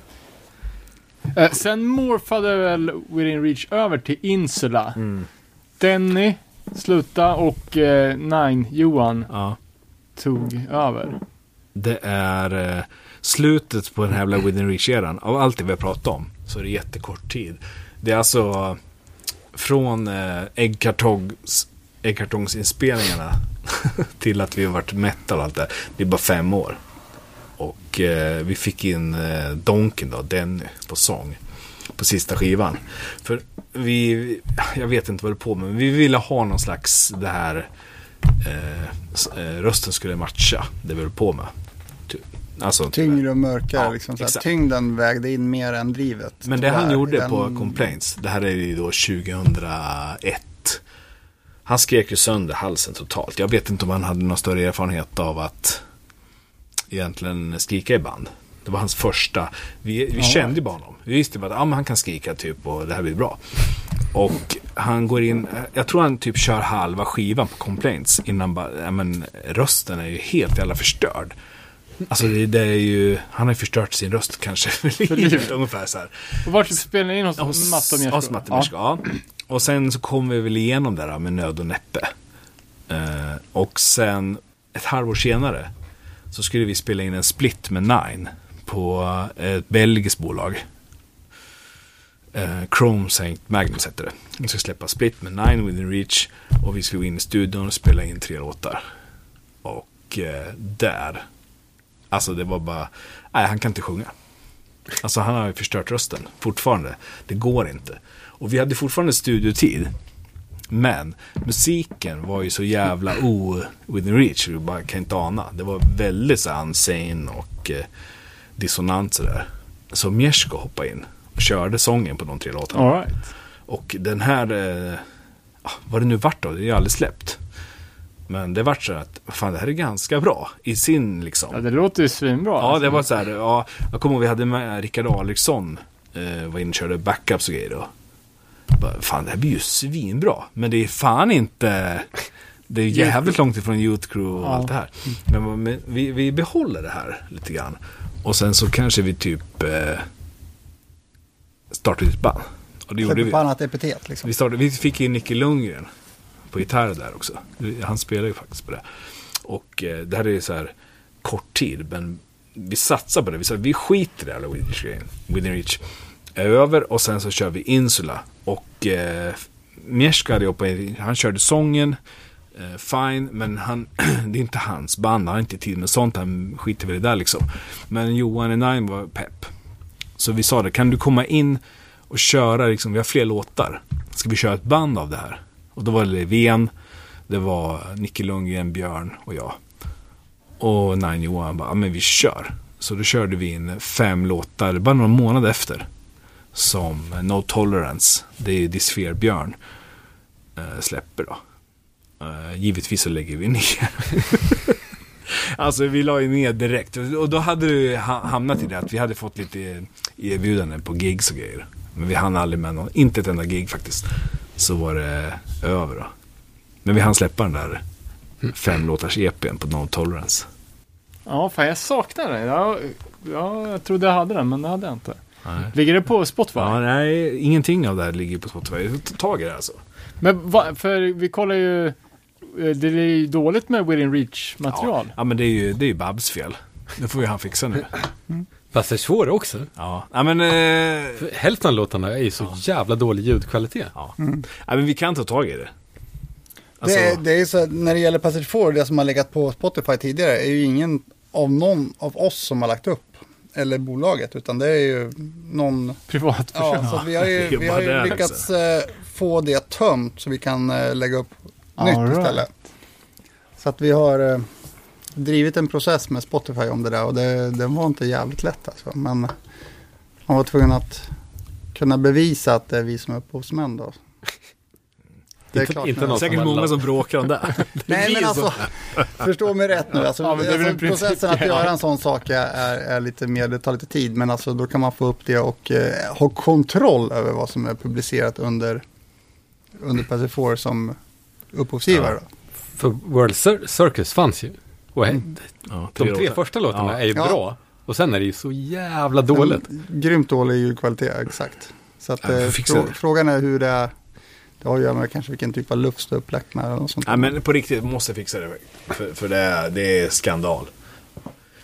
Eh, sen morfade väl Within Reach över till Insula. Mm. Denny sluta och eh, Nine, Johan, ja. tog över. Det är eh, slutet på den här jävla Within Reach-eran. Av allt det vi har pratat om så är det jättekort tid. Det är alltså från eh, äggkartongs, äggkartongsinspelningarna till att vi har varit metal och allt det. Det är bara fem år. Och eh, vi fick in eh, Donken då, Denny, på sång. På sista skivan. För vi, jag vet inte vad det på men vi ville ha någon slags det här eh, eh, rösten skulle matcha det vi höll på med. Alltså, Tyngre och mörkare. Ja, liksom, så här. exakt. Tyngden vägde in mer än drivet. Men det han gjorde Den- på Complaints, det här är ju då 2001. Han skrek ju sönder halsen totalt. Jag vet inte om han hade någon större erfarenhet av att egentligen skrika i band. Det var hans första. Vi, vi kände ju bara honom. Vi visste bara att ah, han kan skrika typ och det här blir bra. Och han går in, jag tror han typ kör halva skivan på Complaints innan bara, ja men rösten är ju helt jävla förstörd. Alltså det, det är ju, han har ju förstört sin röst kanske för livet ungefär så här. Och vart spelade ni in hos, Hos Matte och Mjärsko? Hos Matte och Mjärsko, ja. Och sen så kom vi väl igenom det där med nöd och näppe. Eh, och sen ett halvår senare så skulle vi spela in en split med Nine på eh, ett belgiskt bolag. Eh, Chrome St. Magnus hette det. Vi skulle släppa split med Nine Within Reach och vi skulle gå in i studion och spela in tre låtar. Och eh, där, alltså det var bara, nej han kan inte sjunga. Alltså han har ju förstört rösten fortfarande. Det går inte. Och vi hade fortfarande studiotid. Men musiken var ju så jävla o within reach. Du bara kan inte ana. Det var väldigt så här insane och eh, dissonant sådär. Så Miesko hoppade in och körde sången på de tre låtarna. All right. Och den här, eh, ah, vad det nu vart då, det är ju aldrig släppt. Men det vart så att, fan det här är ganska bra i sin liksom. Ja, det låter ju svinbra. Ja, alltså. det var så här, ja, jag kommer ihåg vi hade med Rickard Alriksson, eh, var inne och körde backups och grejer då. Fan, det här blir ju svinbra, men det är fan inte, det är jävligt långt ifrån Youth Crew och Ja. allt det här. Men, men vi, vi behåller det här lite grann. Och sen så kanske vi typ eh, startar ett band. Och det gjorde Sätter vi. på annat epitet liksom. Vi, startade, vi fick in Nicke Lundgren på gitarr där också. Han spelar ju faktiskt på det. Och eh, det här är så här kort tid, men vi satsar på det. Vi sa vi skiter i här Within Reach. Within Reach över och sen så kör vi Insula. Och eh, Mieszkari, han körde sången. Eh, fine, men han, det är inte hans band, han har inte tid med sånt, han skiter väl i det där liksom. Men Johan Nine var pepp. Så vi sa det, kan du komma in och köra, liksom, vi har fler låtar. Ska vi köra ett band av det här? Och då var det Levén, det var Nicke Lundgren, Björn och jag. Och Nine Johan bara, men vi kör. Så då körde vi in fem låtar, bara några månader efter. Som No Tolerance, det är Disfear Björn eh, släpper då. Eh, givetvis så lägger vi ner. alltså vi la ju ner direkt. Och då hade det hamnat i det att vi hade fått lite erbjudanden på gigs och grejer. Men vi hann aldrig med någon, inte ett enda gig faktiskt. Så var det över då. Men vi hann släppa den där femlåtars-EPn på No Tolerance. Ja, fan jag saknar den. Jag, jag trodde jag hade den, men det hade jag inte. Nej. Ligger det på Spotify? Ja, nej, ingenting av det här ligger på Spotify. Ta tag i det alltså. Men va, för vi kollar ju, eh, det är ju dåligt med Within Reach material. Ja, ja men det är ju, det är ju Babs fel. Det får ju han fixa nu. Fast det är svårt också. Ja, ja men, eh, För hälften av låtarna är ju så jävla dålig ljudkvalitet. ja. ja, men vi kan ta tag i det. Alltså, det, det är så, när det gäller Passage 4, det som har legat på Spotify tidigare, är ju ingen av någon av oss som har lagt upp. Eller bolaget, utan det är ju någon... Privat Ja, så vi har ju, vi har ju lyckats eh, få det tömt så vi kan eh, lägga upp All nytt right. istället. Så att vi har eh, drivit en process med Spotify om det där och det, det var inte jävligt lätt alltså. Men man var tvungen att kunna bevisa att det är vi som är upphovsmän då. Det är Inte, klart inte nu. någon Säkert som många som bråkar om det. Nej men så. alltså, förstå mig rätt nu. Alltså, Ja, alltså, processen att ja. göra en sån sak är, är, lite mer, det tar lite tid. Men alltså då kan man få upp det och eh, ha kontroll över vad som är publicerat under, under PC4 som upphovsgivare. då. För World Cir- Circus fanns ju. Och Mm. Ja, de tre låtar. första låtarna Ja. är ju Ja. bra. Och sen är det ju så jävla dåligt. En Grymt dålig ljudkvalitet, exakt. Så att, Ja, eh, frå- det. frågan är hur det är. Det har att göra med kanske vilken typ av luft det är upplagt med. Och sånt. Nej men på riktigt, måste fixa det. För, för det, är, det är skandal.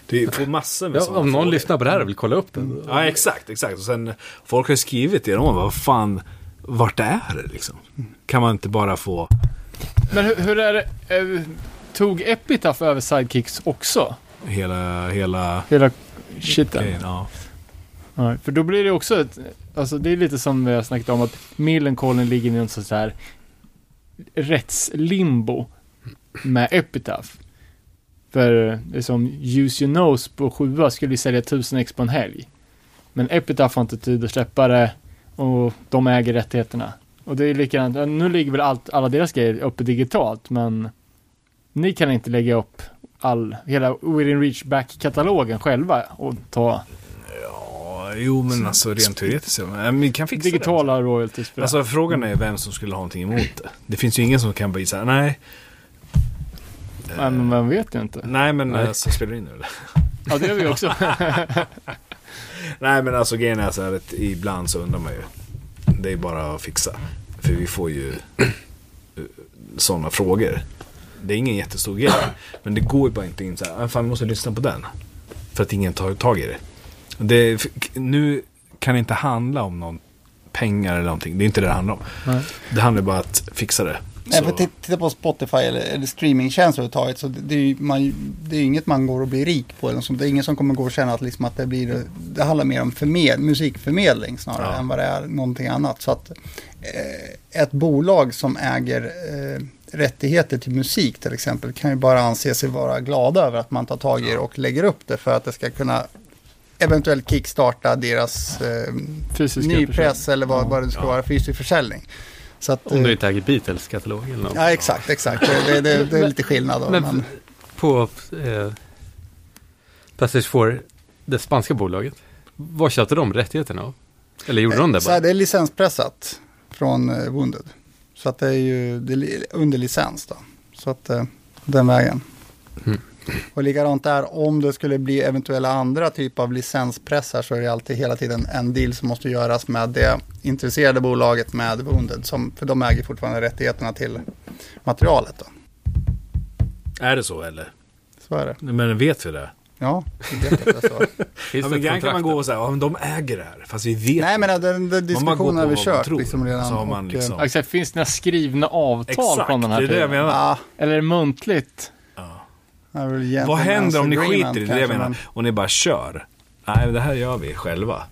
Det får massor med Ja, om någon frågor. lyssnar på det här och vill kolla upp det. Ja, exakt, exakt. Och sen, folk har ju skrivit det. De vad fan, vart är det liksom? Kan man inte bara få... Men hur, hur är det? eh, Tog Epitaph över Sidekicks också? Hela, hela Hela shiten? grejen. Ja. Ja, för då blir det också ett, alltså det är lite som vi har snackat om att Millencolin ligger i en sån här rättslimbo med Epitaph. För det är som Use Your Nose på sjua skulle ju sälja tusen ex på en helg. Men Epitaph har inte tid att släppa det och de äger rättigheterna. Och det är likadant, nu ligger väl allt, alla deras grejer uppe digitalt men ni kan inte lägga upp all, hela Within Reach Back-katalogen själva och ta ja, jo men alltså rent teoretiskt. Men vi kan fixa digitala royalties för det. det. Alltså frågan är vem som skulle ha någonting emot det. Det finns ju ingen som kan säga nej. Nej, men man vet ju inte. Nej men Nej. alltså, spelar det in nu eller? Ja, det gör vi också. Nej men alltså grejen är så här att ibland så undrar man ju. Det är bara att fixa. För vi får ju sådana frågor. Det är ingen jättestor grej. Men det går ju bara inte in så här, "Ah, fan vi måste lyssna på den. För att ingen tar tag i det. Det nu kan det inte handla om någon pengar eller någonting. Det är inte det det handlar om. Nej. Det handlar bara om att fixa det. Nej, för titta- på Spotify eller, eller streamingtjänster överhuvudtaget. Så det, det, är ju, man, det är inget man går och blir rik på. Eller sånt. det är ingen som kommer gå och känna att, liksom att det blir, det handlar mer om förmed, musikförmedling snarare Ja. än vad det är någonting annat. Så att eh, ett bolag som äger eh, rättigheter till musik till exempel kan ju bara anse sig vara glada över att man tar tag i det och lägger upp det för att det ska kunna eventuellt kickstarta deras eh, nypress eller vad, vad det ska vara, fysisk försäljning. Så att, Om du eh, inte äger Beatles-katalog eller något. Ja, exakt, exakt. Det, det, det, är lite skillnad. Då, Men, men, på eh, Passage 4, det spanska bolaget. Vad köpte de rättigheterna av? Eller gjorde de det så här, bara? det är licenspressat från eh, Wounded. Så att det är ju det är under licens då. Så att eh, den vägen. Mm. Och likadant där, om det skulle bli eventuella andra typer av licenspressar så är det alltid hela tiden en deal som måste göras med det intresserade bolaget med Wounded. Som, för de äger fortfarande rättigheterna till materialet då. Är det så eller? Så är det. Men vet vi det? Ja, vi vet att det är så. Ja, det men ibland kan man gå och säga, ja men de äger det här. Fast vi vet Nej, men den, den diskussionen på har vi kört tror. liksom redan. Så har man och, liksom- eh, Ja, Exakt, finns det några skrivna avtal Exakt, från den här det är det jag menar. Ja, Eller är det muntligt? det är väl egentligen Vad händer om ni skiter i det? Jag menar. men- Och ni bara kör. Nej, det här gör vi själva.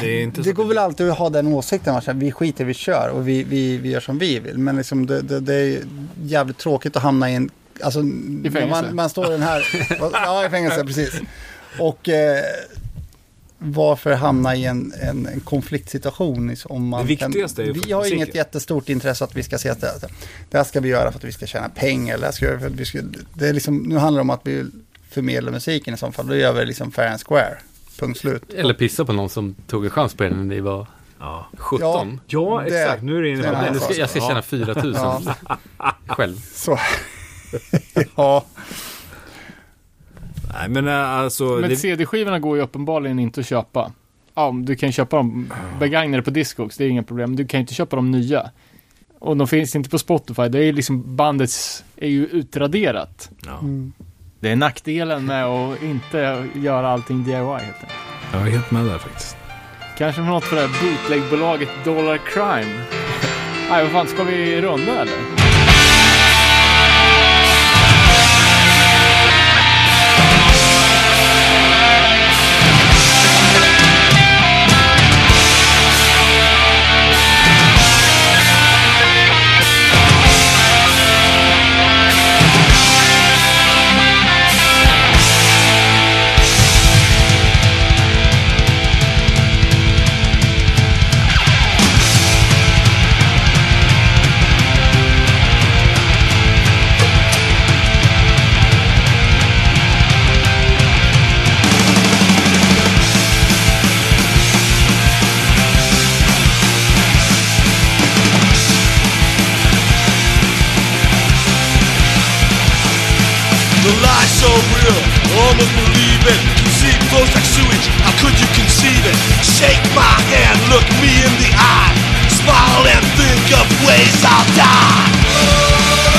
Det är inte Det så går väl alltid att ha den åsikten, att vi skiter, vi kör och vi, vi, vi gör som vi vill. Men liksom det, det, det är jävligt tråkigt att hamna i en... Alltså, när fängelse. man, man står i den här... ja, i fängelse, precis. Och eh, varför hamna i en, en, en konfliktsituation? Om man Det viktigaste är ju Vi har musiken. inget jättestort intresse att vi ska se att det, det här ska vi göra för att vi ska tjäna pengar. eller Det, här ska vi göra för att vi ska, det är liksom, nu handlar det om att vi vill förmedla musiken i så fall. Då gör vi liksom fair and square. Punkt slut. Eller pissa på någon som tog en chans på er när ni var Ja, 17. ja Det- exakt. Nu är det inne på är den nu ska, jag ska tjäna 4 000 Ja. själv. Så. ja. Nej, men äh, alltså. Men det, CD-skivorna går ju uppenbarligen inte att köpa. Ja, du kan köpa dem begagnade på Discogs, det är inga problem. Du kan ju inte köpa de nya. Och de finns inte på Spotify, det är liksom bandets är ju utraderat. ja, Det är nackdelen med att inte göra allting DIY helt enkelt. jag är helt med där faktiskt. Kanske något för det här bootlegbolaget Dollar Crime. Nej, vad fan, ska vi runda eller? Real, almost believe it. Conceive flows like sewage, how could you conceive it? Shake my hand, look me in the eye. Smile and think of ways I'll die.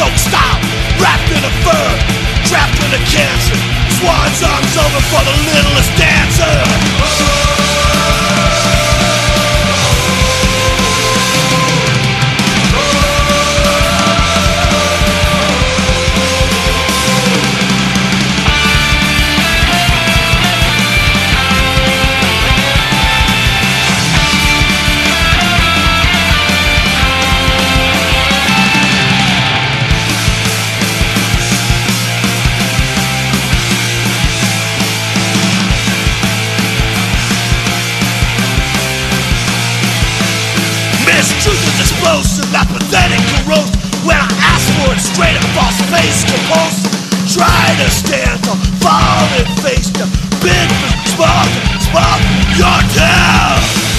Soaked style, wrapped in a fur, trapped in a cancer. Swan's arms over for the littlest dancer. Mistruth straight across face composed Try to stand tall, fall and face. The big spark, spark your death